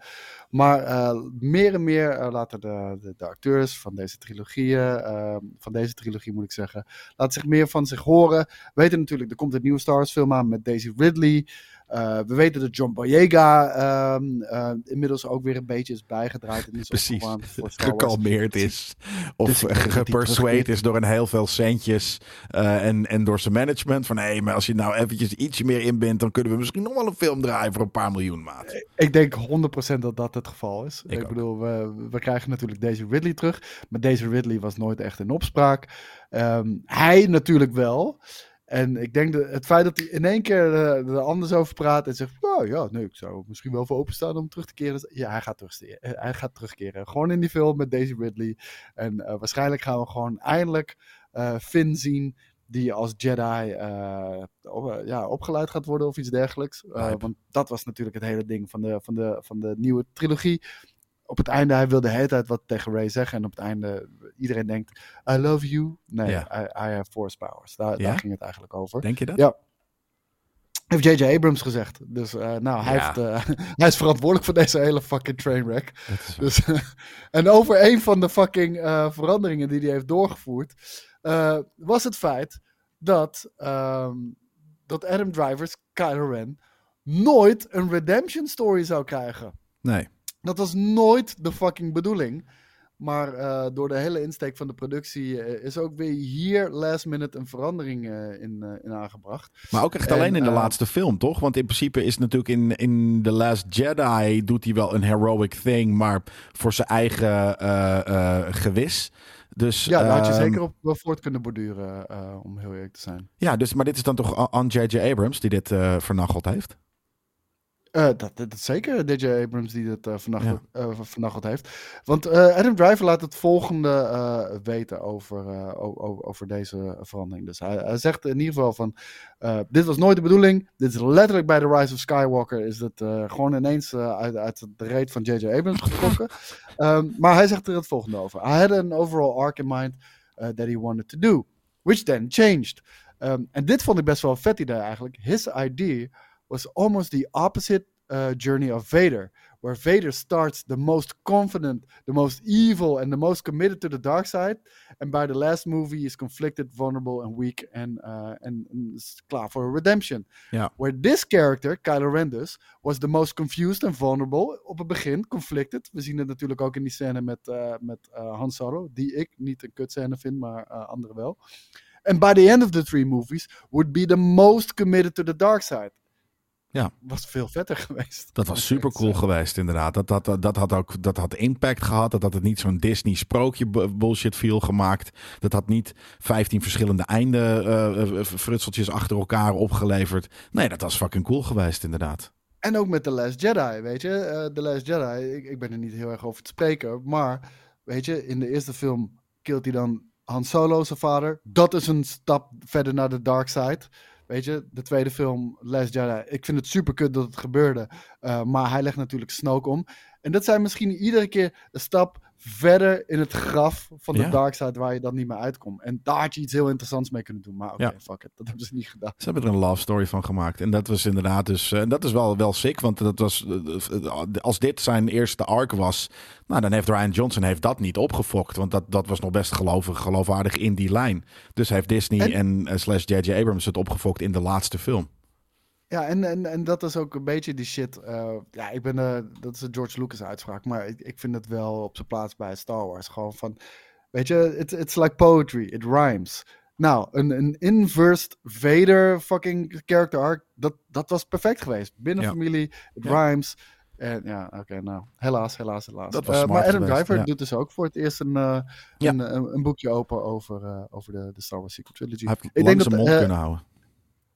Speaker 3: Maar meer en meer laten de, de, de acteurs van deze trilogieën, ehm, van deze trilogie moet ik zeggen, laten zich meer van zich horen. We weten natuurlijk, er komt een nieuwe Star Wars film aan met Daisy Ridley. Eh, we weten dat John Boyega ehm, eh, inmiddels ook weer een beetje is bijgedraaid. En is
Speaker 2: Precies. [laughs] Gekalmeerd is. Of
Speaker 3: Dus
Speaker 2: gepersuade is door een heel veel centjes. eh, en, en door zijn management. Van hé, maar als je nou eventjes ietsje meer inbindt. dan kunnen we misschien nog wel een film draaien voor een paar miljoen maat.
Speaker 3: Ik denk 100% dat dat het geval is.
Speaker 2: Ik
Speaker 3: bedoel, we, we krijgen natuurlijk Daisy Ridley terug. Maar Daisy Ridley was nooit echt in opspraak. Ehm, hij natuurlijk wel. En ik denk dat het feit dat hij in één keer eh, er anders over praat en zegt: "Nou ja, nee, ik zou misschien wel voor openstaan om terug te keren. Ja, hij gaat, terugste- eh, hij gaat terugkeren. Gewoon in die film met Daisy Ridley. En eh, waarschijnlijk gaan we gewoon eindelijk eh, Finn zien. Die als Jedi op- eh, ja, opgeleid gaat worden of iets dergelijks. Want dat was natuurlijk het hele ding van de, van de, van de nieuwe trilogie. Op het einde, hij wilde de hele tijd wat tegen Ray zeggen. En op het einde, iedereen denkt, I love you. Nee,
Speaker 2: Ja.
Speaker 3: I, I have force powers. Daar,
Speaker 2: Ja?
Speaker 3: daar ging het eigenlijk over.
Speaker 2: Denk je dat?
Speaker 3: Ja. Heeft J.J. Abrams gezegd. Dus eh, nou, hij,
Speaker 2: Ja.
Speaker 3: heeft, eh, [laughs] hij is verantwoordelijk voor deze hele fucking trainwreck. Dus, [laughs] en over een van de fucking eh, veranderingen die hij heeft doorgevoerd, was het feit dat, ehm, dat Adam Driver's Kylo Ren nooit een redemption story zou krijgen.
Speaker 2: Nee.
Speaker 3: Dat was nooit de fucking bedoeling. Maar eh, door de hele insteek van de productie eh, is ook weer hier last minute een verandering eh, in, in aangebracht.
Speaker 2: Maar ook echt
Speaker 3: En,
Speaker 2: alleen in de laatste film, toch? Want in principe is natuurlijk in, in The Last Jedi doet hij wel een heroic thing, maar voor zijn eigen gewis. Dus,
Speaker 3: Ja, daar had je
Speaker 2: ehm,
Speaker 3: zeker op wel voort kunnen borduren, om heel eerlijk te zijn.
Speaker 2: Ja, dus, maar dit is dan toch aan J.J. Abrams die dit vernacheld heeft?
Speaker 3: Eh, dat, dat, dat zeker DJ Abrams die het eh vernacheld, eh, heeft. Want Adam Driver laat het volgende weten over, eh, o- o- over deze verandering. Dus hij, hij zegt in ieder geval van, dit was nooit de bedoeling. Dit is letterlijk bij The Rise of Skywalker is het gewoon ineens uit, uit de reet van J.J. Abrams getrokken. [laughs] Ehm, maar hij zegt er het volgende over. I had an overall arc in mind uh, that he wanted to do, which then changed. Ehm, en dit vond ik best wel een vet idee eigenlijk. His idea was almost the opposite uh, journey of Vader, where Vader starts the most confident, the most evil, and the most committed to the dark side, and by the last movie is conflicted, vulnerable, and weak, and uh, and, and is klaar voor a redemption.
Speaker 2: Ja.
Speaker 3: Where this character, Kylo Ren dus, was the most confused and vulnerable op het begin, conflicted. We zien het natuurlijk ook in die scène met, uh, met uh, Han Solo, die ik niet een kutscène vind, maar uh, anderen wel. And by the end of the three movies, would be the most committed to the dark side.
Speaker 2: Ja.
Speaker 3: Was veel vetter [laughs] geweest.
Speaker 2: Dat was super cool geweest, inderdaad. Dat, dat, dat, dat had ook dat had impact gehad. Dat had het niet zo'n Disney sprookje bu- bullshit feel gemaakt. Dat had niet 15 verschillende einde eh, eh, frutseltjes achter elkaar opgeleverd. Nee, dat was fucking cool geweest, inderdaad.
Speaker 3: En ook met The Last Jedi, weet je. Eh, The Last Jedi, ik, ik ben er niet heel erg over te spreken. Maar, weet je, in de eerste film killt hij dan Han Solo, zijn vader. Dat is een stap verder naar de dark side. Weet je, de tweede film, Last Jedi. Ik vind het super kut dat het gebeurde. eh, maar hij legt natuurlijk Snoke om. En dat zijn misschien iedere keer een stap verder in het graf van de
Speaker 2: Ja.
Speaker 3: dark side waar je dan niet meer uitkomt. En daar had je iets heel interessants mee kunnen doen. Maar oké,
Speaker 2: Ja.
Speaker 3: fuck it. Dat hebben ze niet gedaan.
Speaker 2: Ze hebben er een love story van gemaakt. En dat was inderdaad dus. En dat is wel, wel sick. Want dat was. eh, Als dit zijn eerste arc was. Nou, dan heeft Ryan Johnson heeft dat niet opgefokt. Want dat, dat was nog best gelovig, geloofwaardig in die lijn. Dus heeft Disney en, eh, slash J.J. Abrams het opgefokt in de laatste film.
Speaker 3: Ja, en, en, en dat is ook een beetje die shit. eh, ja, ik ben, eh, dat is een George Lucas uitspraak, maar ik, ik vind het wel op zijn plaats bij Star Wars. Gewoon van, weet je, it's, it's like poetry, it rhymes. Nou, een, een inversed Vader fucking character arc, dat, dat was perfect geweest. Binnen
Speaker 2: Ja.
Speaker 3: familie, it
Speaker 2: Ja.
Speaker 3: rhymes. En ja, oké, nou, helaas, helaas, helaas.
Speaker 2: Dat was
Speaker 3: Eh, maar Adam
Speaker 2: geweest,
Speaker 3: Driver
Speaker 2: ja.
Speaker 3: doet dus ook voor het eerst een, een, een, een boekje open over, over de, de Star Wars sequel trilogy.
Speaker 2: Hij heeft
Speaker 3: Ik denk
Speaker 2: zijn
Speaker 3: dat,
Speaker 2: mond kunnen houden.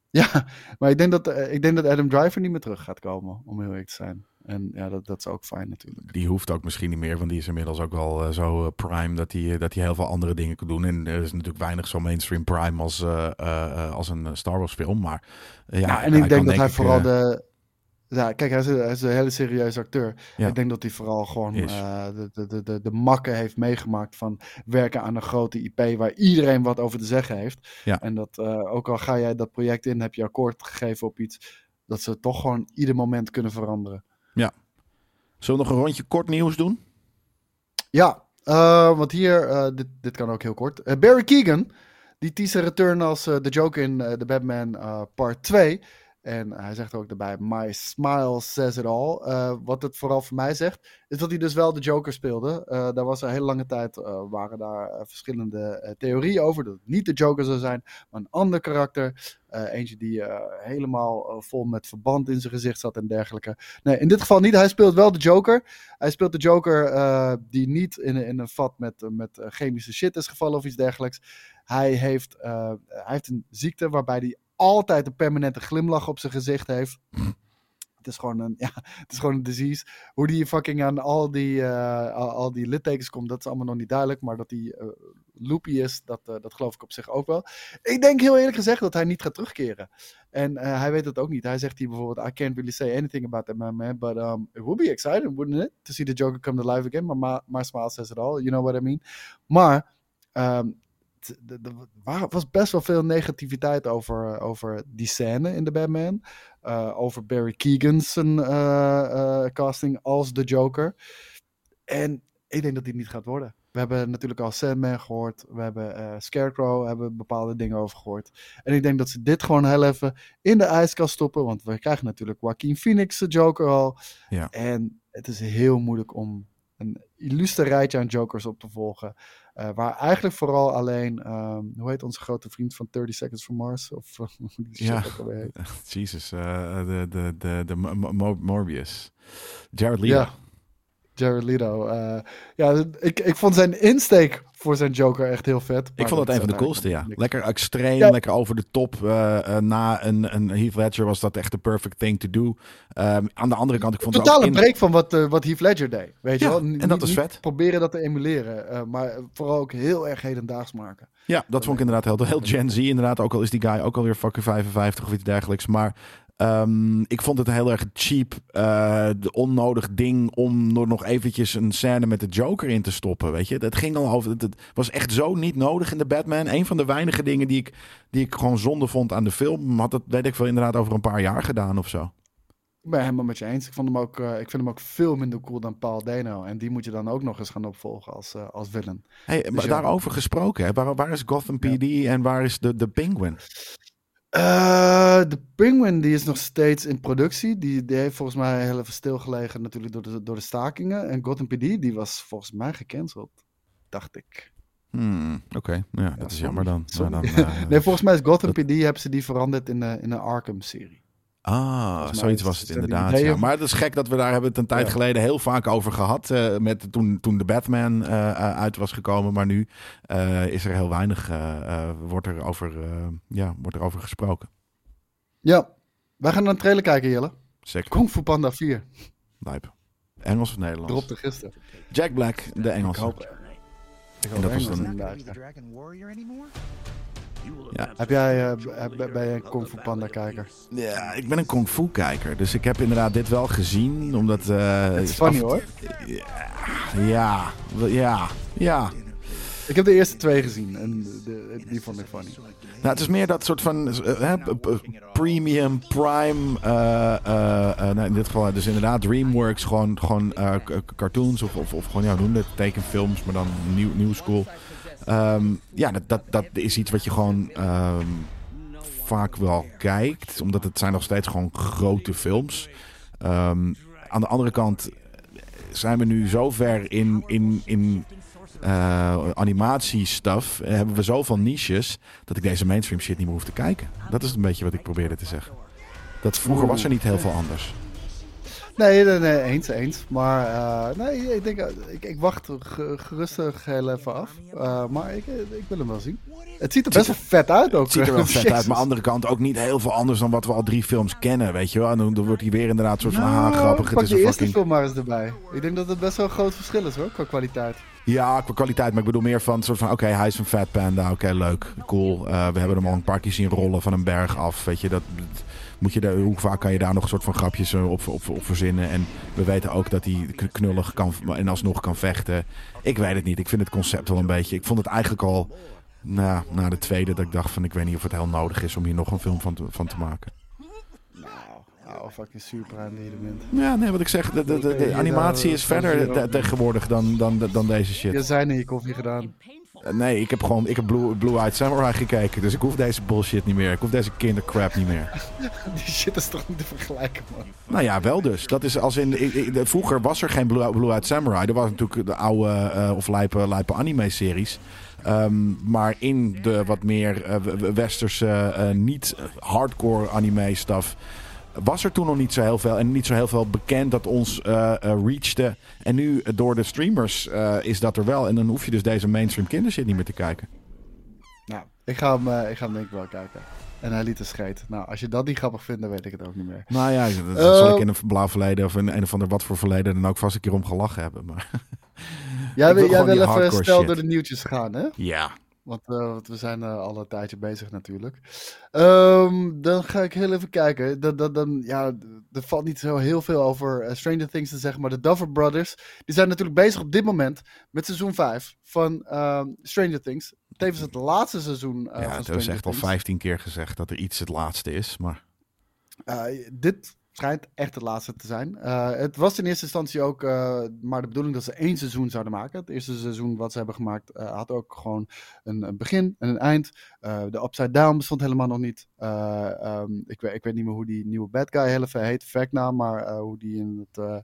Speaker 3: Ja, maar ik denk, dat, eh, ik denk dat Adam Driver niet meer terug gaat komen, om heel eerlijk te zijn. En ja, dat, dat is ook fijn natuurlijk.
Speaker 2: Die hoeft ook misschien niet meer, want die is inmiddels ook wel eh, zo eh, prime dat hij, dat heel veel andere dingen kan doen. En er is natuurlijk weinig zo mainstream prime als, als een Star Wars film. Maar ja,
Speaker 3: Ja, en ik denk dat hij
Speaker 2: ik,
Speaker 3: vooral de... Ja, kijk, hij is, een- hij is een hele serieuze acteur.
Speaker 2: Ja.
Speaker 3: Ik denk dat hij vooral gewoon eh, de, de, de, de, de makken heeft meegemaakt van werken aan een grote IP waar iedereen wat over te zeggen heeft.
Speaker 2: Ja.
Speaker 3: En dat eh, ook al ga jij dat project in, heb je akkoord gegeven op iets, dat ze toch gewoon ieder moment kunnen veranderen.
Speaker 2: Zullen we nog een rondje kort nieuws doen?
Speaker 3: Ja, eh, want hier, dit, dit kan ook heel kort. Barry Keegan, die zijn return als de Joker in The Batman Part 2. En hij zegt ook daarbij, my smile says it all. Eh, wat het vooral voor mij zegt, is dat hij dus wel de Joker speelde. Eh, daar was een hele lange tijd, eh, waren daar verschillende theorieën over. Dat het niet de Joker zou zijn, maar een ander karakter. Eentje die helemaal vol met verband in zijn gezicht zat en dergelijke. Nee, in dit geval niet. Hij speelt wel de Joker. Hij speelt de Joker die niet in, in een vat met, met chemische shit is gevallen of iets dergelijks. Hij heeft, hij heeft een ziekte waarbij hij altijd een permanente glimlach op zijn gezicht heeft. Het is gewoon een, [laughs] ja, het is gewoon een disease. Hoe die fucking aan al die, eh, al, die littekens komt, dat is allemaal nog niet duidelijk. Maar dat hij eh, loopy is, dat, eh, dat geloof ik op zich ook wel. Ik denk heel eerlijk gezegd dat hij niet gaat terugkeren. En hij weet het ook niet. Hij zegt hier bijvoorbeeld, I can't really say anything about that man, man but um, it would be exciting, wouldn't it? To see the Joker come to life again. Maar my, smile says it all, you know what I mean? Maar ehm, er was best wel veel negativiteit over, over die scène in de Batman. Eh, over Barry Keegan's eh, eh, casting als de Joker. En ik denk dat die niet gaat worden. We hebben natuurlijk al Sandman gehoord. We hebben eh, Scarecrow, hebben bepaalde dingen over gehoord. En ik denk dat ze dit gewoon heel even in de ijskast stoppen. Want we krijgen natuurlijk Joaquin Phoenix, de Joker al.
Speaker 2: Ja.
Speaker 3: En het is heel moeilijk om een illustre rijtje aan Jokers op te volgen. Eh, waar eigenlijk vooral alleen, ehm, hoe heet onze grote vriend van 30 Seconds from Mars? Of [laughs] hoe die
Speaker 2: Ja.
Speaker 3: alweer heet. [laughs]
Speaker 2: Jesus, eh, de, de, de, de Mo- Mo- Morbius. Jared Leto.
Speaker 3: Ja. Jared Leto. eh, ja, ik, ik vond zijn insteek voor zijn Joker echt heel vet.
Speaker 2: Ik vond dat een van de
Speaker 3: is
Speaker 2: coolste, ja. Lekker extreem,
Speaker 3: Ja.
Speaker 2: lekker over de top. eh, eh, na een, een Heath Ledger was dat echt de perfect thing to do. Ehm, aan de andere kant, ik vond
Speaker 3: Een
Speaker 2: het ook
Speaker 3: totale
Speaker 2: in-
Speaker 3: break van wat, wat Heath Ledger deed. Weet je wel?
Speaker 2: en dat
Speaker 3: niet
Speaker 2: vet.
Speaker 3: Proberen dat te emuleren. maar vooral ook heel erg hedendaags maken.
Speaker 2: Ja, dat vond ik inderdaad heel, heel Gen Z inderdaad. Ook al is die guy ook alweer fucking 55 of iets dergelijks. Maar ehm, ik vond het heel erg cheap, eh, de onnodig ding om er nog eventjes een scène met de Joker in te stoppen. Weet je, dat ging al over. Het, was echt zo niet nodig in de Batman. Een van de weinige dingen die ik, die ik gewoon zonde vond aan de film, had dat weet ik wel inderdaad over een paar jaar gedaan of zo.
Speaker 3: Ik ben helemaal met je eens. Ik, vond hem ook, eh, ik vind hem ook veel minder cool dan Paul Dano. En die moet je dan ook nog eens gaan opvolgen als, eh, als villain.
Speaker 2: Hey, maar
Speaker 3: ja.
Speaker 2: daarover gesproken, hè? Waar, waar is Gotham PD en waar is de, de Penguin?
Speaker 3: Eh, de Penguin die is nog steeds in productie. Die, die heeft volgens mij heel even stilgelegen natuurlijk door de, door de stakingen. En Gotham PD die was volgens mij gecanceld. Dacht ik.
Speaker 2: Hmm, Oké, ja, dat is jammer dan. Maar dan eh, [laughs]
Speaker 3: nee, volgens mij is Gotham
Speaker 2: dat-
Speaker 3: PD hebben ze die veranderd in, de, in een Arkham-serie.
Speaker 2: Ah, zoiets was het
Speaker 3: die
Speaker 2: inderdaad. Ja. Maar het is gek dat we daar hebben het een tijd
Speaker 3: Ja.
Speaker 2: geleden heel vaak over gehad. eh, met, toen, toen de Batman eh, eh, uit was gekomen. Maar nu eh, is er heel weinig. eh, eh, wordt, er over, eh, ja, wordt er over gesproken.
Speaker 3: Ja, wij gaan naar een trailer kijken, Jelle.
Speaker 2: Sick.
Speaker 3: Kung Fu Panda 4.
Speaker 2: Lijp. Engels of Nederlands?
Speaker 3: Dropte gisteren.
Speaker 2: Jack Black, de
Speaker 3: Ik
Speaker 2: Engelse.
Speaker 3: hoop, ik
Speaker 2: En
Speaker 3: hoop
Speaker 2: dat was
Speaker 3: Engels
Speaker 2: dan-
Speaker 5: the
Speaker 3: ja. Heb jij, eh, heb- ben je een Kung Fu Panda kijker?
Speaker 2: Ja, ik ben een kung fu kijker. Dus ik heb inderdaad dit wel gezien. Omdat... eh,
Speaker 3: Het is funny
Speaker 2: af-
Speaker 3: hoor.
Speaker 2: Ja, ja, ja.
Speaker 3: Ik heb de eerste twee gezien en de, die vond ik funny.
Speaker 2: Nou, het is meer dat soort van eh, premium, prime. eh, eh, eh, nou, in dit geval dus inderdaad DreamWorks. Gewoon, gewoon eh, cartoons of, of, of gewoon, ja, hoe noem het? Tekenfilms, maar dan nieuw, nieuw school. Ehm, ja, dat, dat, dat is iets wat je gewoon ehm, vaak wel kijkt. Omdat het zijn nog steeds gewoon grote films. Ehm, aan de andere kant zijn we nu zo ver in, in, in eh animatiestuff. eh, Hebben we zoveel niches dat ik deze mainstream shit niet meer hoef te kijken. Dat is een beetje wat ik probeerde te zeggen. Dat vroeger was er niet heel veel anders.
Speaker 3: Nee, nee, nee, eens, eens. Maar eh, nee, ik denk, eh, ik, ik wacht ge- gerustig heel even af. Eh, maar ik, ik wil hem wel zien. Het ziet er best wel vet uit ook.
Speaker 2: Het ziet er wel vet uit, maar aan de andere kant ook niet heel veel anders dan wat we al drie films kennen, weet je wel. En dan, wordt hij weer inderdaad een soort van,
Speaker 3: Nou,
Speaker 2: ah, grappig, het is
Speaker 3: de
Speaker 2: een
Speaker 3: eerste
Speaker 2: fucking...
Speaker 3: film maar eens erbij. Ik denk dat het best wel een groot verschil is hoor, qua kwaliteit.
Speaker 2: Ja, qua kwaliteit, maar ik bedoel meer van, soort van oké, hij is een fat panda, oké, leuk, cool. We hebben hem al een paar keer zien rollen van een berg af, weet je, dat... Moet je daar, hoe vaak kan je daar nog een soort van grapjes eh, op, op, op verzinnen? En we weten ook dat hij knullig kan en alsnog kan vechten. Ik weet het niet. Ik vind het concept wel een beetje. Ik vond het eigenlijk al na, na de tweede dat ik dacht van ik weet niet of het heel nodig is om hier nog een film van te, van te maken.
Speaker 3: Nou, nou fucking super je bent.
Speaker 2: Ja, nee, wat ik zeg, de, de, de, animatie
Speaker 3: daar,
Speaker 2: is
Speaker 3: eh,
Speaker 2: verder tegenwoordig dan, dan, dan deze
Speaker 3: Je
Speaker 2: shit.
Speaker 3: zijn in je koffie gedaan.
Speaker 2: Eh, Nee, ik heb gewoon ik heb Blue, Blue Eyed Samurai gekeken, dus ik hoef deze bullshit niet meer. Ik hoef deze kindercrap niet meer. [laughs]
Speaker 3: Die shit is toch niet te vergelijken, man.
Speaker 2: Nou ja, wel dus. Dat is als in, vroeger was er geen Blue, Blue Eyed Samurai. Er was natuurlijk de oude eh, of lijpe, lijpe anime-series. Ehm, maar in de wat meer w- westerse, niet hardcore anime-stuff... was er toen nog niet zo heel veel. En niet zo heel veel bekend dat ons eh, reachde. En nu eh, door de streamers is dat er wel. En dan hoef je dus deze mainstream kindershit niet meer te kijken.
Speaker 3: Nou, ik ga hem, ik ga hem denk ik wel kijken. En hij liet een scheet. Nou, als je dat niet grappig vindt, dan weet ik het ook niet meer.
Speaker 2: Nou ja, dat zal ik in een blauw verleden... of in een of ander wat voor verleden... dan ook vast een keer om gelachen hebben. Maar
Speaker 3: Jij,
Speaker 2: wil
Speaker 3: jij wil even snel
Speaker 2: shit.
Speaker 3: door de nieuwtjes gaan, hè?
Speaker 2: ja,
Speaker 3: Want, eh, want we zijn eh, al een tijdje bezig natuurlijk. Ehm, dan ga ik heel even kijken. Dan, dan, dan, ja, er valt niet zo heel veel over eh, Stranger Things te zeggen. Maar de Duffer Brothers, die zijn natuurlijk bezig op dit moment met seizoen 5 van ehm, Stranger Things. Tevens het laatste seizoen
Speaker 2: ja
Speaker 3: van
Speaker 2: het is echt al
Speaker 3: Things.
Speaker 2: 15 keer gezegd dat er iets het laatste is. Maar
Speaker 3: dit schijnt echt het laatste te zijn. Eh, het was in eerste instantie ook eh, maar de bedoeling dat ze één seizoen zouden maken. Het eerste seizoen wat ze hebben gemaakt eh, had ook gewoon een, begin en een eind. De Upside Down bestond helemaal nog niet. Eh, ehm, ik, weet, ik weet niet meer hoe die nieuwe bad guy heel even heet, Vecna, maar hoe die in het...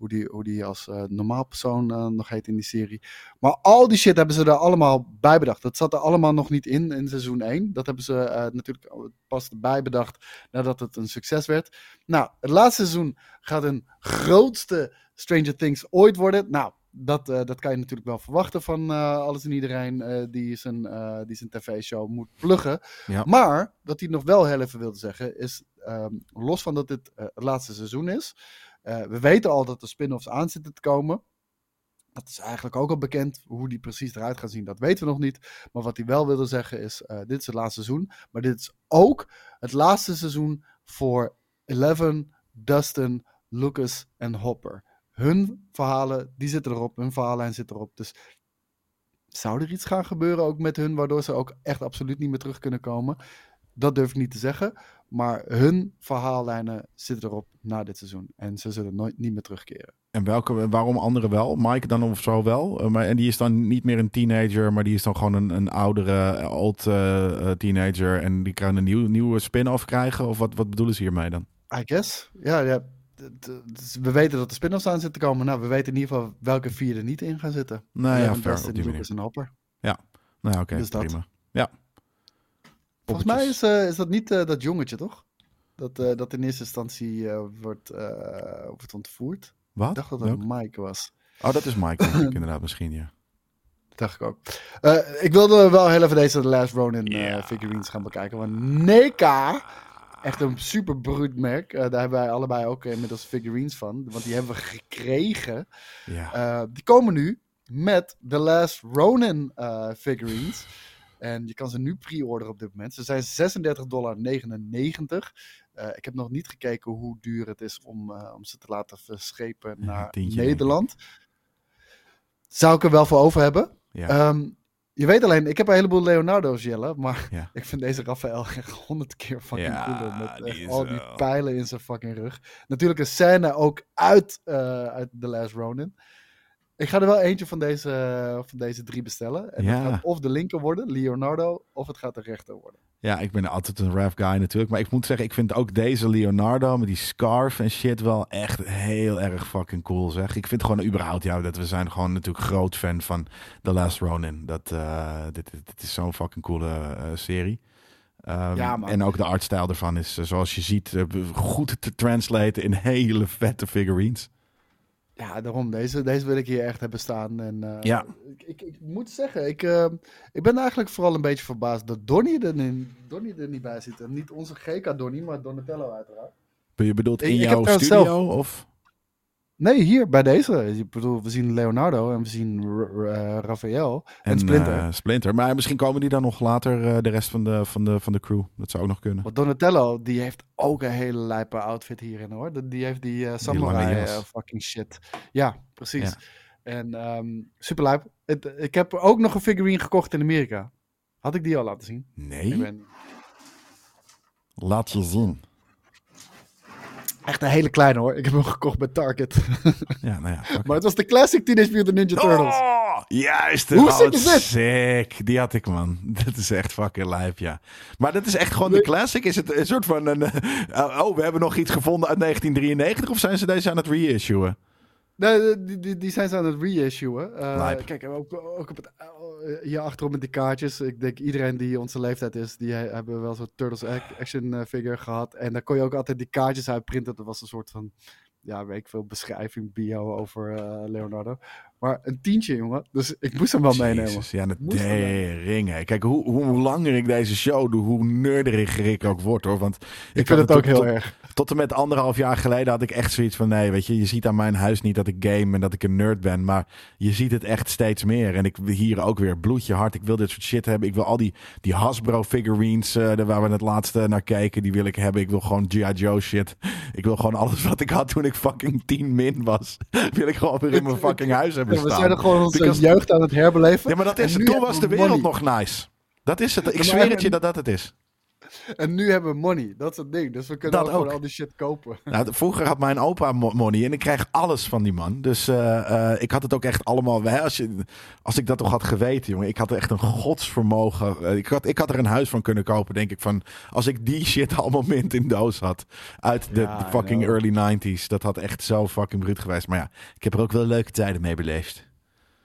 Speaker 3: hoe die, hoe die als eh, normaal persoon eh, nog heet in die serie. Maar al die shit hebben ze er allemaal bij bedacht. Dat zat er allemaal nog niet in in seizoen 1. Dat hebben ze eh, natuurlijk pas erbij bedacht nadat het een succes werd. Nou, het laatste seizoen gaat een grootste Stranger Things ooit worden. Nou, dat, dat kan je natuurlijk wel verwachten van alles en iedereen die zijn, die zijn tv-show moet pluggen.
Speaker 2: Ja.
Speaker 3: Maar, wat hij nog wel heel even wilde zeggen, is ehm, los van dat dit het laatste seizoen is. Eh, we weten al dat er spin-offs aan zitten te komen. Dat is eigenlijk ook al bekend. Hoe die precies eruit gaan zien, dat weten we nog niet. Maar wat hij wel wilde zeggen is: eh, dit is het laatste seizoen. Maar dit is ook het laatste seizoen voor Eleven, Dustin, Lucas en Hopper. Hun verhalen, die zitten erop. Hun verhaallijn zit erop. Dus zou er iets gaan gebeuren ook met hun, waardoor ze ook echt absoluut niet meer terug kunnen komen? Dat durf ik niet te zeggen. Maar hun verhaallijnen zitten erop na dit seizoen. En ze zullen nooit niet meer terugkeren.
Speaker 2: en welke, waarom anderen wel? Mike dan of zo wel? Eh, maar, en die is dan niet meer een teenager, maar die is dan gewoon een, een oudere, old eh, eh, teenager. En die kan een nieuw, nieuwe spin-off krijgen? Of wat, wat bedoelen ze hiermee dan?
Speaker 3: I guess. Ja, ja. dus We weten dat er spin-offs aan zitten te komen. Nou, we weten in ieder geval welke vier er niet in gaan zitten.
Speaker 2: Nou ja, fair,
Speaker 3: Dustin,
Speaker 2: op die
Speaker 3: Lucas en Hopper.
Speaker 2: Nou ja, oké,
Speaker 3: Dus dat.
Speaker 2: prima. Ja.
Speaker 3: Volgens mij is, eh, is dat niet eh, dat jongetje, toch? Dat, eh, dat in eerste instantie wordt, wordt ontvoerd.
Speaker 2: Wat?
Speaker 3: Ik dacht dat het
Speaker 2: Welk?
Speaker 3: Mike was.
Speaker 2: Oh, dat is Mike, ik, [laughs] inderdaad, misschien, ja.
Speaker 3: Dacht ik ook. Ik wilde wel heel even deze The Last Ronin figurines gaan bekijken. Want NECA, echt een super bruut merk. eh, daar hebben wij allebei ook inmiddels figurines van. Want die hebben we gekregen.
Speaker 2: Ja.
Speaker 3: Die komen nu met The Last Ronin figurines. En je kan ze nu pre-orderen op dit moment. Ze zijn 36,99 dollar. Eh, ik heb nog niet gekeken hoe duur het is om, eh, om ze te laten verschepen naar. Nederland. Zou ik er wel voor over hebben.
Speaker 2: Ja.
Speaker 3: Ehm, je weet alleen, ik heb een heleboel Leonardo's, Jelle. Maar
Speaker 2: Ja. [laughs]
Speaker 3: ik vind deze Raphaël echt honderd keer fucking
Speaker 2: Ja,
Speaker 3: cooler. Met
Speaker 2: die is
Speaker 3: al die pijlen in zijn fucking rug. Natuurlijk een scène ook uit, eh, uit The Last Ronin. Ik ga er wel eentje van deze, van deze drie bestellen. En
Speaker 2: Ja.
Speaker 3: het gaat of de linker worden, Leonardo, of het gaat de rechter worden.
Speaker 2: Ja, ik ben altijd een rap guy natuurlijk. Maar ik moet zeggen, ik vind ook deze Leonardo met die scarf en shit wel echt heel erg fucking cool zeg. Ik vind gewoon überhaupt, ja, dat we zijn gewoon natuurlijk groot fan van The Last Ronin. Dat, eh, dit, dit, dit is zo'n fucking coole eh, serie. Ehm,
Speaker 3: Ja,
Speaker 2: en ook de artstijl ervan is, eh, zoals je ziet, eh, goed te translaten in hele vette figurines.
Speaker 3: Ja, daarom. Deze, deze wil ik hier echt hebben staan. En, eh,
Speaker 2: Ja.
Speaker 3: ik, ik, ik moet zeggen, ik, eh, ik ben eigenlijk vooral een beetje verbaasd dat Donnie er, niet- Donnie er niet bij zit. En niet onze GK Donnie, maar Donatello uiteraard.
Speaker 2: Je bedoelt in
Speaker 3: ik
Speaker 2: jouw studio? Of?
Speaker 3: Nee, hier bij deze. Ik bedoel, we zien Leonardo en we zien R- R- eh, Raphaël en, Splinter.
Speaker 2: Splinter. Maar misschien komen die dan nog later, eh, de rest van de, van, de, van de crew. Dat zou ook nog kunnen.
Speaker 3: Want Donatello, die heeft ook een hele lijpe outfit hierin hoor. Die- heeft die samurai fucking shit. Ja, precies.
Speaker 2: Ja.
Speaker 3: En ehm super lijp. Het, ik heb ook nog een figurine gekocht in Amerika. Had ik die al laten zien?
Speaker 2: Nee,
Speaker 3: ben
Speaker 2: laat je zien.
Speaker 3: Echt een hele kleine hoor. Ik heb hem gekocht bij Target. [laughs]
Speaker 2: Ja, nou ja.
Speaker 3: maar het was de classic Teenage Mutant Ninja Turtles.
Speaker 2: Oh, juist.
Speaker 3: Hoe sick is dit?
Speaker 2: Sick. Die had ik, man. [laughs] Dat is echt fucking lijp, ja. Maar dat is echt gewoon de classic. Is het een soort van een... eh, oh, we hebben nog iets gevonden uit 1993? Of zijn ze deze aan het reissuen?
Speaker 3: Nee, die, die, die zijn ze aan het reissuen. Eh,
Speaker 2: Lijp.
Speaker 3: kijk, ook, ook op het, eh, hier achterop met die kaartjes. Ik denk iedereen die onze leeftijd is, die he- hebben wel zo'n Turtles ac- [sighs] action eh, figure gehad. En daar kon je ook altijd die kaartjes uitprinten. Dat was een soort van, ja, weet ik veel, beschrijving, bio over eh, Leonardo. Maar een tientje, jongen. Dus ik moest hem wel meenemen.
Speaker 2: Jezus, ja, dat
Speaker 3: Moest wel meenemen.
Speaker 2: ringen. Kijk, hoe, hoe langer ik deze show doe, hoe nerderiger ik ook word, hoor. Want
Speaker 3: Ik vind het ook heel
Speaker 2: tot-
Speaker 3: erg.
Speaker 2: Tot en met anderhalf jaar geleden had ik echt zoiets van... nee, weet je, je ziet aan mijn huis niet dat ik game en dat ik een nerd ben... maar je ziet het echt steeds meer. En ik hier ook weer bloedje hard. Ik wil dit soort shit hebben. Ik wil al die, die Hasbro figurines daar waar we het laatste naar keken... die wil ik hebben. Ik wil gewoon G.I. Joe shit. Ik wil gewoon alles wat ik had toen ik fucking 10 min was... [laughs] wil ik gewoon weer in mijn [laughs] fucking huis hebben
Speaker 3: We zijn er gewoon onze
Speaker 2: Because-
Speaker 3: jeugd aan het herbeleven.
Speaker 2: Ja, maar dat is het. Toen was de wereld nog nice. Dat is het. Ik zweer het je dat dat het is.
Speaker 3: En nu hebben we money. Dat is het ding. Dus we kunnen
Speaker 2: Dat
Speaker 3: ook gewoon
Speaker 2: ook.
Speaker 3: al die shit kopen. [laughs]
Speaker 2: Nou, vroeger had mijn opa mo- money en ik krijg alles van die man. Dus eh, eh, ik had het ook echt allemaal. Als, je, als ik dat toch had geweten, jongen. Ik had echt een godsvermogen. eh, ik, had, ik had er een huis van kunnen kopen, denk ik. Van, als ik die shit allemaal mint in doos had. Uit de,
Speaker 3: Ja,
Speaker 2: de
Speaker 3: I
Speaker 2: fucking
Speaker 3: know.
Speaker 2: early 90s. Dat had echt zo fucking bruut geweest. Maar ja, ik heb er ook wel leuke tijden mee beleefd.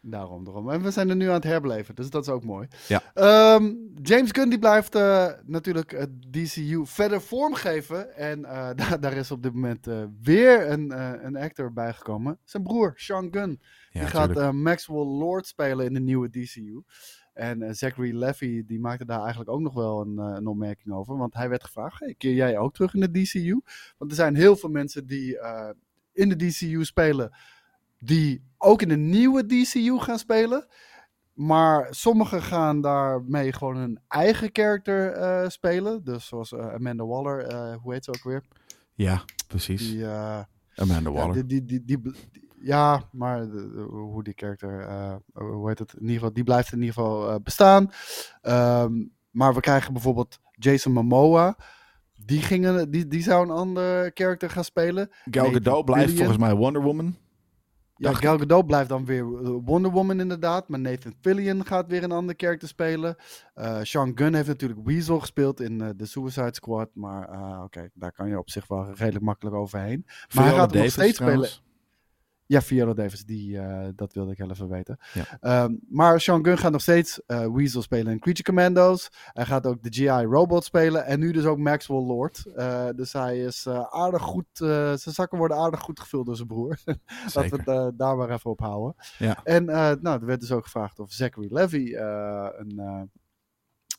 Speaker 3: Daarom, daarom. En we zijn er nu aan het herbeleven, dus dat is ook mooi.
Speaker 2: Ja.
Speaker 3: Ehm, James Gunn die blijft eh, natuurlijk het DCU verder vormgeven. En eh, [laughs] daar, daar is op dit moment eh, weer een, eh, een actor bijgekomen. Zijn broer, Sean Gunn.
Speaker 2: Ja,
Speaker 3: die gaat eh, Maxwell Lord spelen in de nieuwe DCU. En eh, Zachary Levy die maakte daar eigenlijk ook nog wel een, eh, een opmerking over. Want hij werd gevraagd, hey, keer jij ook terug in de DCU? Want er zijn heel veel mensen die eh, in de DCU spelen... die ook in de nieuwe DCU gaan spelen. Maar sommigen gaan daarmee gewoon hun eigen character eh, spelen. Dus zoals eh, Amanda Waller, eh, hoe heet ze ook weer?
Speaker 2: ja, precies.
Speaker 3: Die,
Speaker 2: Amanda
Speaker 3: ja,
Speaker 2: Waller.
Speaker 3: die, die, die, die, ja, maar de- hoe die character, eh, hoe heet het? In ieder geval, die blijft in ieder geval bestaan. Ehm, maar we krijgen bijvoorbeeld Jason Momoa. Die, gingen, die, die zou een ander character gaan spelen.
Speaker 2: Gal Gadot blijft volgens mij Wonder Woman.
Speaker 3: Ja, Gal Gadot blijft dan weer Wonder Woman inderdaad. Maar Nathan Fillion gaat weer een ander character spelen. Eh Sean Gunn heeft natuurlijk Weasel gespeeld in eh, de Suicide Squad. Maar eh, oké, daar kan je op zich wel redelijk makkelijk overheen. Maar hij gaat nog steeds
Speaker 2: trouwens.
Speaker 3: spelen. Ja, Viola Davis, die, eh, dat wilde ik heel even weten.
Speaker 2: Ja.
Speaker 3: Ehm, maar Sean Gunn gaat nog steeds eh, Weasel spelen in Creature Commandos. Hij gaat ook de GI Robot spelen. En nu dus ook Maxwell Lord. Eh, dus hij is aardig goed. zijn zakken worden aardig goed gevuld door zijn broer. [laughs] Laten we het daar maar even op houden.
Speaker 2: Ja.
Speaker 3: En nou, er werd dus ook gevraagd of Zachary Levy een,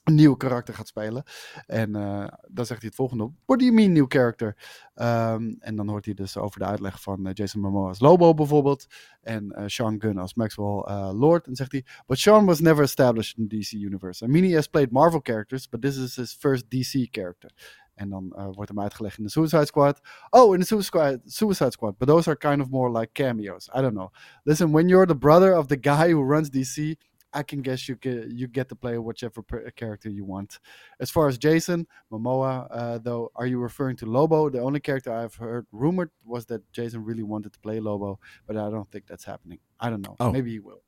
Speaker 3: een nieuw karakter gaat spelen. En eh, dan zegt hij het volgende. What do you mean new character? Ehm, en dan hoort hij dus over de uitleg van eh, Jason Momoa als Lobo bijvoorbeeld. En eh, Sean Gunn als Maxwell Lord. En zegt hij, but Sean was never established in the DC universe. I mean, he has played Marvel characters, but this is his first DC character. En dan wordt hem uitgelegd in de Suicide Squad. Oh, in the Suicide, Suicide Squad. But those are kind of more like cameos. I don't know. Listen, when you're the brother of the guy who runs DC, I can guess you get, you get to play whichever per- character you want. As far as Jason Momoa, uh, though, are you referring to Lobo? The only character I've heard rumored was that Jason really wanted to play Lobo, but I don't think that's happening. I don't know.
Speaker 2: Oh.
Speaker 3: Maybe he will.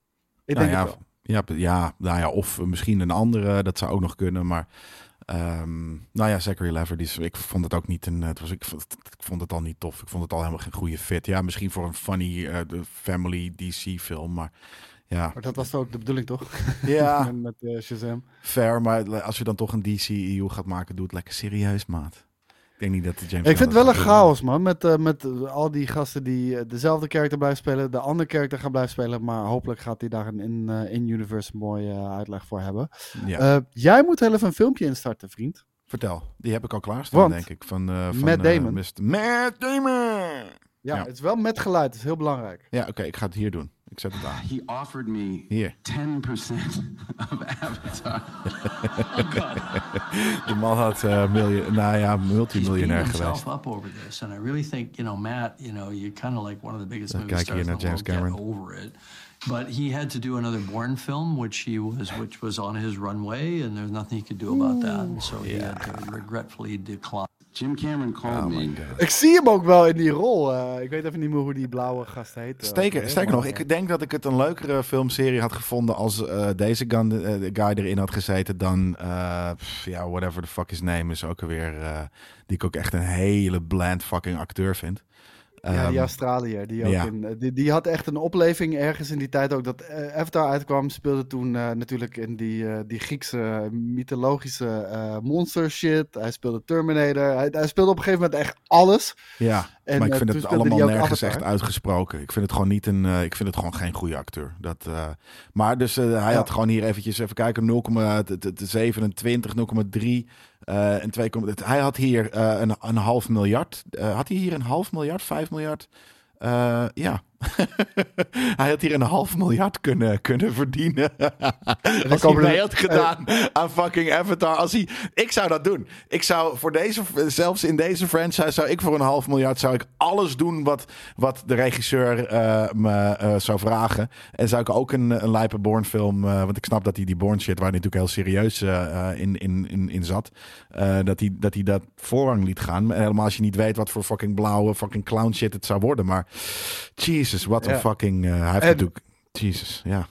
Speaker 3: Ik
Speaker 2: Nou
Speaker 3: denk
Speaker 2: ja,
Speaker 3: het wel.
Speaker 2: ja, nou ja, of misschien een andere, dat zou ook nog kunnen. Maar ehm, nou ja, Zachary Lever, is, ik vond het ook niet een. Het was, ik, vond, ik vond het al niet tof. Ik vond het al helemaal geen goede fit. Ja, misschien voor een funny de family DC film, maar ja,
Speaker 3: Maar dat was ook de bedoeling, toch?
Speaker 2: ja, [laughs]
Speaker 3: met eh, Shazam.
Speaker 2: fair. Maar als je dan toch een DCEU gaat maken, doe het lekker serieus, maat. Ik denk niet dat de James.
Speaker 3: Ik vind het wel
Speaker 2: dat
Speaker 3: een chaos, man. Met, eh, met eh, al die gasten die dezelfde karakter blijven spelen, de andere karakter gaan blijven spelen. Maar hopelijk gaat hij daar een in, eh, in-universe mooie uitleg voor hebben.
Speaker 2: Ja,
Speaker 3: jij moet heel even een filmpje instarten, vriend.
Speaker 2: vertel. Die heb ik al klaarstaan,
Speaker 3: Want
Speaker 2: denk ik. Van, van
Speaker 3: Matt Damon.
Speaker 2: Mr. Matt Damon.
Speaker 3: Ja,
Speaker 2: Ja.
Speaker 3: het is wel met geluid. Het is heel belangrijk.
Speaker 2: Ja, oké, ik ga het hier doen. Zet het. [sighs]
Speaker 6: He offered me
Speaker 2: Hier.
Speaker 6: 10% [laughs] of Avatar.
Speaker 2: De man had uh, miljoen, nou ja,
Speaker 7: He's beating himself
Speaker 2: geweest.
Speaker 7: up over this, and I really think you know Matt. You know, you're kind of like one of the biggest
Speaker 2: Dan
Speaker 7: movie
Speaker 2: je
Speaker 7: stars in the
Speaker 2: James
Speaker 7: world. Get
Speaker 2: Cameron.
Speaker 7: over it. But he had to do another Bourne film, which he was, which was on his runway, and there's nothing he could do about that. And so he had to regretfully decline.
Speaker 6: Jim Cameron called
Speaker 2: Oh
Speaker 6: me.
Speaker 3: Ik zie hem ook wel in die rol. eh, ik weet even niet meer hoe die blauwe gast heet. eh,
Speaker 2: sterker
Speaker 3: maar,
Speaker 2: nog, ik denk dat ik het een leukere filmserie had gevonden als eh, deze gun, guy erin had gezeten dan, eh, ja, whatever the fuck his name is ook alweer, eh, die ik ook echt een hele bland fucking acteur vind.
Speaker 3: Ja, die
Speaker 2: Ehm,
Speaker 3: Australiër. Die, ook
Speaker 2: ja.
Speaker 3: in, eh, die, die had echt een opleving ergens in die tijd ook. Dat eh, Avatar uitkwam, speelde toen eh, natuurlijk in die, die Griekse mythologische monster shit. Hij speelde Terminator. Hij, hij speelde op een gegeven moment echt alles.
Speaker 2: ja,
Speaker 3: En,
Speaker 2: maar ik vind het allemaal nergens
Speaker 3: Avatar.
Speaker 2: echt uitgesproken. Ik vind het gewoon niet een, ik vind het gewoon geen goede acteur. Dat, maar dus hij
Speaker 3: Ja.
Speaker 2: had gewoon hier eventjes even kijken 0,27, 0,3 eh en 2, hij had hier eh, een, een half miljard. Eh, had hij hier een half miljard, 5 miljard? Ja. [laughs] hij had hier een half miljard kunnen, kunnen verdienen. [laughs] als hij
Speaker 3: komen
Speaker 2: mee had gedaan aan fucking Avatar. Als hij, ik zou dat doen. Ik zou voor deze, zelfs in deze franchise, zou ik voor een half miljard zou ik alles doen wat, wat de regisseur eh, me eh, zou vragen. En zou ik ook een, een lijpe Bourne film, eh, want ik snap dat hij die Bourne shit, waar hij natuurlijk heel serieus in, in, in, in zat, dat, hij, dat hij dat voorrang liet gaan. Helemaal als je niet weet wat voor fucking blauwe fucking clown shit het zou worden. Maar Jesus, wat een
Speaker 3: Ja.
Speaker 2: fucking... eh, hij heeft
Speaker 3: En-
Speaker 2: natuurlijk... Jesus, ja.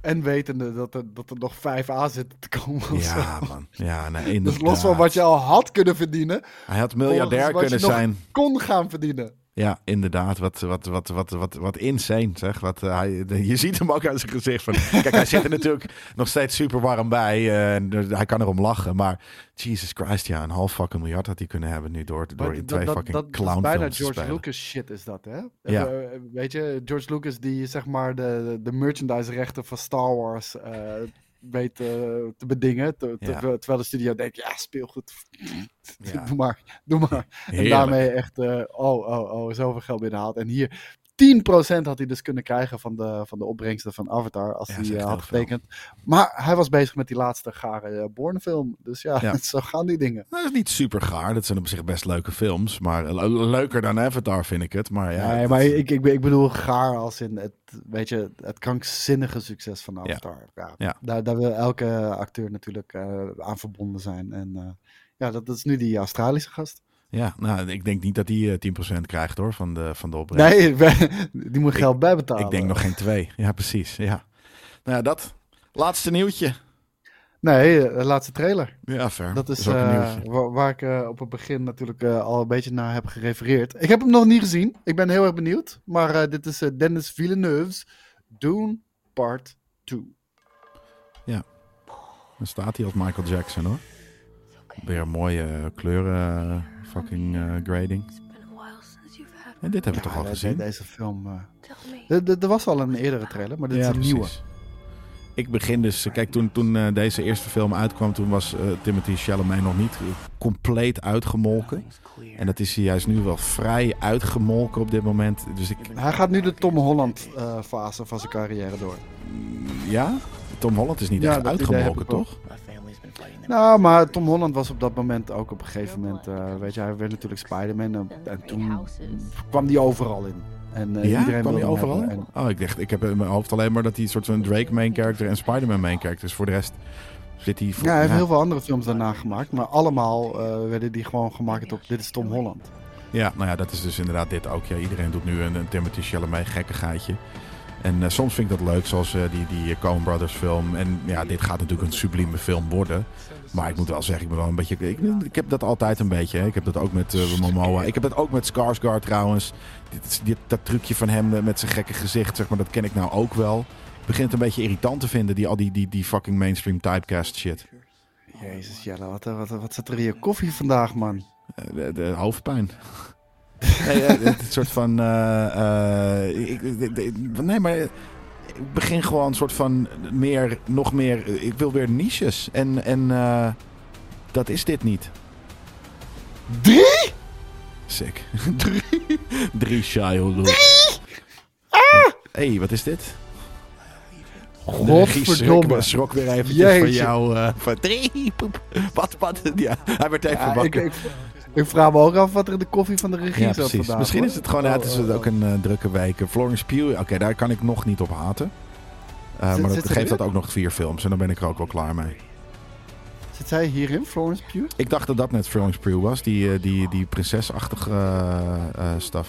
Speaker 3: En wetende dat er, dat er nog 5A zitten te komen. zo.
Speaker 2: Ja, man. Ja, nee, [laughs]
Speaker 3: Dus los van wat je al had kunnen verdienen,
Speaker 2: Hij had miljardair kunnen zijn.
Speaker 3: kon gaan verdienen.
Speaker 2: Ja, inderdaad. Wat, wat, wat, wat, wat, wat insane, zeg. Wat, eh, hij, je ziet hem ook aan zijn gezicht. Van, [laughs] kijk, hij zit er natuurlijk nog steeds super warm bij. eh, en dus hij kan erom lachen. Maar Jesus Christ, ja, een half fucking miljard had hij kunnen hebben nu door, door
Speaker 3: Maar
Speaker 2: in twee
Speaker 3: dat,
Speaker 2: fucking
Speaker 3: dat, dat is bijna George. Lucas shit is dat, hè?
Speaker 2: Ja.
Speaker 3: Eh, weet je, George Lucas die zeg maar de, de merchandise rechten van Star Wars weet eh, te bedingen. Te-
Speaker 2: Ja.
Speaker 3: terwijl- de studio denkt, ja, speelgoed.
Speaker 2: Ja. [laughs]
Speaker 3: doe maar, doe maar. En daarmee echt, eh, oh, oh, oh, zoveel geld binnenhaalt. En hier 10% had hij dus kunnen krijgen van de, van de opbrengsten van Avatar als
Speaker 2: Ja,
Speaker 3: hij eh, had
Speaker 2: veel.
Speaker 3: getekend. Maar hij was bezig met die laatste gare uh, Bourne film. Dus ja,
Speaker 2: Ja. [laughs]
Speaker 3: zo gaan die dingen.
Speaker 2: Nou, dat is niet super gaar. Dat zijn op zich best leuke films. Maar le- leuker dan Avatar vind ik het. Maar ja,
Speaker 3: nee, maar ik, ik, ik bedoel gaar als in het, weet je, het krankzinnige succes van Avatar. Ja.
Speaker 2: Ja.
Speaker 3: Daar, daar wil elke acteur natuurlijk eh, aan verbonden zijn. En eh, ja, dat, dat is nu die Australische gast.
Speaker 2: Ja, nou, ik denk niet dat hij eh, 10% krijgt hoor, van de, van de opbrengst.
Speaker 3: Nee, [laughs] die moet geld bijbetalen.
Speaker 2: ik denk nog geen twee. Ja, precies. Ja. Nou ja, dat. Laatste nieuwtje.
Speaker 3: Nee, eh, de laatste trailer.
Speaker 2: Ja, fair.
Speaker 3: Dat is
Speaker 2: ook een
Speaker 3: eh, waar, waar ik op het begin natuurlijk al een beetje naar heb gerefereerd. Ik heb hem nog niet gezien. Ik ben heel erg benieuwd. Maar dit is Dennis Villeneuve's Dune Part 2.
Speaker 2: Dan staat hij als Michael Jackson hoor. Weer mooie kleuren fucking eh, grading. En dit hebben we toch al gezien?
Speaker 3: Deze film. eh,
Speaker 8: Tell me.
Speaker 3: er- was al een eerdere trailer, maar dit
Speaker 2: ja,
Speaker 3: is een nieuwe.
Speaker 2: ik begin dus... Kijk, toen, toen eh, deze eerste film uitkwam... toen was eh, Timothy Chalamet nog niet eh, compleet uitgemolken. En dat is hij juist nu wel vrij uitgemolken op dit moment. Dus ik...
Speaker 3: Hij gaat nu de Tom Holland eh, fase van zijn carrière door.
Speaker 2: Ja? Tom Holland is niet
Speaker 3: Ja,
Speaker 2: echt uitgemolken, toch?
Speaker 3: Nou, maar Tom Holland was op dat moment ook op een gegeven moment, eh, weet je, hij werd natuurlijk Spider-Man en, en toen kwam die overal in. En eh,
Speaker 2: ja,
Speaker 3: iedereen
Speaker 2: kwam hij overal?
Speaker 3: En-
Speaker 2: Oh, ik dacht, ik heb in mijn hoofd alleen maar dat hij een soort van Drake main character en Spider-Man main character is. Voor de rest zit hij... voor-
Speaker 3: ja, hij heeft
Speaker 2: ja.
Speaker 3: heel veel andere films daarna gemaakt, maar allemaal eh, werden die gewoon gemaakt op dit is Tom Holland.
Speaker 2: Ja, nou ja, dat is dus inderdaad dit ook. Ja, iedereen doet nu een, een Timothy Chalamet gekkigheidje. En eh, soms vind ik dat leuk, zoals eh, die, die Coen Brothers film. En ja, dit gaat natuurlijk een sublieme film worden. Maar ik moet wel zeggen, ik ben wel een beetje... Ik, ik heb dat altijd een beetje. Hè. Ik heb dat ook met eh, Momoa. Ik heb dat ook met Skarsgård trouwens. Dit, dit, dat trucje van hem met zijn gekke gezicht, zeg maar, dat ken ik nou ook wel. Ik begin het een beetje irritant te vinden, die, al die, die, die fucking mainstream typecast shit.
Speaker 3: Jezus, Jelle, wat, wat, wat zit er in je koffie vandaag, man?
Speaker 2: De, de hoofdpijn. Nee, het soort van. eh, eh, ik, ik- ik- nee, maar. Ik begin gewoon een soort van meer, nog meer. Ik wil weer niches. En, en eh, dat is dit niet.
Speaker 3: Drie?
Speaker 2: Sick. [laughs] Drie. Drie childhood. Hé, hey, wat is dit? De regie schrok,
Speaker 3: Godverdomme.
Speaker 2: schrok weer eventjes
Speaker 3: Jeetje.
Speaker 2: van jou. van drie. Poep. Wat, wat? Ja, hij werd even
Speaker 3: Ja, ik,
Speaker 2: wakker.
Speaker 3: ik, ik vraag me ook af wat er in de koffie van de regie
Speaker 2: Ja,
Speaker 3: zat
Speaker 2: precies.
Speaker 3: vandaag.
Speaker 2: Misschien
Speaker 3: hoor.
Speaker 2: is het gewoon, ja, het is
Speaker 3: Oh, oh,
Speaker 2: ook een eh, drukke week. Florence Pugh, oké, daar kan ik nog niet op haten. Eh,
Speaker 3: Zit-
Speaker 2: maar dat geeft dat ook nog vier films en dan ben ik er ook wel klaar mee.
Speaker 3: Zit zij hierin, Florence Pugh?
Speaker 2: Ik dacht dat dat net Florence Pugh was, die, eh, die, die prinsesachtige eh, staf.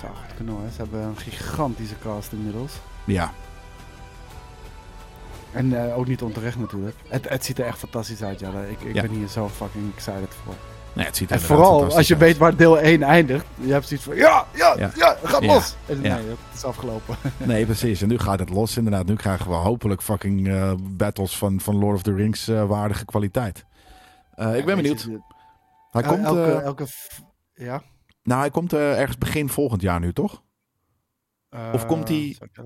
Speaker 3: Zou goed kunnen hoor. Ze hebben een gigantische cast inmiddels.
Speaker 2: Ja,
Speaker 3: En ook niet onterecht natuurlijk. Het, het ziet er echt fantastisch uit, ja. Ik, ik
Speaker 2: Ja.
Speaker 3: ben hier zo fucking excited voor.
Speaker 2: Nee, het ziet
Speaker 3: En vooral als je
Speaker 2: uit.
Speaker 3: weet waar deel 1 eindigt. Je hebt zoiets van, ja, ja,
Speaker 2: Ja.
Speaker 3: ja, gaat
Speaker 2: Ja.
Speaker 3: los. En
Speaker 2: Ja.
Speaker 3: nee, het is afgelopen. [laughs]
Speaker 2: Nee, precies. En nu gaat het los inderdaad. Nu krijgen we hopelijk fucking eh, battles van, van Lord of the Rings eh, waardige kwaliteit. Eh, ik ben benieuwd. Hij komt,
Speaker 3: elke, elke ja.
Speaker 2: nou, hij komt ergens begin volgend jaar nu, toch? Of komt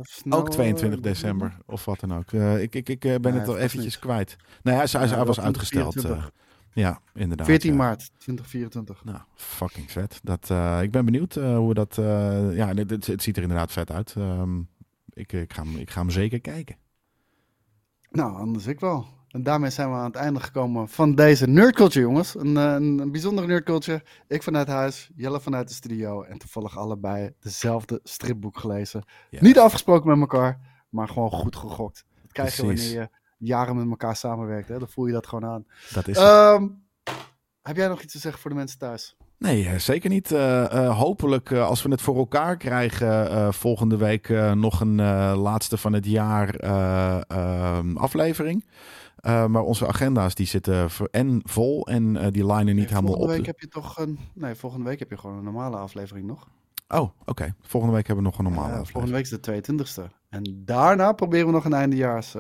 Speaker 3: snel,
Speaker 2: Ook 22
Speaker 3: eh,
Speaker 2: december, of wat dan ook. Ik ik, ik ben het
Speaker 3: vast
Speaker 2: eventjes
Speaker 3: niet.
Speaker 2: kwijt. Nee, hij, hij, hij was uitgesteld.
Speaker 3: 2024.
Speaker 2: Ja, inderdaad.
Speaker 3: 14
Speaker 2: ja.
Speaker 3: maart 2024.
Speaker 2: Nou, fucking vet. Dat, eh, ik ben benieuwd eh, hoe dat... eh, ja, het, het, het ziet er inderdaad vet uit. Ehm, ik, ik, ga hem, ik ga hem zeker kijken.
Speaker 3: Nou, anders ik wel. En daarmee zijn we aan het einde gekomen van deze nerdculture, jongens. Een, een, een bijzondere nerdculture. Ik vanuit huis, Jelle vanuit de studio. En toevallig allebei dezelfde stripboek gelezen.
Speaker 2: Ja.
Speaker 3: Niet afgesproken met elkaar, maar gewoon goed gegokt. Dat krijg je wanneer je jaren met elkaar samenwerkt. Hè? Dan voel je dat gewoon aan.
Speaker 2: Dat is.
Speaker 3: Ehm, heb jij nog iets te zeggen voor de mensen thuis?
Speaker 2: Nee, eh, zeker niet. Eh, eh, hopelijk, als we het voor elkaar krijgen, volgende week nog een laatste van het jaar eh, ehm, aflevering. Maar onze agenda's die zitten en vol en die lijnen niet
Speaker 3: Nee,
Speaker 2: helemaal
Speaker 3: volgende
Speaker 2: op.
Speaker 3: week heb je toch een... Nee, volgende week heb je gewoon een normale aflevering nog.
Speaker 2: Oh, oké. Volgende week hebben we nog een normale aflevering.
Speaker 3: volgende week is de 22e. En daarna proberen we nog een eindejaars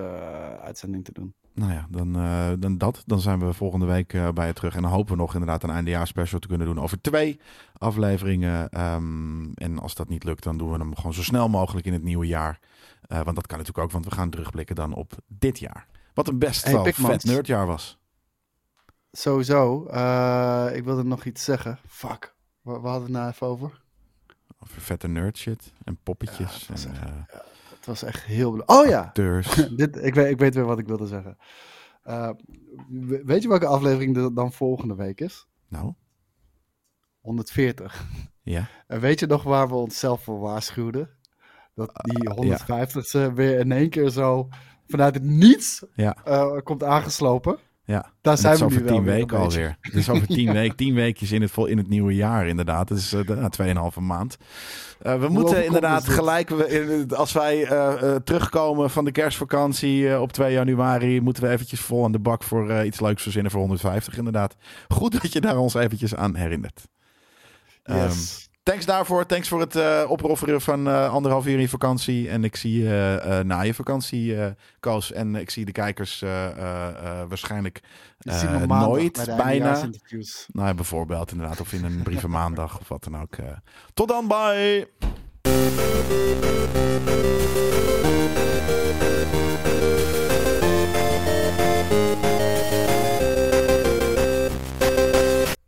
Speaker 3: uitzending te doen.
Speaker 2: Nou ja, dan, eh, dan dat. Dan zijn we volgende week eh, bij je terug. En dan hopen we nog inderdaad een eindejaarsspecial te kunnen doen over twee afleveringen. Ehm, en als dat niet lukt, dan doen we hem gewoon zo snel mogelijk in het nieuwe jaar. Eh, want dat kan natuurlijk ook, want we gaan terugblikken dan op dit jaar. Wat een best
Speaker 3: Hey,
Speaker 2: wel vet nerdjaar was.
Speaker 3: Sowieso. ik wilde nog iets zeggen. Fuck. We, we hadden het nou even over.
Speaker 2: Over vette nerd shit en poppetjes
Speaker 3: Ja,
Speaker 2: en
Speaker 3: Het was echt heel... Oh ja! [laughs] Dit, ik, weet, ik weet weer wat ik wilde zeggen. Eh, we- weet je welke aflevering er dan volgende week is?
Speaker 2: nou,
Speaker 3: 140.
Speaker 2: ja.
Speaker 3: En weet je nog waar we onszelf voor waarschuwden? Dat die
Speaker 2: Ah, ja.
Speaker 3: 150ste weer in één keer zo vanuit het niets
Speaker 2: Ja.
Speaker 3: eh, komt aangeslopen.
Speaker 2: Ja,
Speaker 3: Daar zijn we nu
Speaker 2: over
Speaker 3: wel
Speaker 2: tien weken alweer. Het is over tien [laughs] weken, tien weekjes in het, vol, in het nieuwe jaar inderdaad. Dat is uh, tweeënhalve maand. Eh, we moeten inderdaad gelijk, we- als wij eh, terugkomen van de kerstvakantie op 2 januari, moeten we eventjes vol aan de bak voor iets leuks verzinnen voor 150 inderdaad. Goed dat je daar ons eventjes aan herinnert. Ehm,
Speaker 3: Yes.
Speaker 2: Thanks daarvoor. Thanks voor het opofferen van eh, anderhalf uur in je vakantie. En ik zie je eh, na je vakantie, Koos. En ik zie de kijkers waarschijnlijk nooit, bijna. Nou, ja, bijvoorbeeld inderdaad. Of in een brieven [laughs] maandag of wat dan ook. Tot dan, bye!